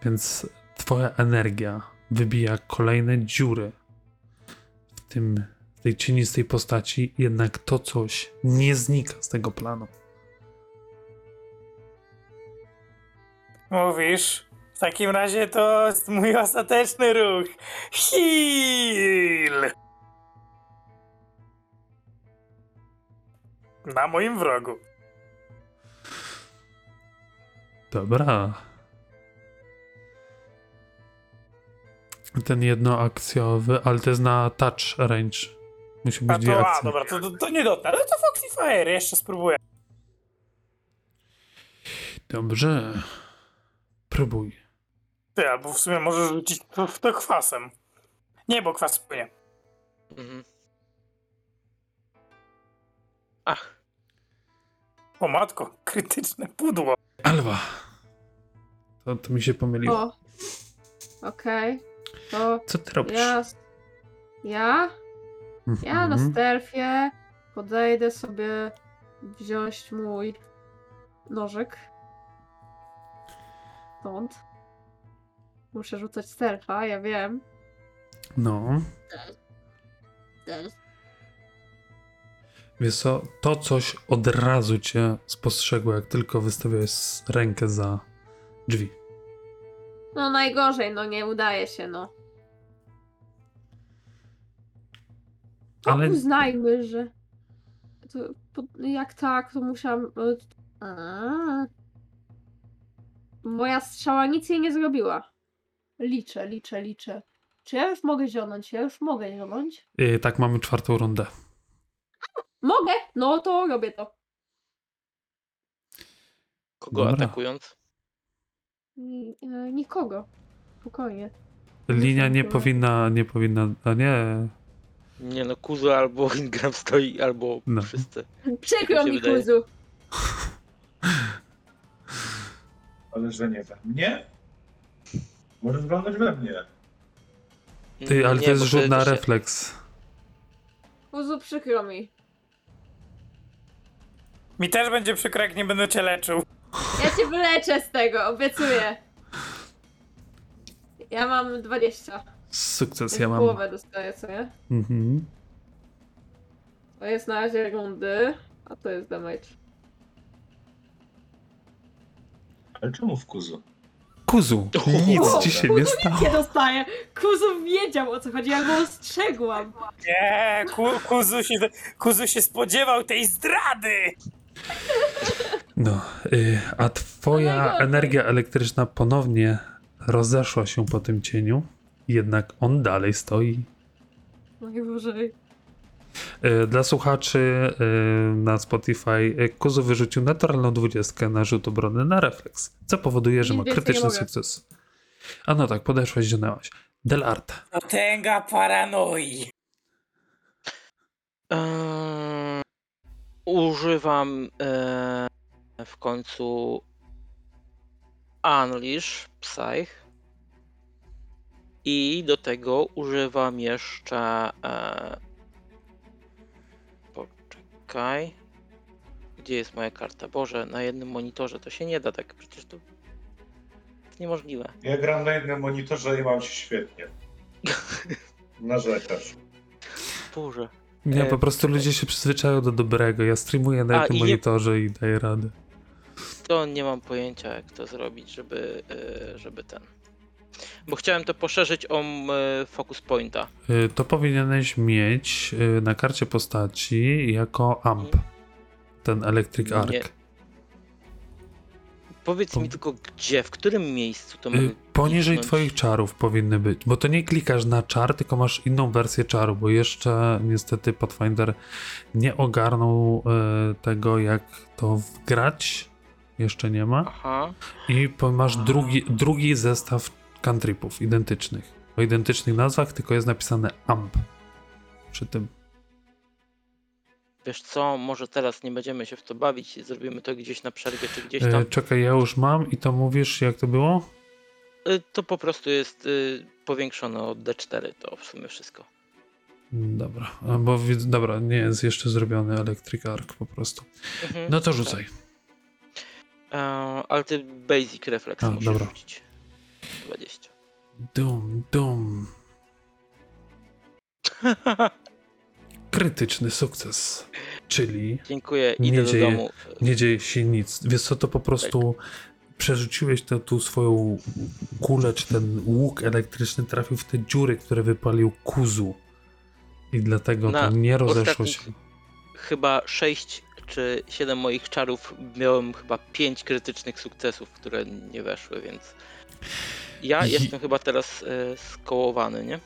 Więc twoja energia wybija kolejne dziury w tym, w tej cienistej postaci, jednak to coś nie znika z tego planu. Mówisz? W takim razie to jest mój ostateczny ruch. Heal! Na moim wrogu. Dobra. Ten jednoakcjowy, ale to jest na touch range. Musi być A dwie to, a akcje. dobra, to, to, to nie dotarł. No to Foxy Fire, jeszcze spróbuję. Dobrze. Próbuj. Ty, albo w sumie możesz rzucić to, to kwasem. Nie, bo kwas płynie. Mhm. Ach, O matko, krytyczne pudło. Alwa. To, to mi się pomyliło. O. Okej. To Co ty robisz? ja... Ja? Ja na Mhm. stealthie podejdę sobie wziąć mój nożyk. Stąd. Muszę rzucać stealtha, ja wiem. No. Wiesz co, to coś od razu cię spostrzegło, jak tylko wystawiałeś rękę za drzwi. No najgorzej, no nie udaje się, no. Ale- Ale uznajmy, że to, po, jak tak, to musiałam... e, A. Moja strzała nic jej nie zrobiła. Liczę, liczę, liczę. Czy ja już mogę zionąć? Ja już mogę zionąć? I tak mamy czwartą rundę. Mogę! No to robię to. kogo Dobra. atakując? Ni- e, Nikogo. Spokojnie. Linia nie powinna, nie powinna, a nie. Nie no, Kuzu albo <laughs> Ingram stoi, albo No. wszyscy. Przykro Mi się mi, wydaje. Kuzu. Ale że nie we mnie? Możesz walnąć we mnie. Ty, ale Nie, to jest bo rzut na się- refleks. Kuzu, przykro mi. Mi też będzie przykro, jak nie będę cię leczył. Ja cię wyleczę z tego, obiecuję. Ja mam 20. Sukces, ja mam. połowę dostaję, co nie? Mhm. To jest na razie rundy, a to jest damage. Ale czemu w kuzu? Kuzu, nic ci się Kuzu nie stało. Nie dostaję! Kuzu wiedział o co chodzi, ja go ostrzegłam. Nie, ku, kuzu, się, kuzu się spodziewał tej zdrady. No, y, a twoja najgorzej. energia elektryczna ponownie rozeszła się po tym cieniu, jednak on dalej stoi. Najgorzej. Y, Dla słuchaczy y, na Spotify y, Kuzu wyrzucił naturalną dwudziestkę na rzut obrony na refleks, co powoduje, że Nic ma więcej nie krytyczny mogę. sukces. A no tak, podeszłaś, zionęłaś. Delart. Potęga paranoi. Eee, używam eee, w końcu Unleash Psych i do tego używam jeszcze eee, poczekaj gdzie jest moja karta? Boże, na jednym monitorze to się nie da tak, przecież to niemożliwe. Ja gram na jednym monitorze i mam się świetnie. <laughs> Narzekasz. Boże. Nie, E, po prostu ludzie się przyzwyczają do dobrego. Ja streamuję na A, jednym i je- monitorze i daję radę. To nie mam pojęcia, jak to zrobić, żeby, e, żeby ten. Bo chciałem to poszerzyć o e, focus pointa. Y, To powinieneś mieć na karcie postaci jako amp. Ten Electric Arc. Nie. Powiedz To- mi tylko gdzie, w którym miejscu to mamy. Poniżej kliknąć? twoich czarów powinny być, bo to nie klikasz na czar, tylko masz inną wersję czaru, bo jeszcze niestety Pathfinder nie ogarnął tego, jak to wgrać. Jeszcze nie ma. Aha. I masz drugi, drugi zestaw cantripów identycznych. O identycznych nazwach, tylko jest napisane amp przy tym. Wiesz co, może teraz nie będziemy się w to bawić i zrobimy to gdzieś na przerwie czy gdzieś E, tam. czekaj, ja już mam i to mówisz, jak to było? Y, To po prostu jest y, powiększone o D4, to w sumie wszystko. Dobra, a bo dobra, nie jest jeszcze zrobiony Electric Arc po prostu. Mhm. No to rzucaj. E, ale ty basic reflex A, musisz dobra. rzucić. 20. Dum, dum. Krytyczny sukces. Czyli Dziękuję, Nie idę do dzieje- domu. nie dzieje się nic. Wiesz co, to po prostu przerzuciłeś tę tu swoją kulę, czy ten łuk elektryczny trafił w te dziury, które wypalił kuzu. I dlatego Na to nie rozeszło się. Chyba 6 czy 7 moich czarów miałem chyba 5 krytycznych sukcesów, które nie weszły, więc ja I- jestem chyba teraz e, skołowany, nie?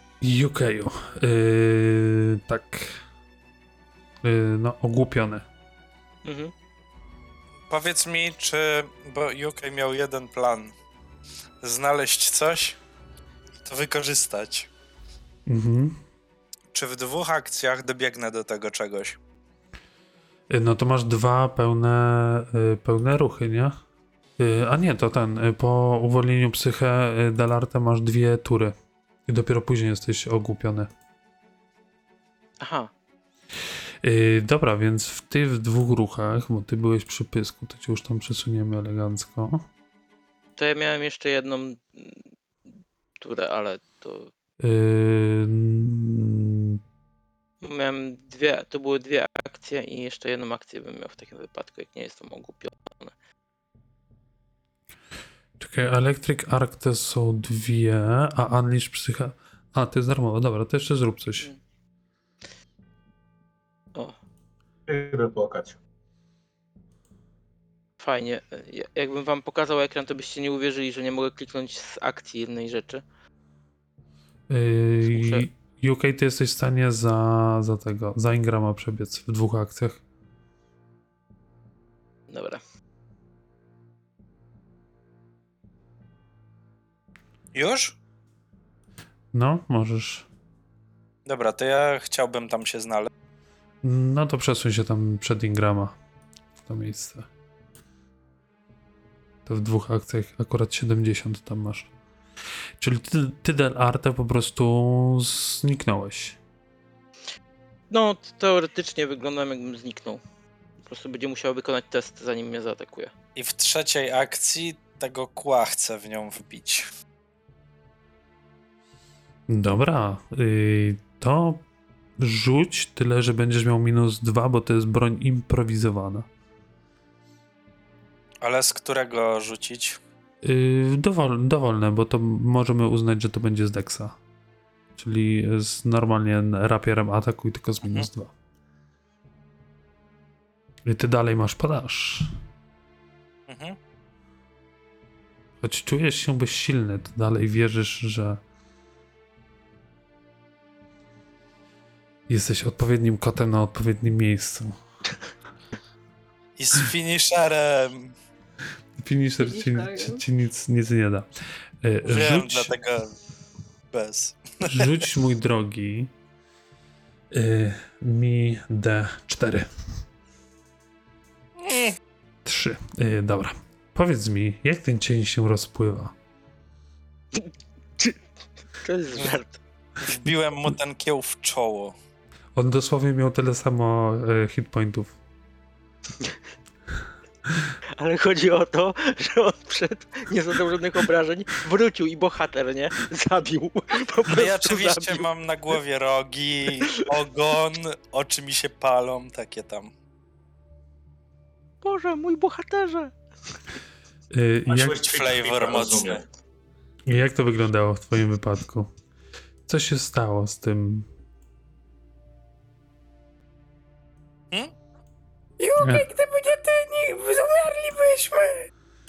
UK. Yy, tak. Yy, no, ogłupiony. Mhm. Powiedz mi, czy. Bo UK miał jeden plan. Znaleźć coś i to wykorzystać. Mhm. Czy w dwóch akcjach dobiegnę do tego czegoś? Yy, No to masz dwa pełne, yy, pełne ruchy, nie? Yy, a nie, to ten. Po uwolnieniu psyche yy, Delarte masz dwie tury. I dopiero później jesteś ogłupiony. Aha, dobra, więc w ty w dwóch ruchach, bo ty byłeś przy pysku, to cię już tam przesuniemy elegancko. to ja miałem jeszcze jedną mm, turę, ale to Yy, miałem dwie, to były dwie akcje i jeszcze jedną akcję bym miał w takim wypadku, jak nie jestem ogłupiony. czekaj, Electric Arc to są dwie, a Unleash Psycha... A, to jest darmowe, dobra, to jeszcze zrób coś. O, Idę płakać. fajnie. Ja- Jakbym wam pokazał ekran, to byście nie uwierzyli, że nie mogę kliknąć z akcji jednej rzeczy. Yy, UK, ty jesteś w stanie za, za tego, za Ingrama przebiec w dwóch akcjach. Dobra. Już? No, możesz. Dobra, to ja chciałbym tam się znaleźć. No to przesuń się tam przed Ingrama w to miejsce. To w dwóch akcjach akurat 70 tam masz. Czyli ty, ty Del Arte po prostu zniknąłeś. No, teoretycznie wyglądam jakbym zniknął. Po prostu będzie musiał wykonać test, zanim mnie zaatakuje. I w trzeciej akcji tego kła chcę w nią wbić. Dobra, yy, to rzuć tyle, że będziesz miał minus dwa, bo to jest broń improwizowana. Ale z którego rzucić? Yy, dowol, dowolne, bo to możemy uznać, że to będzie z Dexa. Czyli z normalnie rapierem atakuj tylko z minus dwa. I ty dalej masz podaż. Mhm. Choć czujesz się bezsilny, to dalej wierzysz, że jesteś odpowiednim kotem na odpowiednim miejscu. I z finisherem. Finisher ci, ci, ci nic, nic nie da. E, Wiem, Rzuć, dlatego bez. rzuć mój drogi e, mi D4. Mm. 3. E, dobra. Powiedz mi, jak ten cień się rozpływa? To jest żart. Wbiłem mu ten kieł w czoło. On dosłownie miał tyle samo hitpointów. Ale chodzi o to, że on przed nie zadał żadnych obrażeń, wrócił i bohater, nie? Zabił. Po No prostu ja oczywiście zabił. mam na głowie rogi, ogon, oczy mi się palą, takie tam. Boże, mój bohaterze! E, jak, flavor mocny. jak to wyglądało w twoim wypadku? Co się stało z tym? Hmm? E, Gdyby nie ty, nie umarlibyśmy!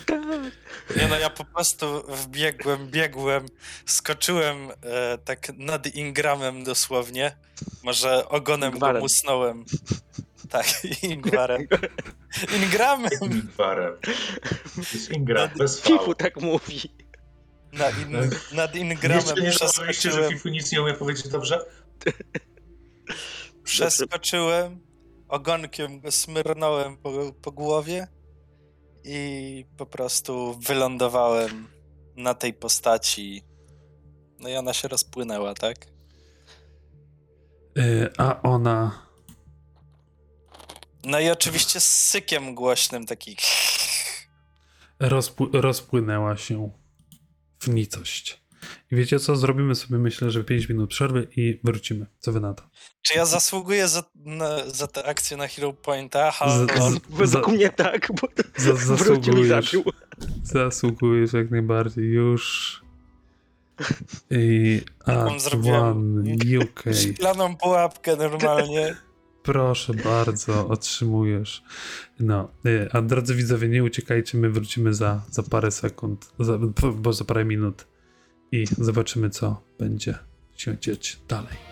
Tak. Nie no, ja po prostu wbiegłem, biegłem, skoczyłem e, tak nad Ingramem dosłownie. Może ogonem Ingwarem. go musnąłem. Tak, <laughs> Ingwarem. <laughs> Ingramem! Ingwarem. To jest Ingra, bez V. Fifu tak mówi. Na in, nad Jeszcze Ingramem nie zapomnieliście, że przeskoczyłem, Fifu nic nie umie powiedzieć dobrze? przeskoczyłem, ogonkiem go smyrnąłem po, po głowie i po prostu wylądowałem na tej postaci. No i ona się rozpłynęła, tak? Y, a ona No i oczywiście z sykiem głośnym taki. rozpł- rozpłynęła się w nicość. I wiecie co? Zrobimy sobie, myślę, że 5 minut przerwy i wrócimy. Co wy na to? Czy ja zasługuję za, na, za tę akcję na Hero Pointa? Według za- mnie tak, bo za- zasługujesz. Zasługujesz jak najbardziej. Już. I zrobiłem. Adwan UK. Szklaną pułapkę normalnie. Proszę bardzo, otrzymujesz. No, y, a drodzy widzowie, nie uciekajcie, my wrócimy za, za parę sekund, za, bo za parę minut i zobaczymy, co będzie się dziać dalej.